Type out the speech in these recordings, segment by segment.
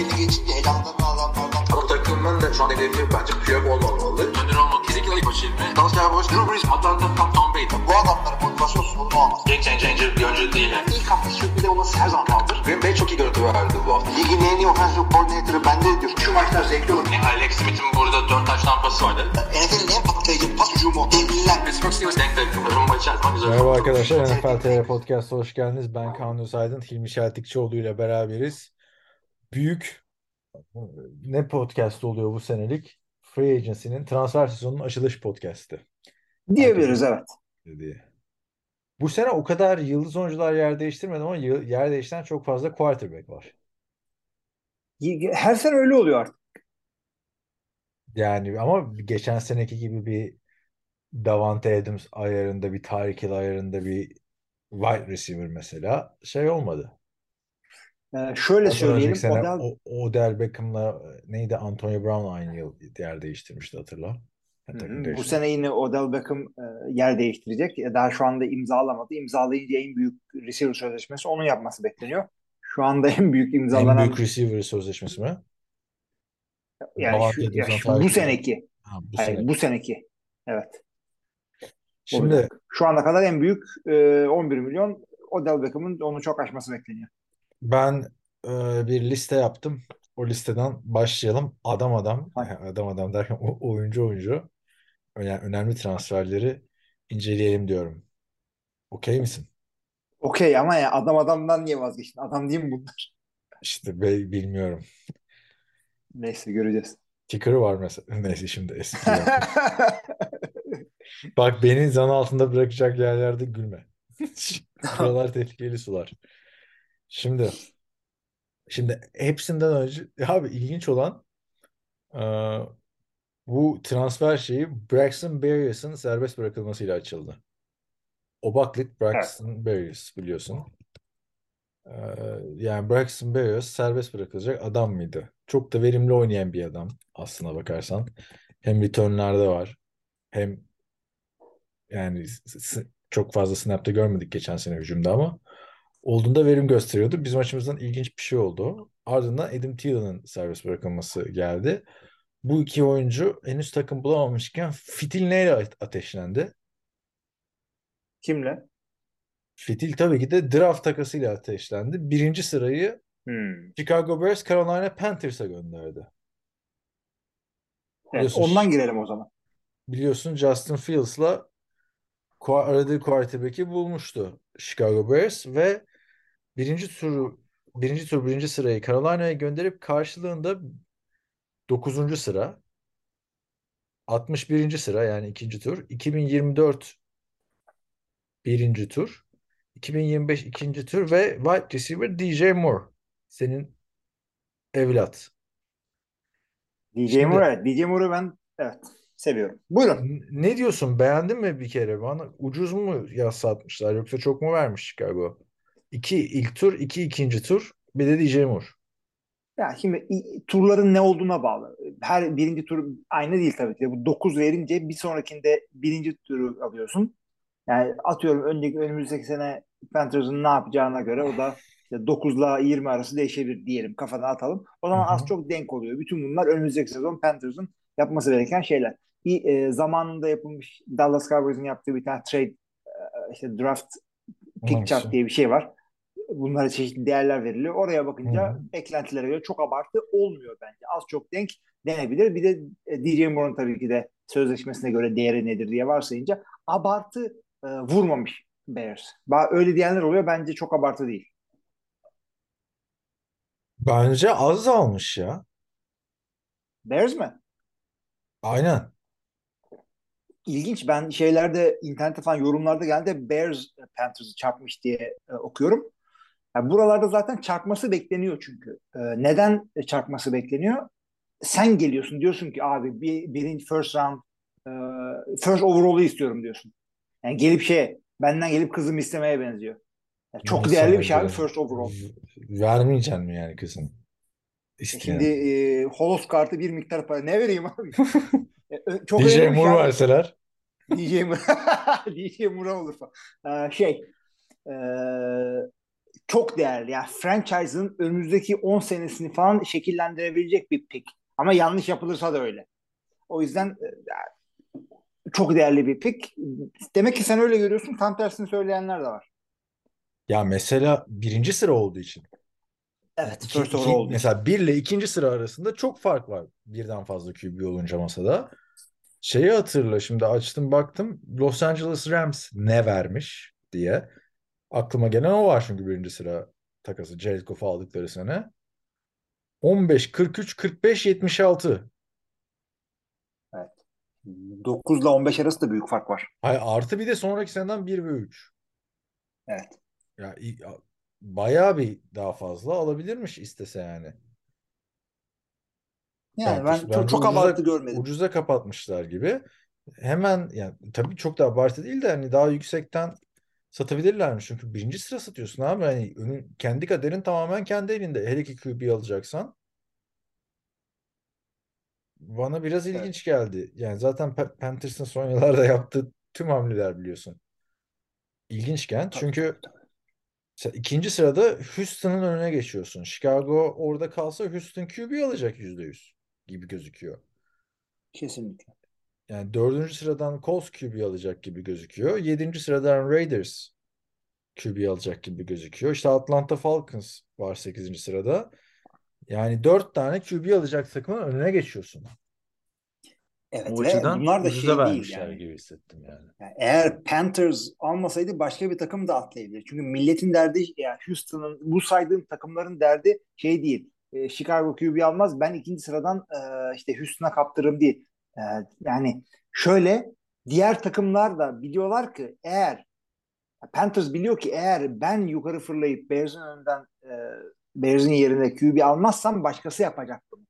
belli geçince elamdan adamlardan. Ama takımın da şu an hedefi bence Piyok olmamalı. Önder olmak kesinlikle ilk başı ilmi. Dallas Cowboys, Drew Brees, Atlanta, Tom, Tom Brady. Bu adamların motivasyon sorunu olmaz. Game changer bir oyuncu değil. Yani. İlk hafta sürpriz olması her zaman kaldır. Green Bay çok iyi görüntü verdi bu hafta. Ligin en iyi offensive coordinator'ı bende diyor. Şu maçlar zevkli olur. Yani Alex Smith'in burada 4 taş tampası vardı. NFL'in en patlayıcı pas hücumu. Devliler. Pittsburgh Steelers denk denk. Rumba içer zaman güzel. Merhaba arkadaşlar, NFL TR Podcast'a hoş geldiniz. Ben Kaan Özaydın, Hilmi Şeltikçioğlu ile beraberiz. Büyük ne podcast oluyor bu senelik? Free Agency'nin transfer sezonunun açılış podcast'i. Diyebiliriz evet. Dedi. Bu sene o kadar yıldız oyuncular yer değiştirmedi ama yer değiştiren çok fazla quarterback var. Her sene öyle oluyor artık. Yani ama geçen seneki gibi bir Davante Adams ayarında, bir Tyreek Hill ayarında bir wide receiver mesela şey olmadı. Ee, şöyle Ondan söyleyelim. sene Odell, o, Odell Beckham'la neydi Antonio Brown aynı yıl yer değiştirmişti hatırla. Hı bu sene yine Odell Beckham e, yer değiştirecek. E, Daha şu anda imzalamadı. İmzalayınca en büyük receiver sözleşmesi onun yapması bekleniyor. Şu anda en büyük En imzalanan büyük receiver sözleşmesi mi? yani şu, ya şu- bu seneki. Ha, bu Hayır, sene. bu seneki. Evet. Şimdi olacak. Şu ana kadar en büyük e, 11 milyon Odell Beckham'ın onu çok aşması bekleniyor. Ben e, bir liste yaptım. O listeden başlayalım. Adam adam, adam adam derken o- oyuncu oyuncu öne- önemli transferleri inceleyelim diyorum. Okey misin? Okey ama ya adam adamdan niye vazgeçtin? Adam değil mi bunlar? İşte be- bilmiyorum. Neyse göreceğiz. Ticker'ı var mesela. Neyse şimdi espri yaptım. Bak beni zan altında bırakacak yerlerde gülme. Buralar tehlikeli sular. Şimdi şimdi hepsinden önce abi ilginç olan e, bu transfer şeyi Braxton Berrios'un serbest bırakılmasıyla açıldı. Obaklit Braxton Berrios biliyorsun. E, yani Braxton Berrios serbest bırakılacak adam mıydı? Çok da verimli oynayan bir adam aslına bakarsan. Hem return'larda var hem yani çok fazla snap'te görmedik geçen sene hücumda ama olduğunda verim gösteriyordu. Bizim açımızdan ilginç bir şey oldu. Ardından Adam Thielen'ın serbest bırakılması geldi. Bu iki oyuncu henüz takım bulamamışken Fitil neyle ate- ateşlendi? Kimle? Fitil tabii ki de draft takasıyla ateşlendi. Birinci sırayı Hmm. Chicago Bears Carolina Panthers'a gönderdi. Evet, ondan girelim o zaman. biliyorsun Justin Fields'la aradığı quarterback'i bulmuştu Chicago Bears ve birinci turu birinci tur birinci sırayı Carolina'ya gönderip karşılığında 9. sıra 61. sıra yani ikinci tur 2024 birinci tur 2025 ikinci tur ve wide receiver DJ Moore senin evlat. DJ Şimdi- Moore evet. DJ Moore'u ben evet seviyorum. Buyurun. Ne diyorsun? Beğendin mi bir kere? Bana ucuz mu ya satmışlar yoksa çok mu vermiş Chicago? İki ilk tur, iki ikinci tur, bir de DJ Moore. Ya şimdi turların ne olduğuna bağlı. Her birinci tur aynı değil tabii ki. Bu 9 verince bir sonrakinde birinci turu alıyorsun. Yani atıyorum önceki önümüzdeki sene Panthers'ın ne yapacağına göre o da işte 9 ile 20 arası değişebilir diyelim kafadan atalım. O zaman Hı hı. az çok denk oluyor. Bütün bunlar önümüzdeki sezon Panthers'ın yapması gereken şeyler. Bir e, zamanında yapılmış Dallas Cowboys'un yaptığı bir tane trade e, işte draft pick chart diye bir şey var. Bunlara çeşitli değerler veriliyor. Oraya bakınca hı. beklentilere göre çok abartı olmuyor bence. Az çok denk denebilir. Bir de e, DJ Moore'un tabii ki de sözleşmesine göre değeri nedir diye varsayınca abartı e, vurmamış Bears. Öyle diyenler oluyor. Bence çok abartı değil. Bence az almış ya. Bears mi? Aynen. İlginç. Ben şeylerde internette falan yorumlarda geldi Bears e, Panthers'ı çarpmış diye e, okuyorum. Yani buralarda zaten çarpması bekleniyor çünkü. E, neden çarpması bekleniyor? Sen geliyorsun diyorsun ki abi bir, birinci first round e, first overall'u istiyorum diyorsun. Yani gelip şey benden gelip kızımı istemeye benziyor. Yani çok Nasıl değerli bir şey abi first overall. Vermeyeceksin mi yani kızın? E İsteyen. Şimdi e, Holos kartı bir miktar para ne vereyim abi? E, çok DJ şey Moore abi. verseler. DJ Moore. DJ Moore olur falan. Ee, şey e, çok değerli. Yani franchise'ın önümüzdeki 10 senesini falan şekillendirebilecek bir pick. Ama yanlış yapılırsa da öyle. O yüzden e, çok değerli bir pick. Demek ki sen öyle görüyorsun. Tam tersini söyleyenler de var. Ya mesela birinci sıra olduğu için. Evet. İki- First iki- için. mesela bir ile ikinci sıra arasında çok fark var. Birden fazla QB olunca masada. Şeyi hatırla şimdi açtım baktım Los Angeles Rams ne vermiş diye. Aklıma gelen o var çünkü birinci sıra takası Jared Goff'u aldıkları sene. 15, 43, 45, 76. 9 ile 15 arası da büyük fark var. Hayır, artı bir de sonraki seneden 1 ve 3. Evet. Ya, bayağı bir daha fazla alabilirmiş istese yani. Yani ben bence çok, çok ucuza- abartı görmedim. Ucuza kapatmışlar gibi. Hemen yani tabii çok da abartı değil de hani daha yüksekten satabilirlermiş. Çünkü birinci sıra satıyorsun abi. Hani önün, kendi kaderin tamamen kendi elinde. Hele ki QB alacaksan. Bana biraz ilginç geldi. Yani zaten Pa- Panthers'ın son yıllarda yaptığı tüm hamleler biliyorsun. İlginçken çünkü sen ikinci sırada Houston'ın önüne geçiyorsun. Chicago orada kalsa Houston QB alacak %100 gibi gözüküyor. Kesinlikle. Yani dördüncü sıradan Colts QB alacak gibi gözüküyor. Yedinci sıradan Raiders QB alacak gibi gözüküyor. İşte Atlanta Falcons var sekizinci sırada. Yani dört tane QB alacak takımın önüne geçiyorsun. Evet O açıdan bunlar da şey değil yani. gibi hissettim yani. Yani eğer Panthers almasaydı başka bir takım da atlayabilir. Çünkü milletin derdi yani Houston'ın bu saydığım takımların derdi şey değil. E, Chicago QB almaz ben ikinci sıradan e, işte Houston'a kaptırırım değil. E, yani şöyle diğer takımlar da biliyorlar ki eğer Panthers biliyor ki eğer ben yukarı fırlayıp Bears'ın önünden e, Bears'ın yerine QB almazsam başkası yapacak bunu.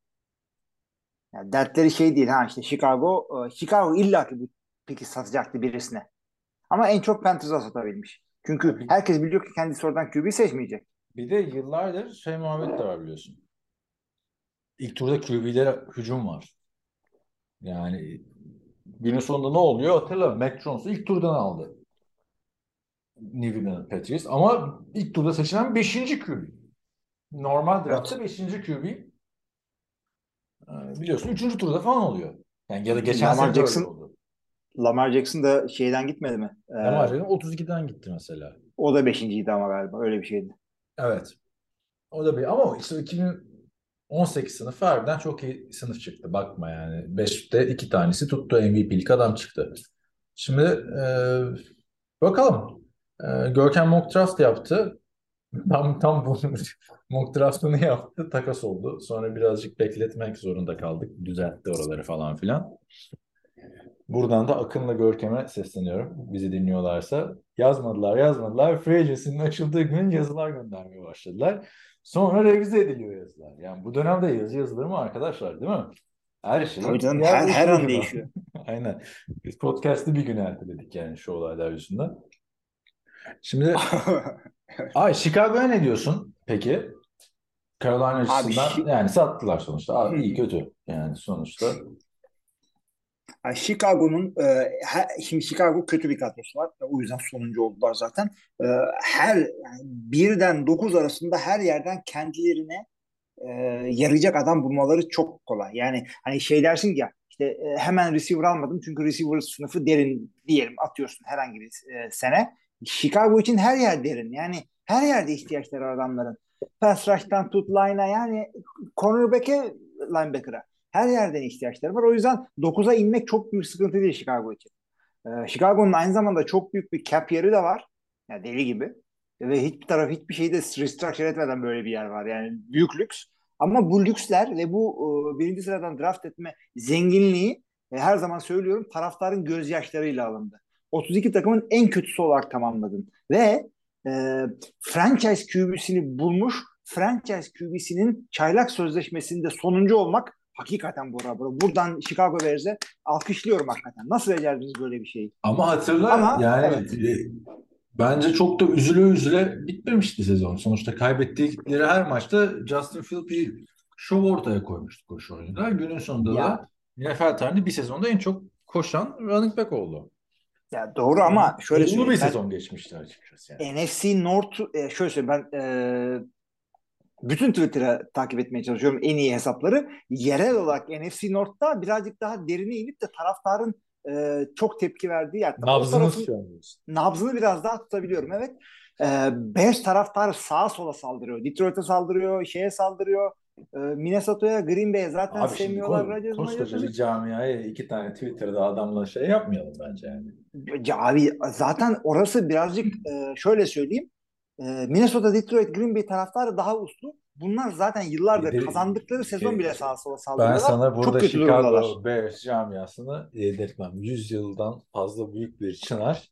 Yani dertleri şey değil ha işte Chicago e, Chicago illaki bu piki satacaktı birisine. Ama en çok Panthers'a satabilmiş. Çünkü herkes biliyor ki kendisi oradan QB seçmeyecek. Bir de yıllardır şey muhabbet de var biliyorsun. İlk turda QB'lere hücum var. Yani günün sonunda ne oluyor hatırla. Mac Jones'u ilk turdan aldı. New England Patriots. Ama ilk turda seçilen 5. QB. Normal draftta 5. QB. Ee, Biliyorsun 3. turda falan oluyor. Yani ya da geçen Lamar Jackson- oldu. Lamar Jackson da şeyden gitmedi mi? Ee, Lamar Jackson 32'den gitti mesela. o da beşinciydi ama galiba öyle bir şeydi. Evet. O da bir ama işte 2018 sınıfı harbiden çok iyi sınıf çıktı. Bakma yani. 5'te iki tanesi tuttu MVP'lik adam çıktı. Şimdi e, bakalım. E, Görkem mock draft yaptı. Tam tam bu mock draftını yaptı. Takas oldu. Sonra birazcık bekletmek zorunda kaldık. Düzeltti oraları falan filan. Buradan da Akın'la Görkem'e sesleniyorum. Bizi dinliyorlarsa. Yazmadılar, yazmadılar. Free açıldığı gün yazılar göndermeye başladılar. Sonra revize ediliyor yazılar. Yani bu dönemde yazı yazılır mı arkadaşlar değil mi? Her şey. Tabii canım, her- her an değişiyor. Aynen. Biz podcast'ı bir gün erteledik yani şu olaylar yüzünden. Şimdi ay Chicago'ya ne diyorsun peki? Carolina Abi, açısından Şi- yani sattılar sonuçta. Abi, iyi kötü yani sonuçta. Yani Chicago'nun e, şimdi Chicago kötü bir kadrosu var. O yüzden sonuncu oldular zaten. E, her yani birden dokuz arasında her yerden kendilerine e, yarayacak adam bulmaları çok kolay. Yani hani şey dersin ya işte e, hemen receiver almadım çünkü receiver sınıfı derin diyelim atıyorsun herhangi bir e, sene. Chicago için her yer derin. Yani her yerde ihtiyaçları adamların. Pass rush'tan tut line'a yani cornerback'e linebacker'a. Her yerden ihtiyaçları var. O yüzden 9'a inmek çok büyük sıkıntı değil Chicago için. Ee, Chicago'nun aynı zamanda çok büyük bir cap yeri de var. Yani deli gibi. Ve hiçbir taraf hiçbir şeyi de restructure etmeden böyle bir yer var. Yani büyük lüks. Ama bu lüksler ve bu e, birinci sıradan draft etme zenginliği e, her zaman söylüyorum taraftarın gözyaşlarıyla alındı. 32 takımın en kötüsü olarak tamamladın. Ve e, franchise QB'sini bulmuş franchise QB'sinin çaylak sözleşmesinde sonuncu olmak hakikaten Bora Bora. Buradan Chicago Bears'e alkışlıyorum hakikaten. Nasıl becerdiniz böyle bir şeyi? Ama hatırla Ama yani evet. bence çok da üzüle üzüle bitmemişti sezon. Sonuçta kaybettikleri her maçta Justin Field bir şov ortaya koymuştu koşu oyununda. Günün sonunda Ya. da NFL tarihinde bir sezonda en çok koşan running back oldu. Ya doğru ama şöyle Olumlu bir söyleyeyim. Ben sezon geçmişti açıkçası yani. NFC North e, şöyle söyleyeyim ben e, bütün Twitter'ı takip etmeye çalışıyorum en iyi hesapları. Yerel olarak NFC North'ta birazcık daha derine inip de taraftarın e, çok tepki verdiği yer. Nabzını tarafın tutuyor diyorsun. nabzını biraz daha tutabiliyorum evet. E, Bears taraftarı sağa sola saldırıyor. Detroit'e saldırıyor, şeye saldırıyor. E, Minnesota'ya, Green Bay'e zaten Abi sevmiyorlar. Rodgers'ı, koskoca bir camiaya iki tane Twitter'da adamla şey yapmayalım bence yani. Ya abi zaten orası birazcık e, şöyle söyleyeyim. E, Minnesota, Detroit, Green Bay taraftarı daha uslu. Bunlar zaten yıllardır de- kazandıkları sezon şey- bile sağa sola Ben saldırıyorlar. sana burada Çok. Chicago Bears camiasını yedirtmem. 100 yıldan fazla büyük bir çınar.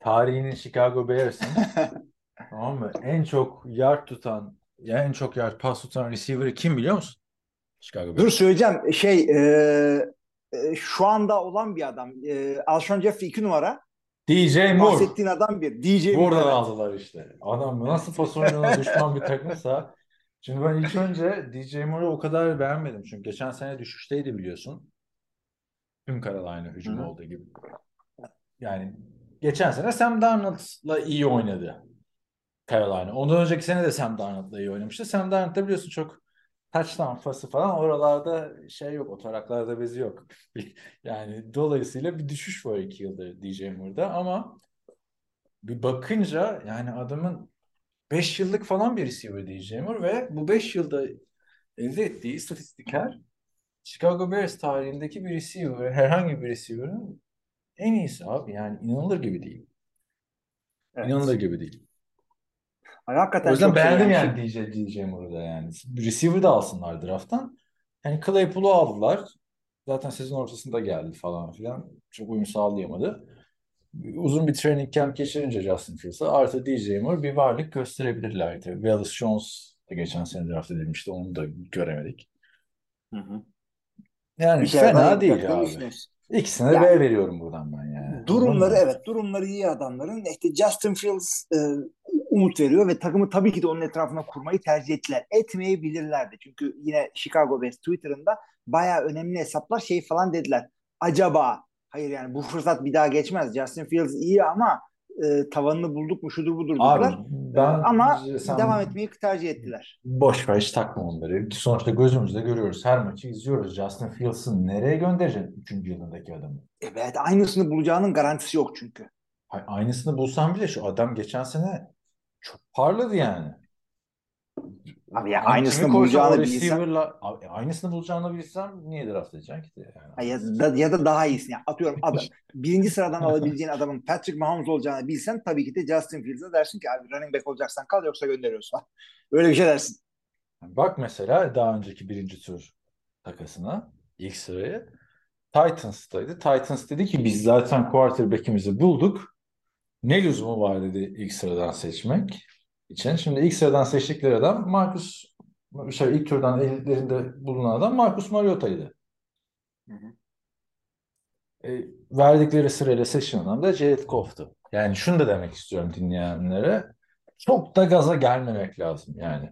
Tarihinin Chicago Bears'ın tamam mı? En çok yard tutan, ya en çok yard pas tutan receiver'ı kim biliyor musun? Chicago Dur Bears. söyleyeceğim. Şey e, e, şu anda olan bir adam. E, Alshon Jeffrey 2 numara. DJ Moore. Bahsettiğin adam bir. DJ Moore. Buradan aldılar işte. Adam nasıl fasolyona düşman bir takımsa. Şimdi ben ilk önce DJ Moore'u o kadar beğenmedim. Çünkü geçen sene düşüşteydi biliyorsun. Tüm Carolina hücumu Hı hı. olduğu gibi. Yani geçen sene Sam Darnold'la iyi oynadı Carolina. Ondan önceki sene de Sam Darnold'la iyi oynamıştı. Sam Darnold da biliyorsun çok touchdown pası falan oralarda şey yok. O taraklarda bezi yok. Yani dolayısıyla bir düşüş var iki yıldır DJ Moore'da ama bir bakınca yani adamın 5 yıllık falan bir receiver Moore ve bu 5 yılda elde ettiği istatistikler Chicago Bears tarihindeki bir receiver, herhangi bir receiver'ın en iyisi abi. Yani inanılır gibi değil. Evet. İnanılır gibi değil. Ay, hakikaten O yüzden şey beğendim yani. yani DJ, DJ Moore'u da yani. Receiver de alsınlar draft'tan. Yani Claypool'u aldılar. Zaten sezon ortasında geldi falan filan. Çok uyum sağlayamadı. Uzun bir training camp geçirince Justin Fields'a artı DJ Moore bir varlık gösterebilirler. Tabii Wallace Jones de geçen sene draft edilmişti. Onu da göremedik. Hı hı. Yani Bir fena değil abi. düşünüyoruz. İkisine de Yani- B veriyorum buradan ben yani. Durumları evet durumları iyi adamların. İşte Justin Fields e, umut veriyor ve takımı tabii ki de onun etrafına kurmayı tercih ettiler. Etmeyebilirlerdi. Çünkü yine Chicago Bears Twitter'ında bayağı önemli hesaplar şey falan dediler. Acaba hayır yani bu fırsat bir daha geçmez. Justin Fields iyi ama e, tavanını bulduk mu şudur budur Abi dediler. ben ama sen devam etmeyi tercih ettiler. boş ver hiç takma onları. Sonuçta gözümüzde görüyoruz. Her maçı izliyoruz. Justin Fields'ı nereye göndereceksin 3. yılındaki adamı? Evet aynısını bulacağının garantisi yok çünkü. Aynısını bulsam bile şu adam geçen sene çok parladı yani. Abi ya Hani aynısını bulacağını bilsem Abi aynısını bulacağını bilsem niye draft edeceksin ki? de Yani. ya da, ya da daha iyisini. Yani atıyorum adam, birinci sıradan alabileceğin adamın Patrick Mahomes olacağını bilsen tabii ki de Justin Fields'a dersin ki abi running back olacaksan kal yoksa gönderiyoruz falan. Öyle bir şey dersin. Bak mesela daha önceki birinci tur takasına ilk sırayı Titans'taydı. Titans dedi ki biz zaten quarterback'imizi bulduk. Ne lüzumu var dedi ilk sıradan seçmek için. Şimdi ilk sıradan seçtikleri adam Marcus şey ilk turdan ellerinde bulunan adam Marcus Mariota'ydı. Hı hı. E, verdikleri sırayla seçilen adam da Jared Goff'tu. Yani şunu da demek istiyorum dinleyenlere. Çok da gaza gelmemek lazım yani.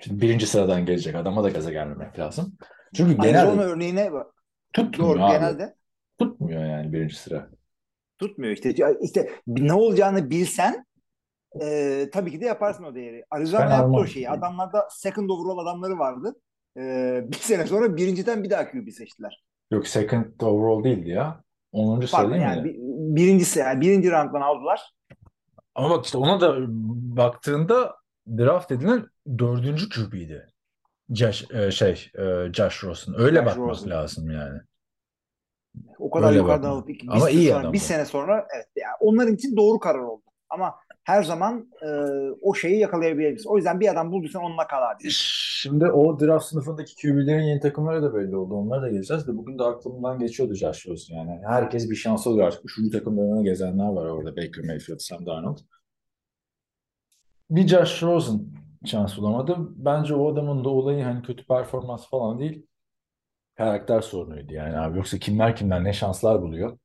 Şimdi birinci sıradan gelecek adama da gaza gelmemek lazım. Çünkü Arizona genelde örneğine bak. tutmuyor Doğru abi. genelde Tutmuyor yani birinci sıra. Tutmuyor işte. İşte ne olacağını bilsen e, tabii ki de yaparsın o değeri. Arizona Ben yaptı o şeyi. Adamlarda second overall adamları vardı. E, bir sene sonra birinciden bir daha QB seçtiler. Yok second overall değildi ya. 10. sıra Pardon değil yani bir, birincisi yani birinci rounddan aldılar. Ama bak işte ona da baktığında draft edilen dördüncü QB'ydi. Josh, e, şey e, Josh Rosen. Öyle Josh bakmak Rosen. lazım yani. O kadar Öyle yukarıdan bakma. alıp iki, bir, Ama sene iyi sonra, adam bir bu. sene sonra evet yani onların için doğru karar oldu. Ama her zaman e, o şeyi yakalayabiliriz. O yüzden bir adam bulduysan onunla kal abi. Şimdi o draft sınıfındaki QB'lerin yeni takımları da belli oldu. Onlara da geleceğiz de bugün de aklımdan geçiyordu Josh Rosen yani. Herkes bir şans alıyor artık. Üçüncü takımlarına gezenler var orada. Baker Mayfield, Sam Darnold. Bir Josh Rosen şans bulamadı. Bence o adamın da olayı hani kötü performans falan değil. Karakter sorunuydu yani abi. Yoksa kimler kimler ne şanslar buluyor.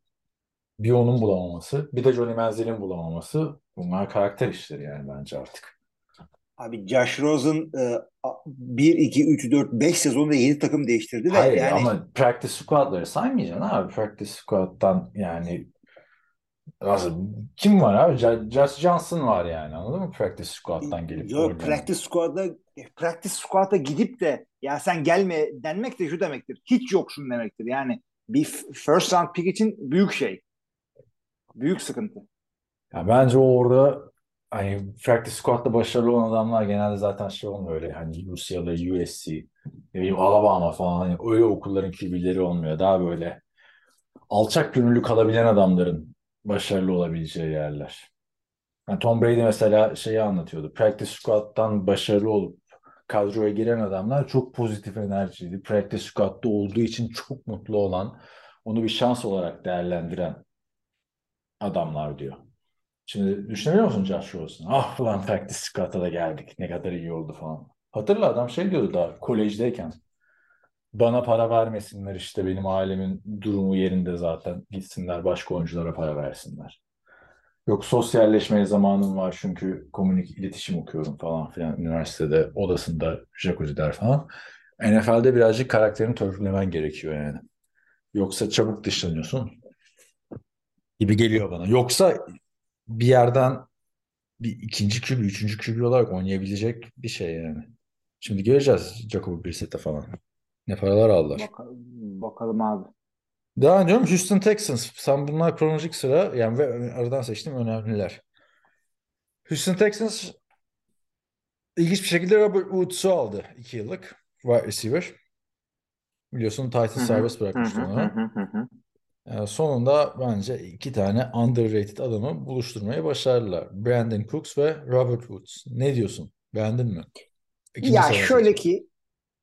Bir onun bulamaması, bir de Johnny Manziel'in bulamaması. Bunlar karakter işleri yani bence artık. Abi Josh Rosen e, 1, 2, 3, 4, 5 sezonda 7 takım değiştirdi ve Hayır yani ama practice squad'ları saymayacaksın abi. Practice squad'dan yani Nasıl? Kim var abi? Josh Johnson var yani anladın mı? Practice squad'dan gelip Yok oynayan. practice squad'a practice squad'a gidip de ya sen gelme denmek de şu demektir. Hiç yoksun demektir. Yani bir first round pick için büyük şey. Büyük sıkıntı. Ya bence orada hani practice squad'da başarılı olan adamlar genelde zaten şey olmuyor öyle hani UCLA, USC, bileyim Alabama falan hani öyle okulların QB'leri olmuyor. Daha böyle alçak gönüllü kalabilen adamların başarılı olabileceği yerler. Yani Tom Brady mesela şeyi anlatıyordu. Practice squad'dan başarılı olup kadroya giren adamlar çok pozitif enerjiydi. Practice squad'da olduğu için çok mutlu olan, onu bir şans olarak değerlendiren adamlar diyor. Şimdi düşünebiliyor musun Josh Rosen? Ah ulan practice squad'a da geldik. Ne kadar iyi oldu falan. Hatırla adam şey diyordu daha kolejdeyken. Bana para vermesinler işte benim ailemin durumu yerinde zaten. Gitsinler başka oyunculara para versinler. Yok sosyalleşmeye zamanım var çünkü komünik iletişim okuyorum falan filan. Üniversitede odasında jacuzziler falan. NFL'de birazcık karakterini törpülemen gerekiyor yani. Yoksa çabuk dışlanıyorsun gibi geliyor bana. Yoksa bir yerden bir ikinci kübü, üçüncü kübü olarak oynayabilecek bir şey yani. Şimdi göreceğiz Jacob Brissett'e falan. Ne paralar aldılar. Bakalım, bakalım abi. Devam ediyorum. Houston Texans. Sen bunlar kronolojik sıra yani ve aradan seçtiğim önemliler. Houston Texans ilginç bir şekilde Robert Woods'u aldı. 2 yıllık wide receiver. Biliyorsun hı, serbest bırakmıştı hı. Yani sonunda bence iki tane underrated adamı buluşturmayı başardılar. Brandon Cooks ve Robert Woods. Ne diyorsun? Beğendin mi? İkinci Ya şöyle seçtim. ki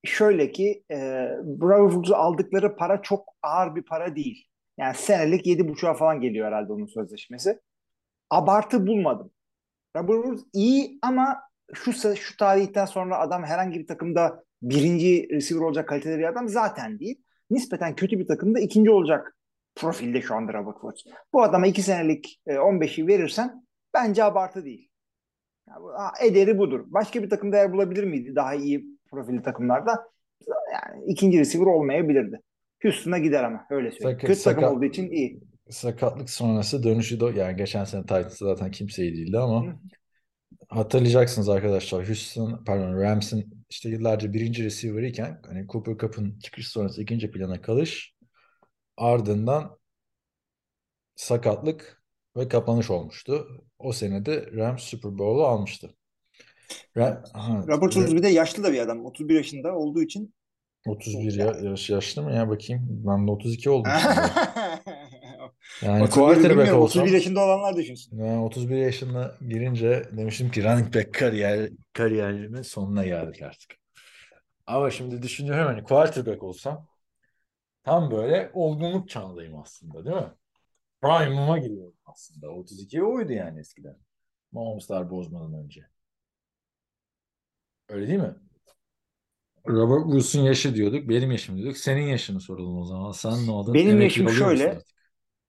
şöyle ki e, Bravo Woods'u aldıkları para çok ağır bir para değil. Yani senelik yedi buçuğa falan geliyor herhalde onun sözleşmesi. Abartı bulmadım. Robert iyi ama şu şu tarihten sonra adam herhangi bir takımda birinci receiver olacak kalitede bir adam zaten değil. Nispeten kötü bir takımda ikinci olacak profilde şu anda Robert. Bu adama iki senelik e, 15'i verirsen bence abartı değil. Ya bu- ha, ederi budur. Başka bir takımda yer bulabilir miydi daha iyi profilli takımlarda? Yani ikinci receiver olmayabilirdi. Houston'a gider ama öyle söyleyeyim. Sakat- Kötü takım sakat- olduğu için iyi. Sakatlık sonrası dönüşü de yani geçen sene Titans'ta zaten kimse iyi değildi ama Hı. hatırlayacaksınız arkadaşlar Houston pardon Rams'in işte yıllarca birinci receiver iken hani Cooper Cup'ın çıkış sonrası ikinci plana kalış ardından sakatlık ve kapanış olmuştu. O sene de Rams Super Bowl'u almıştı. Ra- ha, Robert Woods bir de yaşlı da bir adam. 31 yaşında olduğu için 31 ya, yaş, yaşlı mı ya bakayım. Ben de 32 oldum. Yani 31 quarterback olsam 31 yaşında olanlar düşünsün. ben 31 yaşına girince demiştim ki running back kariyer, kariyerimin sonuna geldik artık. Ama şimdi düşünüyorum hani quarterback olsam tam böyle olgunluk çağındayım aslında değil mi? Prime'ıma giriyorum aslında. 32 oydu yani eskiden. Mahomes'lar bozmadan önce. Öyle değil mi? Robert Woods'un yaşı diyorduk. Benim yaşım diyorduk. Senin yaşını soralım o zaman. Sen ne oldun? Benim Emekli yaşım şöyle.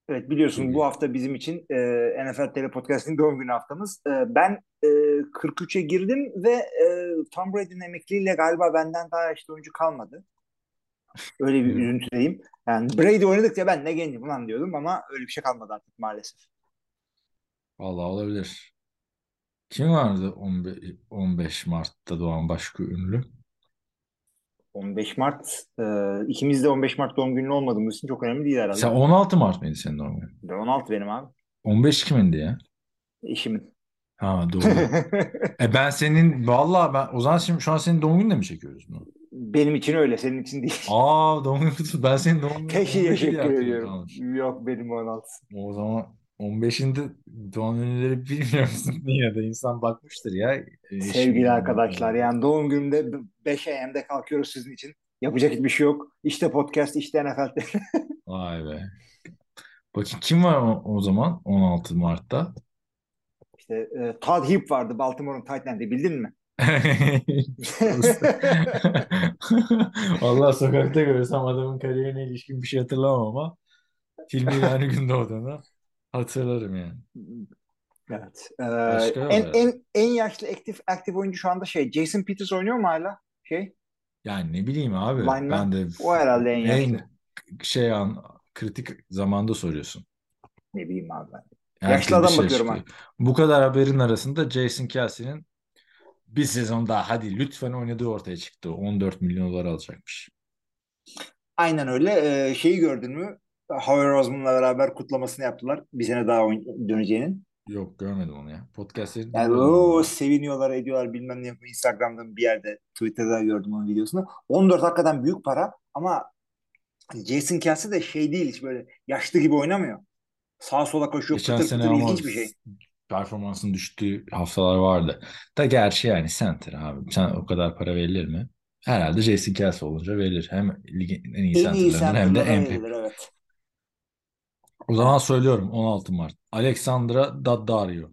Evet biliyorsun bu hafta bizim için e, NFL TV Podcast'ın doğum günü haftamız. E, ben e, 43'e girdim ve e, Tom Brady'nin emekliliğiyle galiba benden daha yaşlı oyuncu kalmadı. Öyle bir üzüntüdeyim. Yani Brady oynadıkça ben ne gencim ulan diyordum ama öyle bir şey kalmadı artık maalesef. Vallahi olabilir. Kim vardı 15, 15 Mart'ta doğan başka ünlü? 15 Mart, e, ikimiz de 15 Mart doğum günü olmadığımız için çok önemli değil herhalde. Sen 16 Mart mıydı senin doğum günün? 16 benim abi. 15 kimindi ya? Eşimin. Ha doğru. E ben senin vallahi ben o zaman şimdi şu an senin doğum gününde mi çekiyoruz bunu? benim için öyle, senin için değil. Aa doğum günü ben senin doğum 15'i diye teşekkür ediyorum. Yok benim 16. O zaman 15'inde doğum günleri bilmiyor musun? Yine de insan bakmıştır ya. E, eşim Sevgili arkadaşlar yani doğum günümde 5 AM'de kalkıyoruz sizin için. Yapacak hiçbir şey yok. İşte podcast, işte NFL. Vay be. Bakayım kim var o, o zaman 16 Mart'ta? işte e, Todd Heap vardı Baltimore'un tight end'i bildin mi? Vallahi sokakta görsem adamın kariyerine ilişkin bir şey hatırlamam ama filmi yani gün doğduğunu hatırlarım yani. Evet. Ee, Başka en, var. en, en yaşlı aktif aktif oyuncu şu anda şey Jason Peters oynuyor mu hala? Şey Yani ne bileyim abi Lineman. ben de O herhalde en yaşlı. en şey an kritik zamanda soruyorsun. ne bileyim abi ben. Herkes Yaşlı adam şey bakıyorum çıkıyor. Bu kadar haberin arasında Jason Kelsey'nin bir sezon daha hadi lütfen oynadığı ortaya çıktı. 14 milyon dolar alacakmış. Aynen öyle. Ee, şeyi gördün mü? Howie Roseman'la beraber kutlamasını yaptılar. Bir sene daha oyn- döneceğinin. Yok görmedim onu ya. Podcast'leri Yani o seviniyorlar, ediyorlar bilmem ne yapıyor. Instagram'da bir yerde, Twitter'da gördüm onun videosunu. 14 hakikaten büyük para ama Jason Kelsey de şey değil hiç böyle yaşlı gibi oynamıyor. Sağa sola koşuyor, Geçen pıtır sene pıtır ilginç bir şey. performansın düştüğü haftalar vardı. Da gerçi yani center abi. Sen o kadar para verilir mi? Herhalde Jason Kelsey olunca verilir. Hem ligin en iyi En iyi centerlarından hem de verilir evet. O zaman söylüyorum 16 Mart. Alexandra Daddario.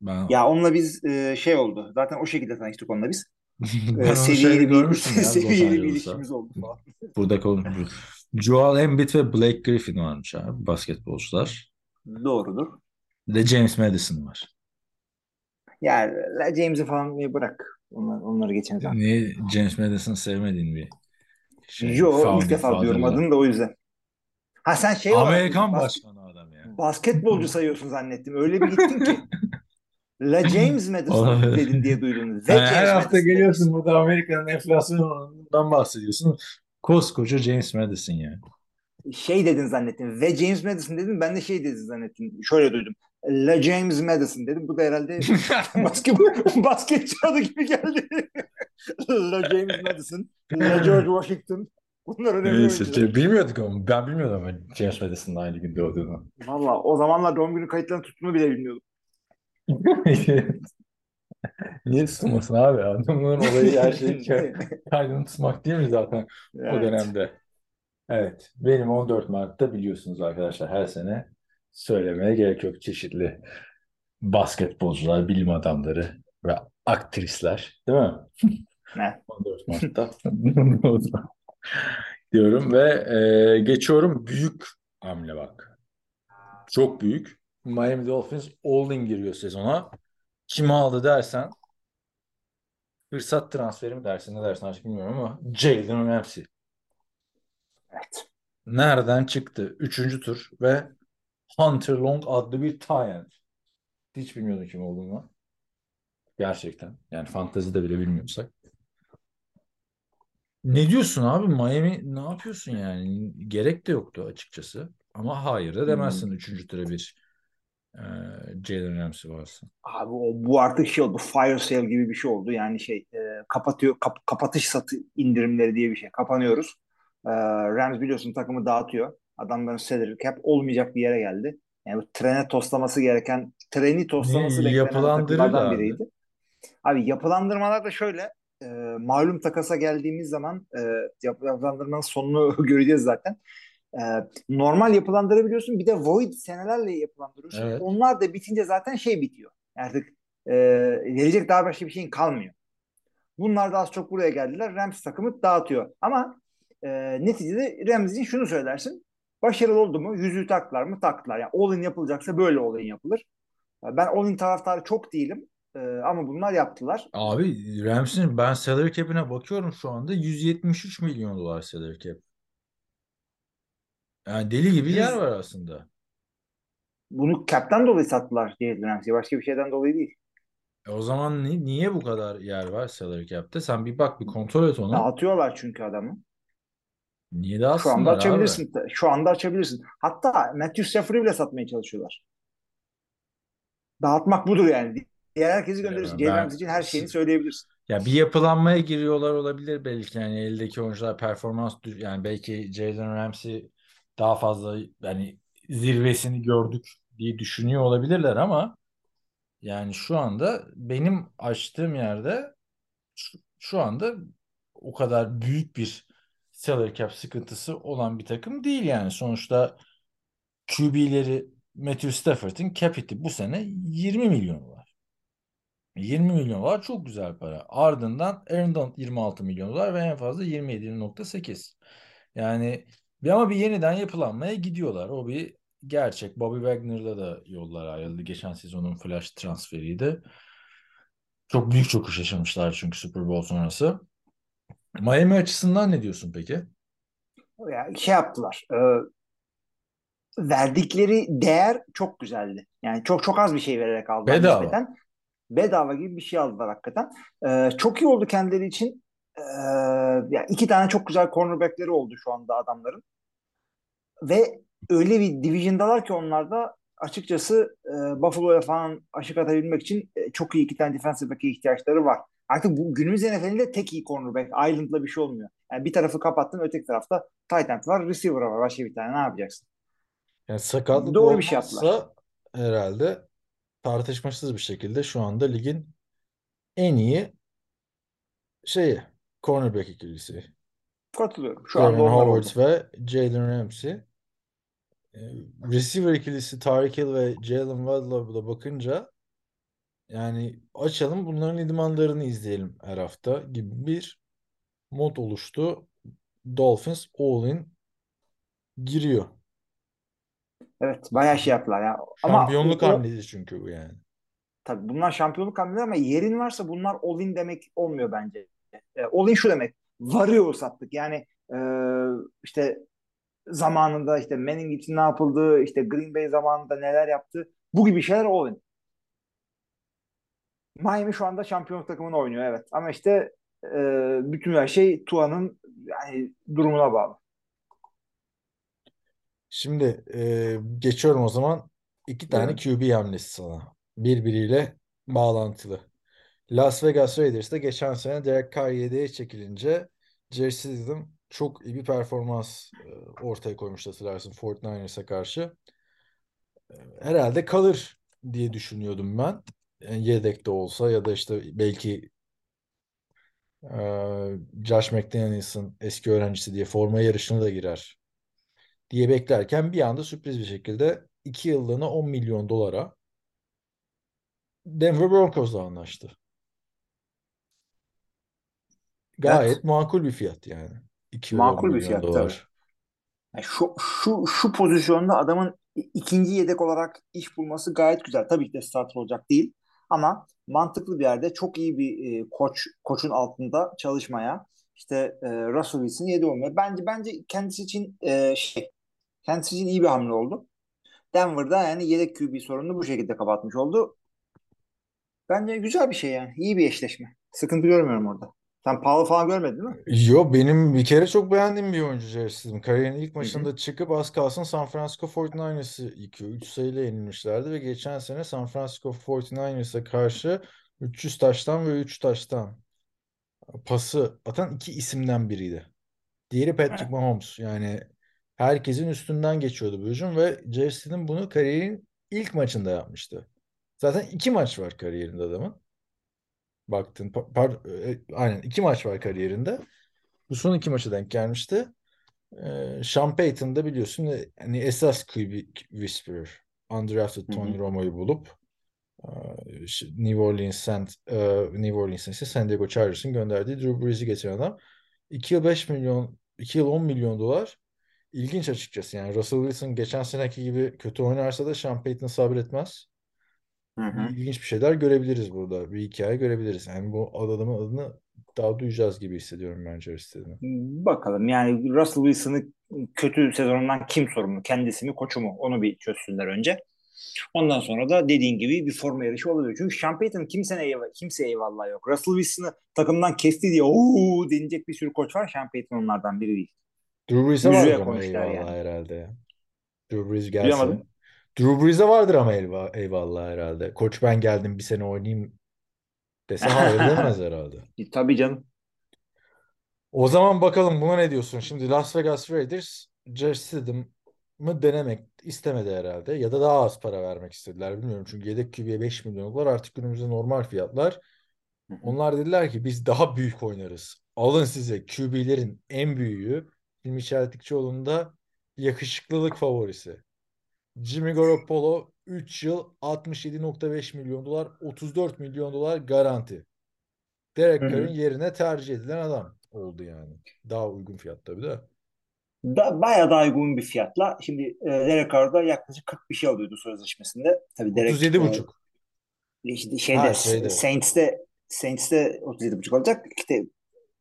Ben Ya onunla biz e, şey oldu. Zaten o şekilde tanıştık onunla biz. ben E, seviyeli bir, ya seviyeli bir ilişkimiz oldu falan. Burada konuşuyoruz. Joel Embiid ve Blake Griffin varmış abi basketbolcular. Doğrudur. Bir de James Madison var. Yani James'i falan bırak. Onlar, onları geçen zaman. Niye James Madison'ı sevmediğin bir şey. Yo ilk defa diyorum adını da o yüzden. Ha sen şey olarak Amerikan bas- başkanı adam ya. basketbolcu sayıyorsun zannettim. Öyle bir gittin ki. La James Madison dedin diye duydum. Ve Yani her hafta Madison geliyorsun burada Amerika'nın enflasyonundan bahsediyorsun. Koskoca James Madison ya. Şey dedin zannettim. Ve James Madison dedim. Ben de şey dedin zannettim. Şöyle duydum. La James Madison dedim. Bu da herhalde basket, basketçi adı gibi geldi. La James Madison, La George Washington. Bunlar önemli Neyse, oyuncular. şey, bilmiyorduk ama ben bilmiyordum ama James Madison'ın aynı günde olduğunu. Valla o zamanlar doğum günü kayıtlarını tuttuğunu bile bilmiyordum. Niye tutmasın abi? Adamların olayı her şeyi kaydını tutmak değil mi zaten o Evet. dönemde? Evet. Benim 14 Mart'ta biliyorsunuz arkadaşlar her sene söylemeye gerek yok. Çeşitli basketbolcular, bilim adamları ve aktrisler değil mi? Ne? 14 Mart'ta diyorum ve e, geçiyorum büyük hamle bak. Çok büyük. Miami Dolphins all-in giriyor sezona. Kimi aldı dersen fırsat transferi mi dersin ne dersin artık bilmiyorum ama Jalen Ramsey. Evet. Nereden çıktı? Üçüncü tur ve Hunter Long adlı bir end. Hiç bilmiyordum kim olduğunu. Gerçekten. Yani fantezide bile bilmiyorsak. Ne diyorsun abi? Miami ne yapıyorsun yani? Gerek de yoktu açıkçası. Ama hayır da demezsin üçüncü tura bir e, Jalen Ramsey varsa. Abi o, bu artık şey oldu. Fire sale gibi bir şey oldu. Yani şey e, kapatıyor kap- kapatış satı indirimleri diye bir şey. Kapanıyoruz. E, Rams biliyorsun takımı dağıtıyor. Adamların salary cap olmayacak bir yere geldi. Yani bu trene toslaması gereken treni toslaması Ne, beklenen yapılandırırlar takımlardan abi. biriydi. Abi yapılandırmalar da şöyle e, malum takasa geldiğimiz zaman e, yap- yapılandırmanın sonunu göreceğiz zaten. E, normal yapılandırabiliyorsun bir de void senelerle yapılandırıyorsun. Evet. Onlar da bitince zaten şey bitiyor. Artık e, verecek daha başka bir şeyin kalmıyor. Bunlar da az çok buraya geldiler. Rams takımı dağıtıyor. Ama e, neticede Rams için şunu söylersin. Başarılı oldu mu? Yüzüğü taktılar mı? Taktılar. Yani all-in yapılacaksa böyle all-in yapılır. Ben all-in taraftarı çok değilim. E, ama bunlar yaptılar. Abi Ramsey'in ben salary cap'ine bakıyorum şu anda 173 milyon dolar salary cap. Yani deli gibi yer var aslında. Bunu cap'ten dolayı sattılar diye Ramsey. Başka bir şeyden dolayı değil. E o zaman ni- niye bu kadar yer var salary cap'te? Sen bir bak bir kontrol et onu. Dağıtıyorlar çünkü adamı. Niye Şu anda dağıtsınlar abi? açabilirsin. Şu anda açabilirsin. Hatta Matthew Stafford'ı bile satmaya çalışıyorlar. Dağıtmak budur yani. Diğer herkesi gönderirsin. Ben- Jalen Ramsey için her şeyini söyleyebilirsin. Ya bir yapılanmaya giriyorlar olabilir belki yani eldeki oyuncular performans yani belki Jalen Ramsey daha fazla yani zirvesini gördük diye düşünüyor olabilirler ama yani şu anda benim açtığım yerde şu, şu anda o kadar büyük bir salary cap sıkıntısı olan bir takım değil yani sonuçta QB'leri Matthew Stafford'ın capit'i bu sene 20 milyon var. 20 milyon dolar çok güzel para. Ardından Aaron Donald 26 milyon dolar ve en fazla 27.8. Yani bir ama bir yeniden yapılanmaya gidiyorlar. O bir gerçek. Bobby Wagner'la da yollar ayrıldı. Geçen sezonun flash transferiydi. Çok büyük çöküş yaşamışlar çünkü Super Bowl sonrası. Miami açısından ne diyorsun peki? Yani şey yaptılar. E, verdikleri değer çok güzeldi. Yani çok çok az bir şey vererek aldılar Bedava. nispeten. Bedava gibi bir şey aldılar hakikaten. Ee, çok iyi oldu kendileri için. Ee, ya iki tane çok güzel cornerbackleri oldu şu anda adamların. Ve öyle bir division'dalar ki onlar da açıkçası e, Buffalo'ya falan aşık atabilmek için e, çok iyi iki tane defensive back'e ihtiyaçları var. Artık bu günümüz NFL'inde tek iyi cornerback. Island'la bir şey olmuyor. Yani bir tarafı kapattın öteki tarafta tight end var, receiver var. Başka bir tane ne yapacaksın? Yani sakatlık Doğru bir şey olmazsa herhalde tartışmasız bir şekilde şu anda ligin en iyi şeyi cornerback ikilisi. Katılıyorum. Şu anda Jordan onlar Howard ve Jalen Ramsey. Ee, Receiver ikilisi Tyreek Hill ve Jalen Waddle'a da bakınca yani açalım bunların idmanlarını izleyelim her hafta gibi bir mod oluştu. Dolphins all-in giriyor. Evet bayağı şey yaptılar ya. Ama Şampiyonluk o- hamlesi çünkü bu yani. tabii bunlar şampiyonluk hamleleri ama yerin varsa bunlar all-in demek olmuyor bence. E, all-in şu demek. Varıyor sattık. Yani e, işte zamanında işte Manning için ne yapıldı, işte Green Bay zamanında neler yaptı. Bu gibi şeyler all-in. Miami şu anda şampiyonluk takımını oynuyor evet. Ama işte e, bütün her şey Tua'nın yani durumuna bağlı. Şimdi e, geçiyorum o zaman. İki tane Buyurun. QB hamlesi sana. Birbiriyle bağlantılı. Las Vegas Raiders'ta geçen sene Derek Carr yedeğe çekilince Jerry Stidham çok iyi bir performans e, ortaya koymuş hatırlarsın 49ers'a karşı. E, Herhalde kalır diye düşünüyordum ben. Yani yedekte olsa ya da işte belki e, Josh McDaniels'ın eski öğrencisi diye forma yarışına da girer diye beklerken bir anda sürpriz bir şekilde 2 yıllığına 10 milyon dolara Denver Broncos'la anlaştı. Gayet Evet. makul bir fiyat yani. 2 yıl 10 Makul bir fiyat dolar. tabii. Yani şu şu şu pozisyonda adamın ikinci yedek olarak iş bulması gayet güzel. Tabii ki de starter olacak değil ama mantıklı bir yerde çok iyi bir e, koç koçun altında çalışmaya işte e, Russell Wilson yedi olmaya. Bence bence kendisi için e, şey kendisi için iyi bir hamle oldu. Denver'da yani yedek QB sorununu bu şekilde kapatmış oldu. Bence güzel bir şey yani. İyi bir eşleşme. Sıkıntı görmüyorum orada. Sen Powell falan görmedin mi? Yo benim bir kere çok beğendiğim bir oyuncu Jerry Stidham. Kariyerinin ilk maçında çıkıp az kalsın San Francisco 49ers'ı yıkıyor. 3 sayıyla yenilmişlerdi ve geçen sene San Francisco 49ers'a karşı 300 taştan ve 3 taştan pası atan iki isimden biriydi. Diğeri Patrick. Mahomes. Yani herkesin üstünden geçiyordu bu hücum ve Stidham bunu kariyerin ilk maçında yapmıştı. Zaten iki maç var kariyerinde adamın. Baktın, pa- par- e, aynen iki maç var kariyerinde. Bu son iki maçı denk gelmişti. Ee, Sean Payton da biliyorsun e, hani esas QB whisperer. Undrafted Tony. Romo'yu bulup e, New Orleans Saint, New Orleans'ın ise San Diego Chargers'ın gönderdiği Drew Brees'i getiren adam. 2 yıl 5 milyon, 2 yıl 10 milyon dolar. İlginç açıkçası yani. Russell Wilson geçen seneki gibi kötü oynarsa da Sean Payton sabretmez. Hı hı. İlginç bir şeyler görebiliriz burada. Bir hikaye görebiliriz. Yani bu adamın adını daha duyacağız gibi hissediyorum ben Jerry Stidham'ı. Bakalım yani Russell Wilson'ı kötü sezonundan kim sorumlu? Kendisi mi koçu mu? Onu bir çözsünler önce. Ondan sonra da dediğin gibi bir forma yarışı olabilir. Çünkü Sean Payton kimsene eyvallah, kimseye eyvallah yok. Russell Wilson'ı takımdan kesti diye ooo denilecek bir sürü koç var. Sean Payton onlardan biri değil. Drew Brees'e vardır ama koymuşlar eyvallah yani. herhalde ya. Drew Brees. Duyamadım. Drew Brees'e vardır ama eyvallah, eyvallah herhalde. Koç ben geldim bir sene oynayayım dese hayır demez herhalde. E, Tabii canım. O zaman bakalım buna ne diyorsun? Şimdi Las Vegas Raiders Jerry Stidham'ı denemek istemedi herhalde. Ya da daha az para vermek istediler bilmiyorum. Çünkü yedek QB'ye 5 milyon dolar artık günümüzde normal fiyatlar. Onlar dediler ki biz daha büyük oynarız. Alın size QB'lerin en büyüğü. Hilmi Çeltikçioğlu'nun da yakışıklılık favorisi. Jimmy Garoppolo 3 yıl 67.5 milyon dolar 34 milyon dolar garanti. Derek Carr'ın yerine tercih edilen adam oldu yani. Daha uygun fiyat tabii de. Da, bayağı daha uygun bir fiyatla. Şimdi e, Derek Carr'da yaklaşık 40 bir şey alıyordu sözleşmesinde. Tabii Derek e, 37,5. işte şeyde Ha şeyde. Saints'te Saints'te 37,5 alacak. İşte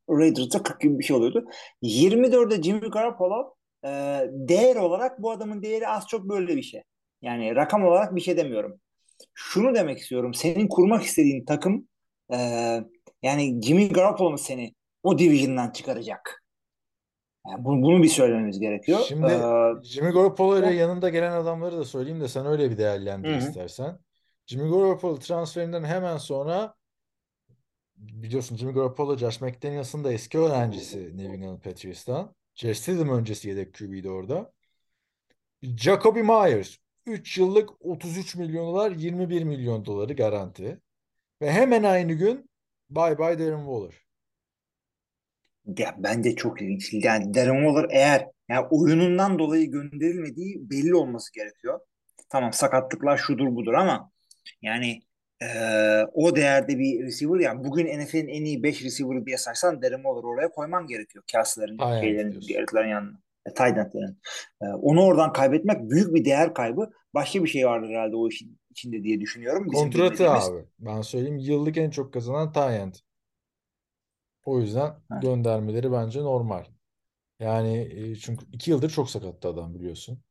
Raiders'da 40 gibi bir şey oluyordu. 24'de Jimmy Garoppolo e, değer olarak bu adamın değeri az çok böyle bir şey. Yani rakam olarak bir şey demiyorum. Şunu demek istiyorum. Senin kurmak istediğin takım e, yani Jimmy Garoppolo mu seni o division'dan çıkaracak? Yani bunu, bunu bir söylememiz gerekiyor. Şimdi Ee, Jimmy Garoppolo ile yanında gelen adamları da söyleyeyim de sen öyle bir değerlendir Hı istersen. Jimmy Garoppolo transferinden hemen sonra biliyorsun Jimmy Garoppolo Josh McDaniels'ın da eski öğrencisi New England Patriots'tan. Stidham öncesi yedek QB'ydi orada. Jacoby Myers 3 yıllık 33 milyon dolar 21 milyon doları garanti. Ve hemen aynı gün bye bye Darren Waller. Ya bence çok ilginç. Yani Darren Waller eğer yani oyunundan dolayı gönderilmediği belli olması gerekiyor. Tamam sakatlıklar şudur budur ama yani eee, o değerde bir receiver yani bugün NFL'in en iyi 5 receiver diye saysan Darren Waller oraya koyman gerekiyor. Kelsey'lerin, şeylerin, diğerlerin yanına. E, tight end'lerin. E, onu oradan kaybetmek büyük bir değer kaybı. Başka bir şey vardır herhalde o işin içinde diye düşünüyorum. Bizim Kontratı bilmediğimiz. abi. Ben söyleyeyim yıllık en çok kazanan Tyent. O yüzden Ha. göndermeleri bence normal. Yani e, çünkü iki yıldır çok sakattı adam biliyorsun.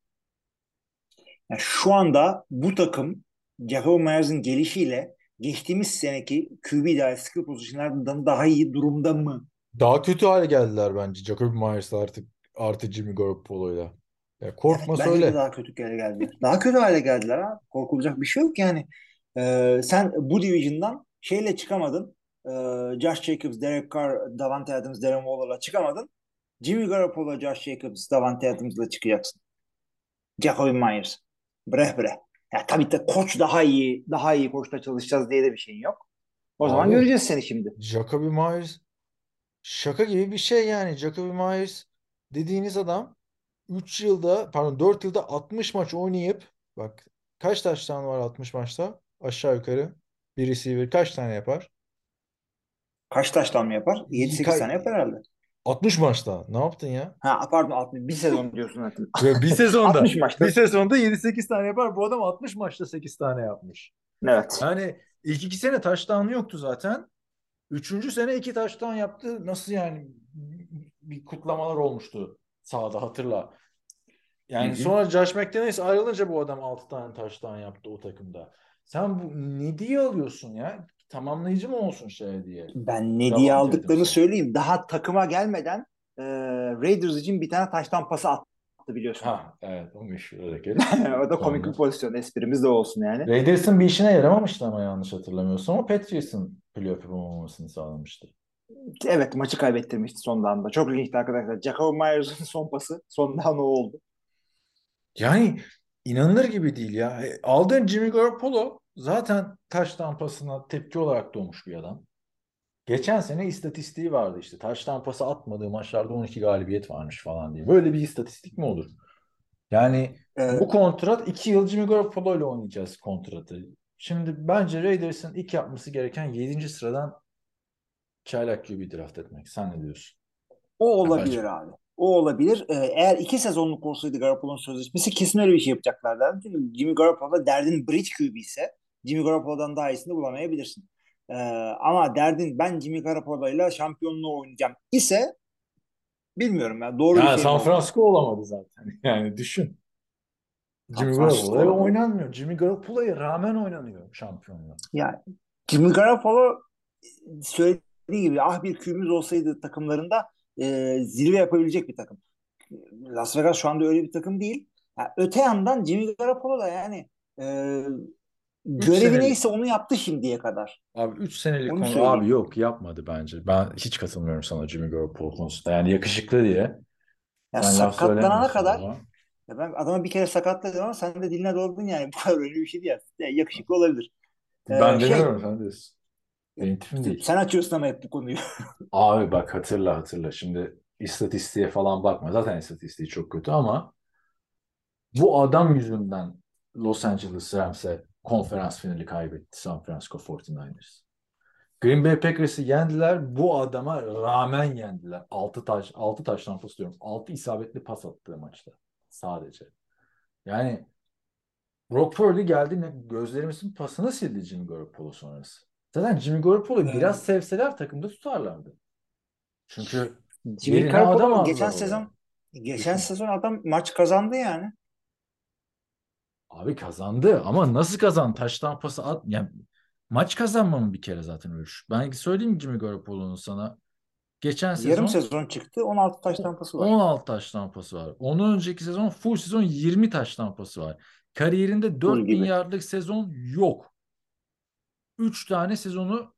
Yani şu anda bu takım Jacoby Myers'ın gelişiyle geçtiğimiz seneki QB ideal skill pozisyonlardan daha iyi durumda mı? Daha kötü hale geldiler bence Jacoby Myers artık artı Jimmy Garoppolo'yla. Ya korkma Evet, söyle. daha kötü hale geldiler. Daha kötü hale geldiler ha. Korkulacak bir şey yok yani. Ee, sen bu division'dan şeyle çıkamadın. Ee, Josh Jacobs, Derek Carr, Davante Adams, Darren Waller'la çıkamadın. Jimmy Garoppolo, Josh Jacobs, Davante Adams'la çıkacaksın. Jacoby Myers. Breh breh. Ya tabii de koç daha iyi, daha iyi koçla çalışacağız diye de bir şeyin yok. O zaman Abi. göreceğiz seni şimdi. Jacoby Myers şaka gibi bir şey yani. Jacoby Myers dediğiniz adam 3 yılda pardon 4 yılda 60 maç oynayıp bak kaç taştan var 60 maçta? Aşağı yukarı bir receiver kaç tane yapar? Kaç taştan mı yapar? 7-8 Ka- tane yapar herhalde. 60 maçta. Ne yaptın ya? Ha pardon 60. Bir sezon diyorsun zaten. Bir sezonda 60 maçta. bir sezonda 7-8 tane yapar. Bu adam 60 maçta 8 tane yapmış. Evet. Yani ilk iki sene taştanı yoktu zaten. Üçüncü sene iki taştan yaptı. Nasıl yani? Bir kutlamalar olmuştu sahada hatırla. Yani Hı hı. sonra Josh McDaniels ayrılınca bu adam 6 tane taştan yaptı o takımda. Sen bu ne diye alıyorsun ya? Tamamlayıcı mı olsun şey diye? Ben ne diye aldıklarını sana. söyleyeyim. Daha takıma gelmeden e, Raiders için bir tane taştan pası attı biliyorsun. Ha evet o meşhur hareket. o da komik bir pozisyon. Esprimiz de olsun yani. Raiders'ın bir işine yaramamıştı ama yanlış hatırlamıyorsam ama Patriots'ın playoff yapamamasını sağlamıştı. Evet maçı kaybettirmişti son anda. Çok ilginçti arkadaşlar. Jacob Myers'ın son pası son down o oldu. Yani inanılır gibi değil ya. E, Aldığın Jimmy Garoppolo zaten taş pasına tepki olarak doğmuş bir adam. Geçen sene istatistiği vardı işte. Taş pası atmadığı maçlarda 12 galibiyet varmış falan diye. Böyle bir istatistik mi olur? Yani Ee, bu kontrat 2 yıl Jimmy Garoppolo ile oynayacağız kontratı. Şimdi bence Raiders'ın ilk yapması gereken 7. sıradan çaylak QB draft etmek. Sen ne diyorsun? o olabilir bence- abi. O olabilir. Ee, eğer iki sezonluk olsaydı Garoppolo'nun sözleşmesi kesin öyle bir şey yapacaklardı. Jimmy Garoppolo derdin bridge QB ise Jimmy Garoppolo'dan daha iyisini bulamayabilirsin. Ee, ama derdin ben Jimmy Garoppolo'yla şampiyonluğu oynayacağım ise bilmiyorum ya. Doğru bir Yani şey San? Francisco olamadı zaten. Yani düşün. Jimmy Garoppolo'ya oynanmıyor. Jimmy Garoppolo'ya rağmen oynanıyor şampiyonluğa. Yani Jimmy Garoppolo söylediği gibi ah bir QB'miz olsaydı takımlarında e, zirve yapabilecek bir takım. Las Vegas şu anda öyle bir takım değil. Ha, öte yandan Jimmy Garoppolo da yani e, görevi senelik. neyse onu yaptı şimdiye kadar. Abi 3 senelik Onu konu söyleyeyim. abi yok yapmadı bence. Ben hiç katılmıyorum sana Jimmy Garoppolo konusunda. Yani yakışıklı diye. Ya Ben laf sakatlanana kadar ama. ya ben adama bir kere sakatladım ama sen de diline doldun yani bu kadar öyle bir şey değil. Ya, yakışıklı olabilir. Ee, Ben şey, demiyorum sen diyorsun. Benim tipim değil. sen açıyorsun ama hep bu konuyu. Abi bak hatırla hatırla. Şimdi istatistiğe falan bakma. Zaten istatistiği çok kötü ama bu adam yüzünden Los Angeles Rams'e konferans finali kaybetti San Francisco 49ers. Green Bay Packers'ı yendiler. Bu adama rağmen yendiler. 6 taş 6 taştan pas diyorum. 6 isabetli pas attığı maçta sadece. Yani Brock Purdy geldi ne, gözlerimizin pasını sildi Jimmy Garoppolo sonrası. Zaten Jimmy Garoppolo Evet. biraz sevseler takımda tutarlardı. Çünkü Jimmy Garoppolo geçen sezon Geçen sezon adam maç kazandı yani. Abi kazandı ama nasıl kazandı? Taş tampası at. Yani maç kazanma mı bir kere zaten öyle. Ben söyleyeyim mi Jimmy Garoppolo'nun sana. Geçen sezon Yarım sezon çıktı 16 taş tampası var. 16 taş tampası var. Ondan önceki sezon full sezon 20 taş tampası var. Kariyerinde 4000 gibi. yardlık sezon yok. 3 tane sezonu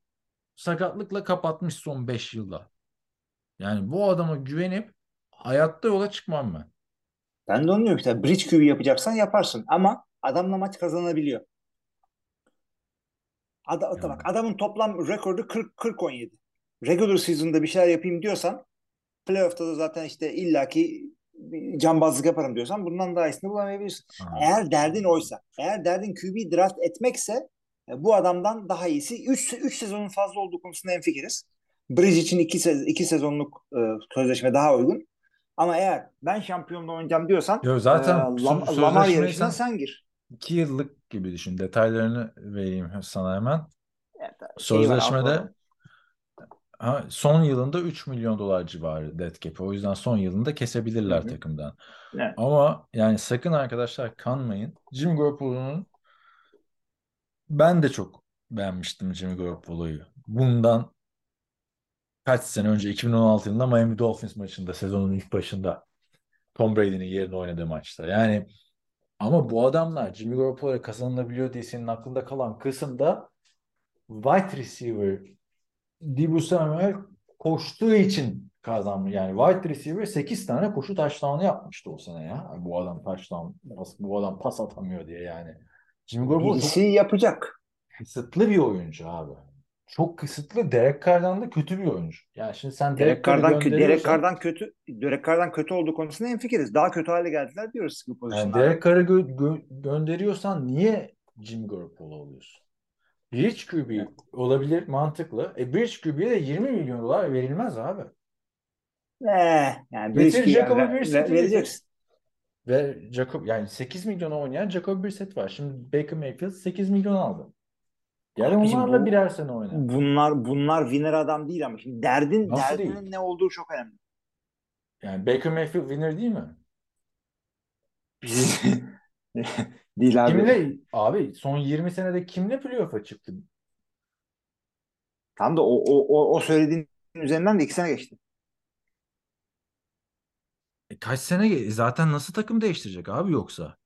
sakatlıkla kapatmış son 5 yılda. Yani bu adama güvenip hayatta yola çıkmam ben. Ben de onu diyorum işte bridge QB yapacaksan yaparsın ama adamla maç kazanabiliyor. Ada, Yani. bak adamın toplam rekordu 40 40 17. Regular season'da bir şeyler yapayım diyorsan playoff'ta da zaten işte illaki cambazlık yaparım diyorsan bundan daha iyisini bulamayabilirsin. Ha. Eğer derdin oysa, eğer derdin QB draft etmekse e, bu adamdan daha iyisi 3 3 sezonun fazla olduğu konusunda hemfikiriz. Bridge için 2 sez iki sezonluk e, sözleşme daha uygun. Ama eğer ben şampiyonla oynayacağım diyorsan Yo, zaten e, Lam- Lamar yarışına sen- gir. 2 yıllık gibi düşün. Detaylarını vereyim sana hemen. Var, Sözleşmede ha, son yılında 3 milyon dolar civarı dead cap. O yüzden son yılında kesebilirler Hı hı. takımdan. Evet. Ama yani sakın arkadaşlar kanmayın. Jimmy Garoppolo'nun ben de çok beğenmiştim Jimmy Garoppolo'yu. Bundan kaç sene önce 2016 yılında Miami Dolphins maçında sezonun ilk başında Tom Brady'nin yerine oynadığı maçta. Yani ama bu adamlar Jimmy Garoppolo'ya kazanılabiliyor diye senin aklında kalan kısımda wide receiver Deebo Samuel koştuğu için kazanmış. Yani wide receiver 8 tane koşu touchdown'ı yapmıştı o sene ya. Bu adam touchdown, bu adam pas atamıyor diye yani. Jimmy Garoppolo Birisi yapacak. kısıtlı bir oyuncu abi. Çok kısıtlı. Derek Carr'dan da kötü bir oyuncu. Yani şimdi sen Derek Derek Carr'dan, Derek Carr'dan kötü Derek Carr'dan kötü olduğu konusunda hemfikiriz. Daha kötü hale geldiler diyoruz sıkı yani pozisyonlarda. Derek Carr'ı gö- gö- gönderiyorsan niye Jimmy Garoppolo oluyorsun? Bridge QB olabilir mantıklı. E Bridge QB'ye de 20 milyon dolar verilmez abi. Eh, yani bir Getir Jacoby ver- Brissett'i ver- vereceksin. Ve Jacob yani 8 milyona oynayan Jacob Brissett var. Şimdi Baker Mayfield 8 milyon aldı. Gel Abicim onlarla bu- birer sene oyna. Bunlar bunlar winner adam değil ama şimdi derdin Nasıl derdinin değil? ne olduğu çok önemli. Yani Baker Mayfield winner değil mi? değil abi. Kimle abi son 20 senede kimle playoff'a çıktı? Tam da o, o, o, o söylediğin üzerinden de iki sene geçti. E, kaç sene ge- zaten nasıl takım değiştirecek abi yoksa?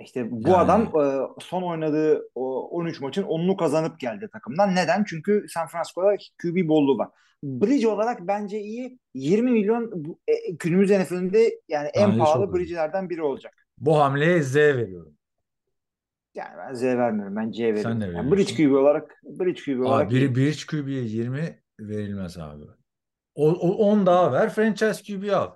İşte bu Yani- adam e, son oynadığı o 13 maçın 10'unu kazanıp geldi takımdan. Neden? Çünkü San Francisco'da QB bolluğu var. Bridge olarak bence iyi. 20 milyon e, günümüz NFL'inde yani en Bence pahalı çok iyi. bridge'lerden biri olacak. Bu hamleye Z veriyorum. Yani ben Z vermiyorum. Ben C veriyorum. ne Yani veriyorsun? bridge QB olarak Bridge QB olarak Abi biri Bridge QB'ye 20 verilmez abi. O, o 10 daha ver franchise QB al.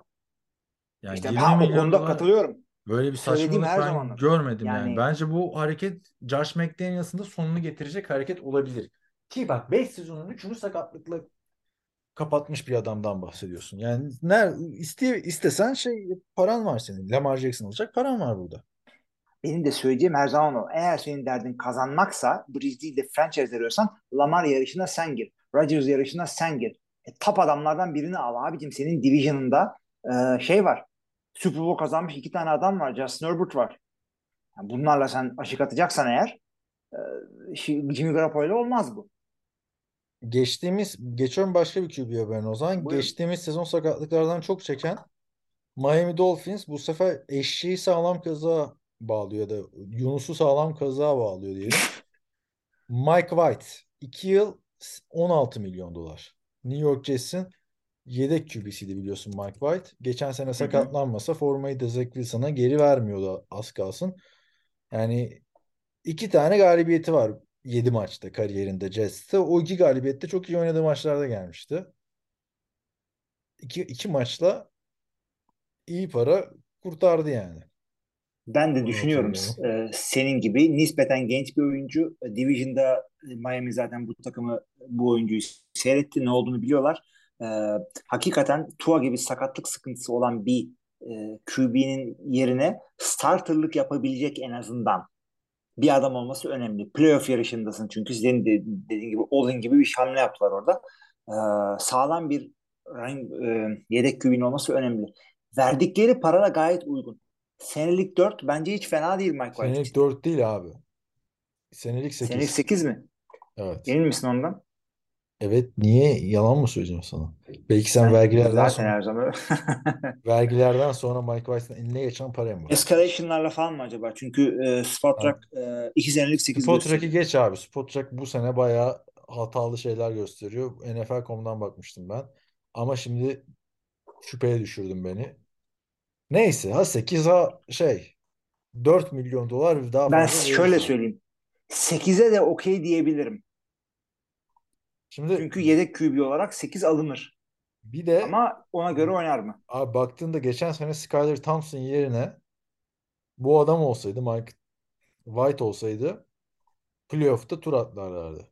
Yani işte 20 ha, o milyon konuda dolar katılıyorum. Böyle bir Söylediğim saçmalık her ben görmedim yani. Yani- Bence bu hareket Josh McDaniels'ın da sonunu getirecek hareket olabilir. Ki bak 5 sezonun 3'ünü sakatlıkla kapatmış bir adamdan bahsediyorsun. Yani ner iste, istesen şey paran var senin. Lamar Jackson alacak paran var burada. Benim de söyleyeceğim her zaman o. Eğer senin derdin kazanmaksa Bridge değil de franchise arıyorsan Lamar yarışına sen gir. Rodgers yarışına sen gir. E, top adamlardan birini al abicim. Senin division'ında e, şey var. Super Bowl kazanmış iki tane adam var. Justin Herbert var. Yani bunlarla sen aşık atacaksan eğer e, Jimmy Garoppolo olmaz bu. Geçtiğimiz, geçiyorum başka bir QB haberine o zaman. Buyurun. Geçtiğimiz sezon sakatlıklardan çok çeken Miami Dolphins bu sefer eşeği sağlam kazığa bağlıyor da Yunus'u sağlam kazığa bağlıyor diyelim. Mike White 2 yıl 16 milyon dolar. New York Jets'in yedek QB'siydi biliyorsun Mike White. Geçen sene sakatlanmasa formayı da Zach Wilson'a geri vermiyordu az kalsın. Yani iki tane galibiyeti var 7 maçta kariyerinde Jets'te. O iki galibiyette çok iyi oynadığı maçlarda gelmişti. İki, iki maçla iyi para kurtardı yani. Ben de düşünüyorum e, senin gibi nispeten genç bir oyuncu. Division'da Miami zaten bu takımı bu oyuncuyu seyretti. Ne olduğunu biliyorlar. E, hakikaten Tua gibi sakatlık sıkıntısı olan bir e, QB'nin yerine starterlık yapabilecek en azından bir adam olması önemli. Playoff yarışındasın çünkü senin de dediğin gibi Olin gibi bir hamle yaptılar orada. E, sağlam bir e, yedek QB'nin olması önemli. verdikleri para da gayet uygun. Senelik 4 bence hiç fena değil Mike White Senelik için. 4 değil abi. Senelik 8. Senelik 8 mi? Evet. Emin misin ondan? Evet niye yalan mı söyleyeceğim sana? Belki sen Ben vergilerden zaten sonra her zaman vergilerden sonra Mike White'ın eline geçen paraya mı? Escalation'larla falan mı acaba? Çünkü e, Spot Track 2 senelik 8 Spot gösteriyor. Geç abi. Spot Track bu sene bayağı hatalı şeyler gösteriyor. NFL.com'dan bakmıştım ben. Ama şimdi şüpheye düşürdün beni. Neyse ha 8 ha şey 4 milyon dolar daha Ben fazla şöyle verirsen. söyleyeyim. 8'e de okey diyebilirim. Şimdi Çünkü yedek QB olarak 8 alınır. bir de Ama ona göre oynar mı? abi baktığında geçen sene Skyler Thompson yerine bu adam olsaydı Mike White olsaydı playoff'ta tur atlarlardı.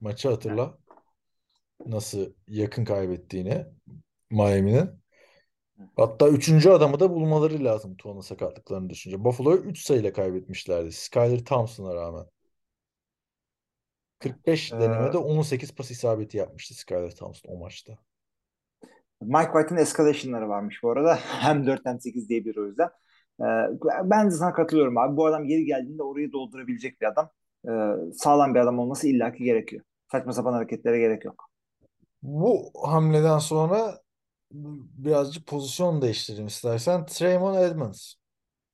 Maçı hatırla. Nasıl yakın kaybettiğini Miami'nin. Hatta üçüncü adamı da bulmaları lazım Tuan'ın sakatlıklarını düşünce. Buffalo'yu 3 sayıyla kaybetmişlerdi. Skyler Thompson'a rağmen. 45 Ee, denemede 18 pas isabeti yapmıştı Skyler Thompson o maçta. Mike White'ın escalation'ları varmış bu arada. Hem 4 hem 8 diye bir o yüzden. Ee, ben de sana katılıyorum abi. Bu adam geri geldiğinde orayı doldurabilecek bir adam. Ee, sağlam bir adam olması illaki gerekiyor. Saçma sapan hareketlere gerek yok. Bu hamleden sonra birazcık pozisyon değiştireyim istersen. Trayvon Edmonds.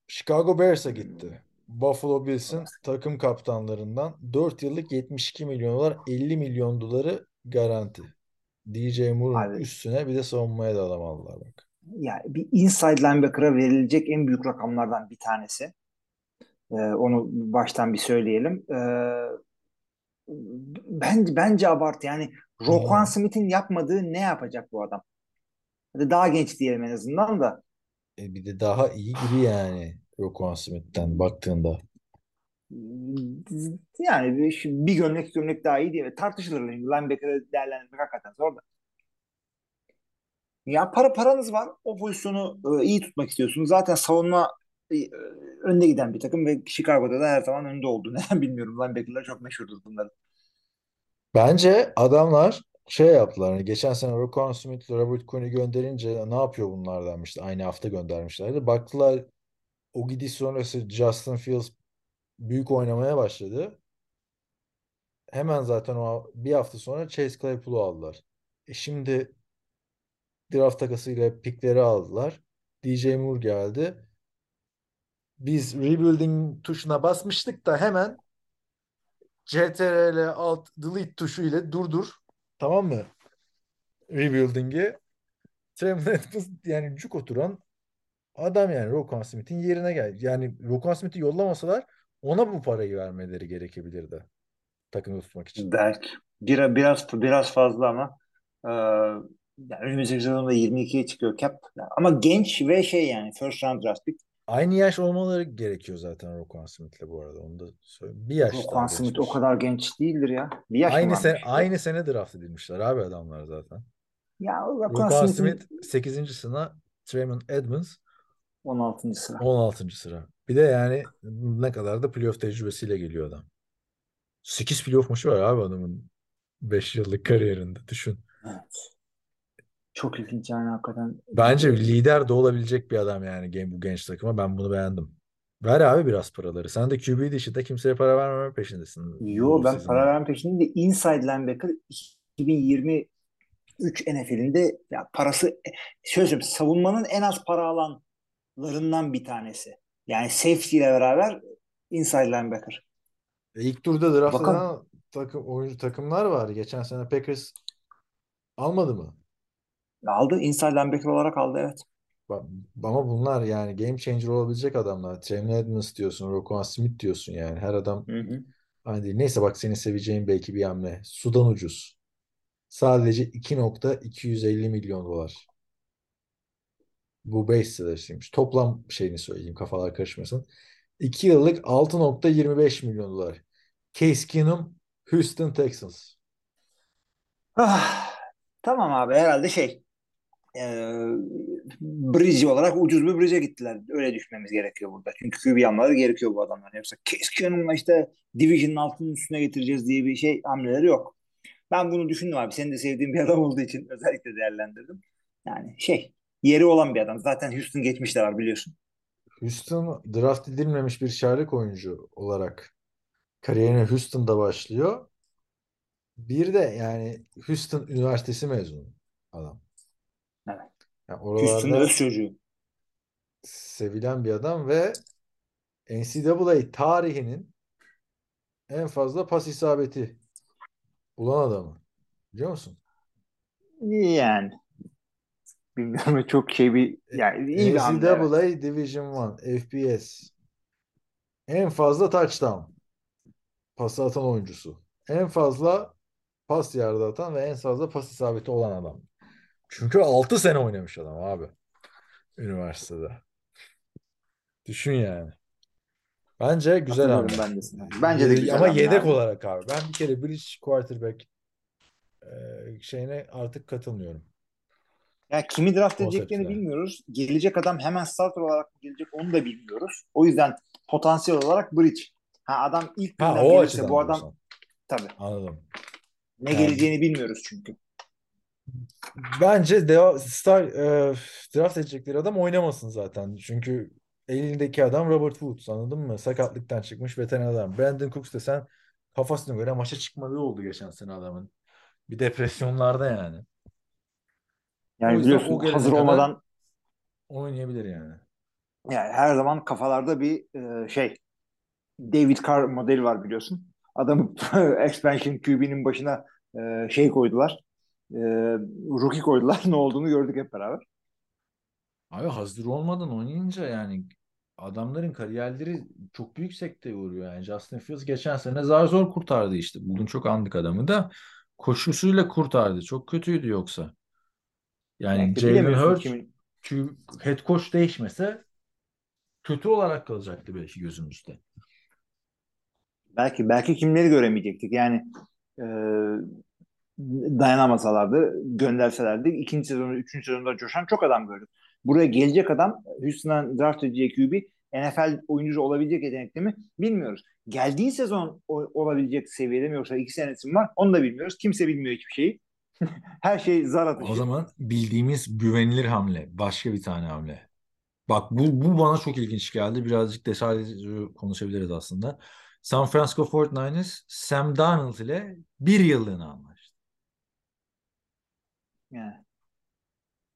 Chicago Bears'a gitti. Buffalo Bills'in takım kaptanlarından 4 yıllık 72 milyon dolar 50 milyon doları garanti. DJ Moore'un üstüne bir de savunmaya da adam aldılar bak. Yani bir inside linebacker'a verilecek en büyük rakamlardan bir tanesi. Ee, onu baştan bir söyleyelim. Ee, bence, bence abartı. Yani Roquan Hmm. Smith'in yapmadığı ne yapacak bu adam? Hadi daha genç diyelim en azından da. E bir de daha iyi gibi yani Roquan Smith'ten baktığında. Yani bir, bir gömlek gömlek daha iyi diye tartışılır. Linebacker'ı değerlendirmek hakikaten zor da. Ya para paranız var. O pozisyonu e, iyi tutmak istiyorsunuz. Zaten savunma e, önde giden bir takım ve Chicago'da da her zaman önde oldu. Neden bilmiyorum. Linebacker'lar çok meşhurdur bunların. Bence adamlar şey yaptılar. Hani geçen sene Roquan Smith'le Robert Quinn'i gönderince ne yapıyor bunlar denmişti. Aynı hafta göndermişlerdi. Baktılar o gidiş sonrası Justin Fields büyük oynamaya başladı. Hemen zaten o bir hafta sonra Chase Claypool'u aldılar. E şimdi draft takasıyla pikleri aldılar. DJ Moore geldi. Biz rebuilding tuşuna basmıştık da hemen CTRL alt delete tuşu ile durdur. Tamam mı? Rebuilding'i. Edmonds yani cuk oturan adam yani Roquan Smith'in yerine geldi. Yani Roquan Smith'i yollamasalar ona bu parayı vermeleri gerekebilirdi. Takımı tutmak için. Belki. Bir, biraz biraz fazla ama e, yani önümüzdeki sezonda 22'ye çıkıyor cap. Ama genç ve şey yani first round draft pick. Aynı yaş olmaları gerekiyor zaten Roquan Smith'le bu arada. Onu da söyleyeyim. Bir yaş Roquan Smith o kadar genç değildir ya. Bir yaş Aynı sene aynı sene draft edilmişler abi adamlar zaten. Ya Roquan Roquan Smith'in Smith 8. sıra, Tremon Edmonds 16. sıra. 16. sıra. Bir de yani ne kadar da playoff tecrübesiyle geliyor adam. 8 playoff maçı var abi adamın 5 yıllık kariyerinde düşün. Evet. Çok ilginç yani hakikaten. Bence lider de olabilecek bir adam yani gen- bu genç takıma. Ben bunu beğendim. Ver abi biraz paraları. Sen de QB dışında kimseye para vermeme peşindesin. Yo ben sezon. para verme peşindeyim de inside linebacker 2023 NFL'inde ya parası şöyle söyleyeyim savunmanın en az para alanlarından bir tanesi. Yani safety ile beraber inside linebacker. E, İlk turda draft eden takım, oyuncu takımlar var. Geçen sene Packers almadı mı? Aldı. Inside linebacker olarak aldı evet. Ama bunlar yani game changer olabilecek adamlar. Trevor Edmonds diyorsun, Roquan Smith diyorsun yani. Her adam Hı hı. aynı değil. Neyse bak senin seveceğin belki bir hamle. Sudan ucuz. Sadece 2.250 milyon dolar. Bu base sırasıymış. Toplam şeyini söyleyeyim kafalar karışmasın. 2 yıllık 6.25 milyon dolar. Case Keenum, Houston Texans. Ah, tamam abi herhalde şey e, bridge olarak ucuz bir bridge'e gittiler. Öyle düşmemiz gerekiyor burada. Çünkü QB almaları gerekiyor bu adamların. Yoksa Case işte Division'ın altının üstüne getireceğiz diye bir şey hamleleri yok. Ben bunu düşündüm abi. Senin de sevdiğin bir adam olduğu için özellikle değerlendirdim. Yani şey yeri olan bir adam. Zaten Houston geçmişler var biliyorsun. Houston draft edilmemiş bir çaylak oyuncu olarak kariyerine Houston'da başlıyor. Bir de yani Houston Üniversitesi mezunu adam. Evet. Yani Houston'ın oralarda öz çocuğu. sevilen bir adam ve NCAA tarihinin en fazla pas isabeti bulan adamı. Biliyor musun? Yani bilmiyorum çok şey bir yani iyi bir hamle. evet. NCAA Division 1 FBS en fazla touchdown pası atan oyuncusu. En fazla pas yardı atan ve en fazla pas isabeti olan adam. Çünkü 6 sene oynamış adam abi. Üniversitede. Düşün yani. Bence güzel Katılıyorum hamle. ben de sana. Bence de güzel Ama yedek abi. olarak abi. Ben bir kere bridge quarterback e, şeyine artık katılmıyorum. Yani kimi draft edeceklerini bilmiyoruz. Gelecek adam hemen starter olarak mı gelecek onu da bilmiyoruz. O yüzden potansiyel olarak bridge. Ha adam ilk Ha o gelirse bu adam diyorsan. tabii Anladım. ne Yani- geleceğini bilmiyoruz çünkü. Bence deva- star e, draft edecekleri adam oynamasın zaten. Çünkü elindeki adam Robert Woods anladın mı? Sakatlıktan çıkmış veteran adam. Brandon Cooks desen kafasına göre maça çıkmadığı oldu geçen sene adamın. Bir depresyonlarda yani. Yani biliyorsun hazır olmadan Oynayabilir yani. yani her zaman kafalarda bir e, şey David Carr modeli var biliyorsun. Adamı expansion QB'nin başına e, şey koydular. E, rookie koydular. Ne olduğunu gördük hep beraber. Abi hazır olmadan oynayınca yani adamların kariyerleri çok büyük sekteye uğruyor yani. Justin Fields geçen sene zar zor kurtardı işte. Bugün çok andık adamı da koşusuyla kurtardı. Çok kötüydü yoksa. Yani Belki Jalen bilemiyorsun Hurts kimin. Head coach değişmese kötü olarak kalacaktı belki gözümüzde. Belki belki kimleri göremeyecektik. Yani e, dayanamasalardı, gönderselerdi. ikinci sezonu, üçüncü sezonda coşan çok adam gördük. Buraya gelecek adam Houston'dan draft edeceği QB NFL oyuncusu olabilecek yetenekli mi bilmiyoruz. Geldiği sezon olabilecek seviyede mi yoksa iki senesi mi var onu da bilmiyoruz. Kimse bilmiyor hiçbir şeyi. Her şey zar atışı. O zaman bildiğimiz güvenilir hamle. Başka bir tane hamle. Bak bu, bu bana çok ilginç geldi. Birazcık detaylı konuşabiliriz aslında. San Francisco 49ers Sam Darnold ile bir yıllığına anlaştı. Yani,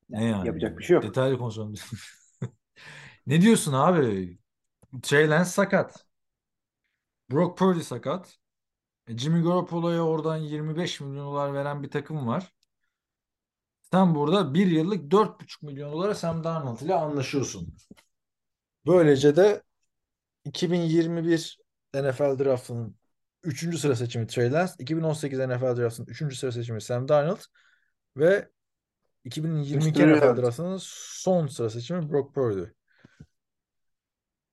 Ne yani? yapacak bir şey yok. Detaylı konuşalım. Ne diyorsun abi? Trey Lance sakat. Brock Purdy sakat. E, Jimmy Garoppolo'ya oradan 25 milyon dolar veren bir takım var. Sen burada bir yıllık 4,5 milyon dolara Sam Darnold ile anlaşıyorsun. Böylece de 2021 NFL Draft'ının 3. sıra seçimi Trey Lance, 2018 NFL Draft'ının 3. sıra seçimi Sam Darnold ve 2022 Üstüne NFL. Draft'ının son sıra seçimi Brock Purdy.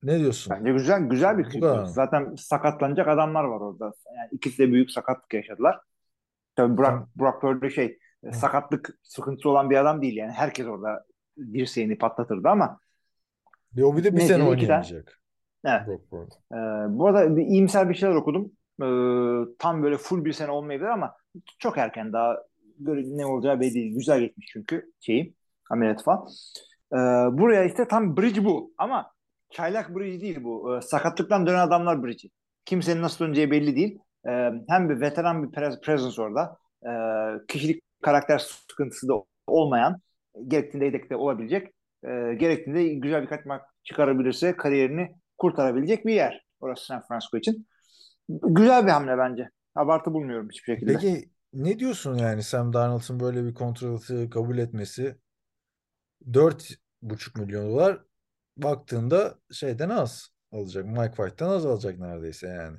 Ne diyorsun? Bence güzel güzel bir mı? Zaten sakatlanacak adamlar var orada. Yani ikisi de büyük sakatlık yaşadılar. Tabii Brock, Tamam. Brock Purdy şey Hı. sakatlık sıkıntısı olan bir adam değil yani. Herkes orada dirseğini patlatırdı ama Bir o bir de bir Neyse, sene oynayamayacak. evet. Ee, bu arada bir iyimser bir şeyler okudum. Ee, tam böyle full bir sene olmayabilir ama çok erken daha ne olacağı belli değil. Güzel geçmiş çünkü şeyi ameliyat falan. Ee, buraya işte tam bridge bu ama çaylak bridge değil bu. Ee, sakatlıktan dönen adamlar bridge'i. Kimsenin nasıl döneceği belli değil. Ee, hem bir veteran bir pres- presence orada. Ee, kişilik karakter sıkıntısı da olmayan gerektiğinde yedekte olabilecek. Ee, gerektiğinde güzel birkaç maç çıkarabilirse kariyerini kurtarabilecek bir yer. Orası San Francisco için. Güzel bir hamle bence. Abartı bulmuyorum hiçbir şekilde. Peki ne diyorsun yani Sam Darnold'un böyle bir kontratı kabul etmesi 4,5 milyon dolar baktığında şeyden az alacak. Mike White'tan az alacak neredeyse yani.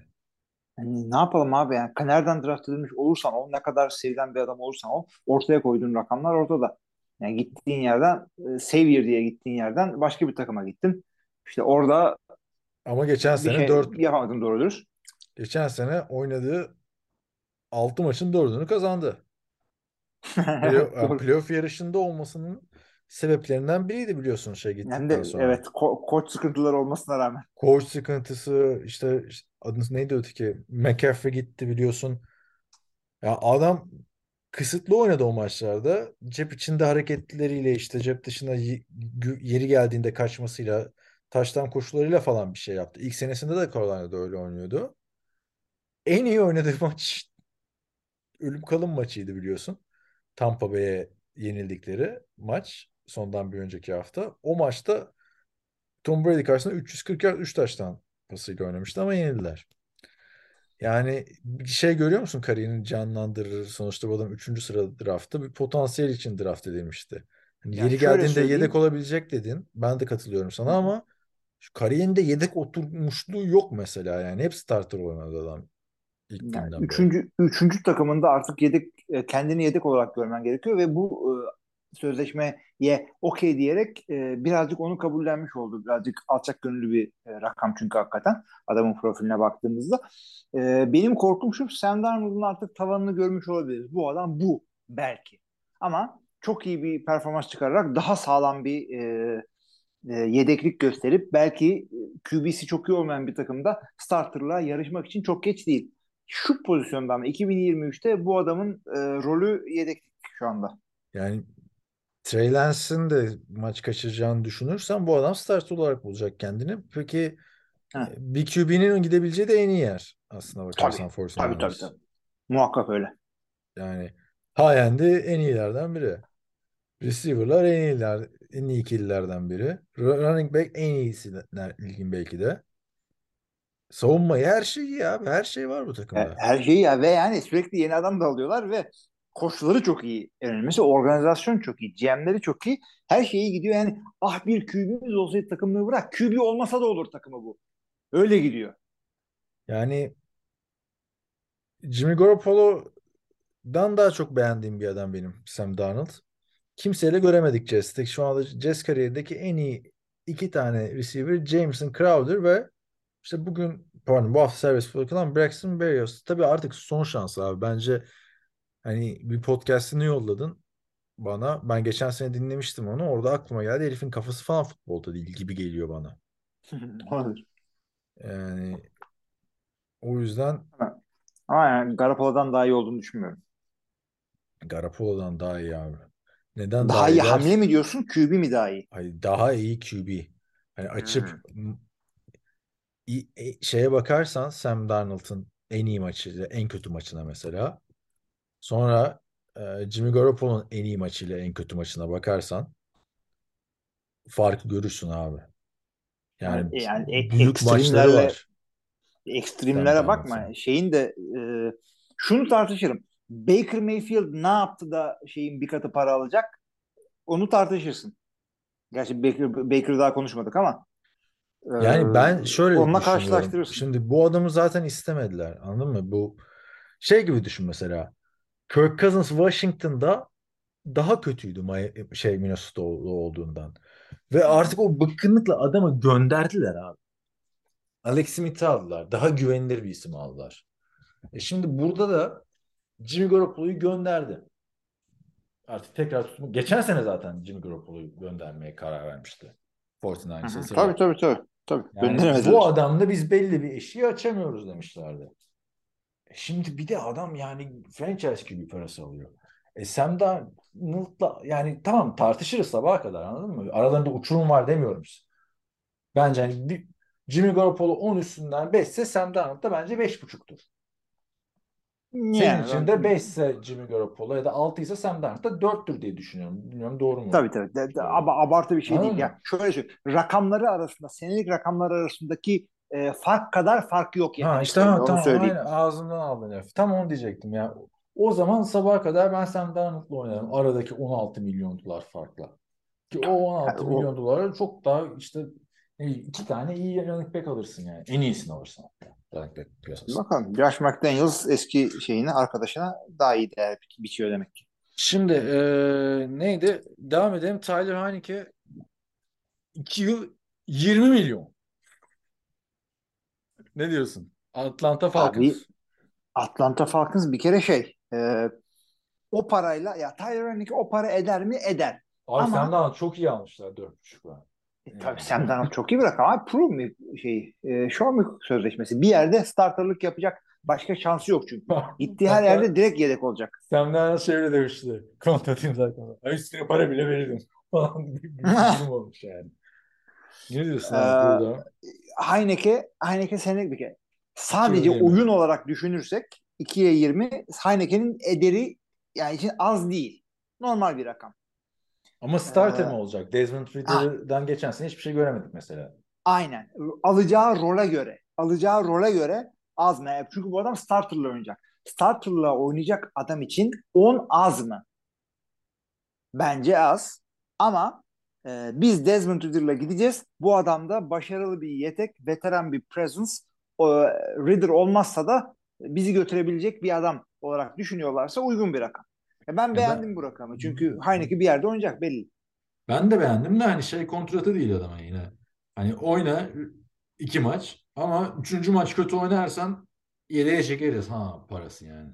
Yani ne yapalım abi yani nereden draft edilmiş olursan ol ne kadar sevilen bir adam olursan ol ortaya koyduğun rakamlar ortada. Yani gittiğin yerden e, Savior diye gittiğin yerden başka bir takıma gittin. İşte orada Ama geçen sene şey 4 yapamadın doğru dürüst. geçen sene oynadığı 6 maçın 4'ünü kazandı. Play- yani playoff yarışında olmasının sebeplerinden biriydi biliyorsun şey Hem gittikten de sonra. evet ko- koç sıkıntıları olmasına rağmen. Koç sıkıntısı işte, işte adı neydi öteki? McCaffrey gitti biliyorsun. Ya adam kısıtlı oynadı o maçlarda. Cep içinde hareketleriyle işte cep dışına yeri geldiğinde kaçmasıyla taştan koşularıyla falan bir şey yaptı. İlk senesinde de Carolina'da öyle oynuyordu. En iyi oynadığı maç ölüm kalım maçıydı biliyorsun. Tampa Bay'e yenildikleri maç sondan bir önceki hafta. O maçta Tom Brady karşısında 340 yard 3 taştan pasıyla oynamıştı ama yenildiler. Yani bir şey görüyor musun kariyerini canlandırır. Sonuçta bu adam 3. sıra draftta bir potansiyel için draft edilmişti. Hani Yani yeri geldiğinde söyleyeyim. yedek olabilecek dedin. Ben de katılıyorum sana ama şu kariyerinde yedek oturmuşluğu yok mesela yani. Hep starter oynadı adam ilk Yani üçüncü, üçüncü takımında artık yedek e, kendini yedek olarak görmen gerekiyor ve bu e, sözleşmeye okey diyerek e, birazcık onu kabullenmiş oldu. Birazcık alçak gönüllü bir e, rakam çünkü hakikaten adamın profiline baktığımızda. E, benim korkum şu Sam Darnold'un artık tavanını görmüş olabiliriz. Bu adam bu belki. Ama çok iyi bir performans çıkararak daha sağlam bir e, e, yedeklik gösterip belki e, QB'si çok iyi olmayan bir takımda starterla yarışmak için çok geç değil. Şu pozisyonda ama 2023'te bu adamın e, rolü yedeklik şu anda. Yani Trey Lance'in de maç kaçıracağını düşünürsen bu adam starter olarak bulacak kendini. Peki Heh. bir QB'nin gidebileceği de en iyi yer aslına bakarsan Tabii, 49ers. tabii tabii tabii. Muhakkak öyle. Yani high-end'i en iyilerden biri. Receiver'lar en iyiler, en iyi ikililerden biri. Running back en iyisi ligin belki de. Savunmayı her şeyi ya. Her şey var bu E, takımda. Her şeyi ya ve yani sürekli yeni adam da alıyorlar ve koşulları çok iyi. En önemlisi organizasyon çok iyi. GM'leri çok iyi. Her şeyi gidiyor yani ah bir QB'miz olsaydı takımını bırak. QB olmasa da olur takımı bu. Öyle gidiyor. Yani Jimmy Garoppolo'dan daha çok beğendiğim bir adam benim Sam Darnold. Kimseyle göremedik Jets'te. Şu anda Jets kariyerindeki en iyi iki tane receiver Jameson Crowder ve işte bugün pardon bu hafta serbest bırakılan Braxton Berrios. Tabii artık son şans abi. Bence hani bir podcast'ini yolladın bana. Ben geçen sene dinlemiştim onu. Orada aklıma geldi. Herifin kafası falan futbolda değil gibi geliyor bana. Olabilir. Yani o yüzden Ama yani Garoppolo'dan daha iyi olduğunu düşünmüyorum. Garoppolo'dan daha iyi abi. Neden Daha iyi dersin? hamle mi diyorsun, QB mi daha iyi? Hayır, daha iyi QB. Hani açıp Hmm. e- şeye bakarsan Sam Darnold'un en iyi maçı, en kötü maçına mesela. Sonra e, Jimmy Garoppolo'nun en iyi maçıyla en kötü maçına bakarsan farkı görürsün abi. Yani Yani, yani büyük maçları var. ekstremlere Sam bakma. Darnold'un. Şeyin de e, şunu tartışırım. Baker Mayfield ne yaptı da şeyin bir katı para alacak? Onu tartışırsın. Gerçi Baker, Baker daha konuşmadık ama e, Yani ben şöyle onunla karşılaştırırsın. Şimdi bu adamı zaten istemediler. Anladın mı? Bu şey gibi düşün mesela. Kirk Cousins Washington'da daha kötüydü şey Minnesota olduğundan. Ve artık o bıkkınlıkla adamı gönderdiler abi. Alex Smith'i aldılar. Daha güvenilir bir isim aldılar. E şimdi burada da Jimmy Garoppolo'yu gönderdi. Artık tekrar tutma. Geçen sene zaten Jimmy Garoppolo'yu göndermeye karar vermişti. 49ers Hı hı. hatırla. Tabii tabii tabii. tabii. Yani bu adamla biz belli bir eşiği açamıyoruz demişlerdi. E şimdi bir de adam yani franchise gibi parası alıyor. E Sam Darnold'la yani tamam tartışırız sabaha kadar anladın mı? Aralarında uçurum var demiyorum. Bence hani bir, Jimmy Garoppolo 10 üstünden 5 ise Sam Darnold da bence 5.5'tur. Senin Yani için ben- de 5 ise Jimmy Garoppolo ya da 6 ise Sam Darnold da 4'tür diye düşünüyorum. Bilmiyorum doğru mu? Tabii tabii. De- de- ama abartı bir şey Anladın değil. mı? Ya şöyle söyleyeyim. Rakamları arasında, senelik rakamları arasındaki e, fark kadar fark yok yani. Ha işte ha, onu tamam söyleyeyim. aynen ağzımdan aldın lafı. Tam onu diyecektim ya. O zaman sabaha kadar ben Sam Darnold'la oynarım. Aradaki 16 milyon dolar farkla. Ki o 16 Yani o- milyon dolara çok daha işte iki tane iyi running back alırsın yani. En iyisini alırsın hatta. Running back piyasasında. Bakalım. Josh McDaniels eski şeyine, arkadaşına daha iyi değer bi- biçiyor demek ki. Şimdi eee, neydi? Devam edelim. Tyler Heineke 2 yıl 20 milyon. Ne diyorsun? Atlanta Falcons. Abi Atlanta Falcons bir kere şey e, o parayla ya Tyler Heineke o para eder mi? Eder. Abi Ama- Sam Darnold çok iyi almışlar 4.5 var. E, Yani. tabii Sam Darnold çok iyi bir rakam ama pro mu şey e, mu sözleşmesi bir yerde starterlık yapacak Başka şansı yok çünkü. Gittiği her yerde direkt yedek olacak. Sem'den şöyle demişti. Kontrat imzaladım. Ay üstüne para bile verirdim. Falan bir olmuş yani. Ne diyorsun Ee, burada? Heineke, Heineke senelik bir kere. Sadece 2020. oyun olarak düşünürsek 2'ye 20 Heineken'in ederi yani için az değil. Normal bir rakam. Ama starter Ee, mi olacak? Desmond Ridder'dan geçen sene hiçbir şey göremedik mesela. Aynen. Alacağı role göre, alacağı role göre az mı? Çünkü bu adam starterla oynayacak. Starterla oynayacak adam için 10 az mı? Bence az. Ama e, biz Desmond Ridder'la gideceğiz. Bu adam da başarılı bir yetek, veteran bir presence. O, Ridder olmazsa da bizi götürebilecek bir adam olarak düşünüyorlarsa uygun bir rakam. Ya ben ben- beğendim bu rakamı. Çünkü Heineke bir yerde oynayacak belli. Ben de beğendim de hani şey kontratı değil adama yine. Hani oyna iki maç ama üçüncü maç kötü oynarsan yedeğe çekeriz ha parası yani.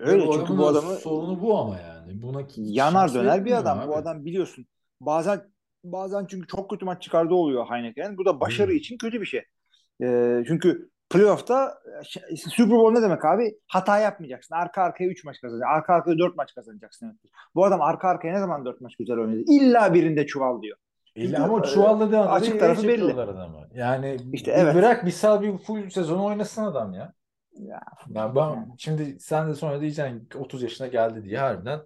Öyle Bu çünkü bu da adamı sorunu bu ama yani. Buna yanar şans döner bir adam. abi. Bu adam biliyorsun. Bazen bazen çünkü çok kötü maç çıkardığı oluyor Heineken. Bu da başarı Hmm. için kötü bir şey. Ee, çünkü playoff'ta e, Super Bowl ne demek abi? Hata yapmayacaksın. Arka arkaya 3 maç kazanacaksın. Arka arkaya 4 maç kazanacaksın. Bu adam arka arkaya ne zaman 4 maç güzel oynadı? İlla birinde çuval diyor. İlla ama e, çuvalladığı anda açık tarafı belli. adamı. Yani İşte evet. bırak bir sal bir full sezon oynasın adam ya. Ya, Ya ben Yani. şimdi sen de sonra diyeceksin ki 30 yaşına geldi diye harbiden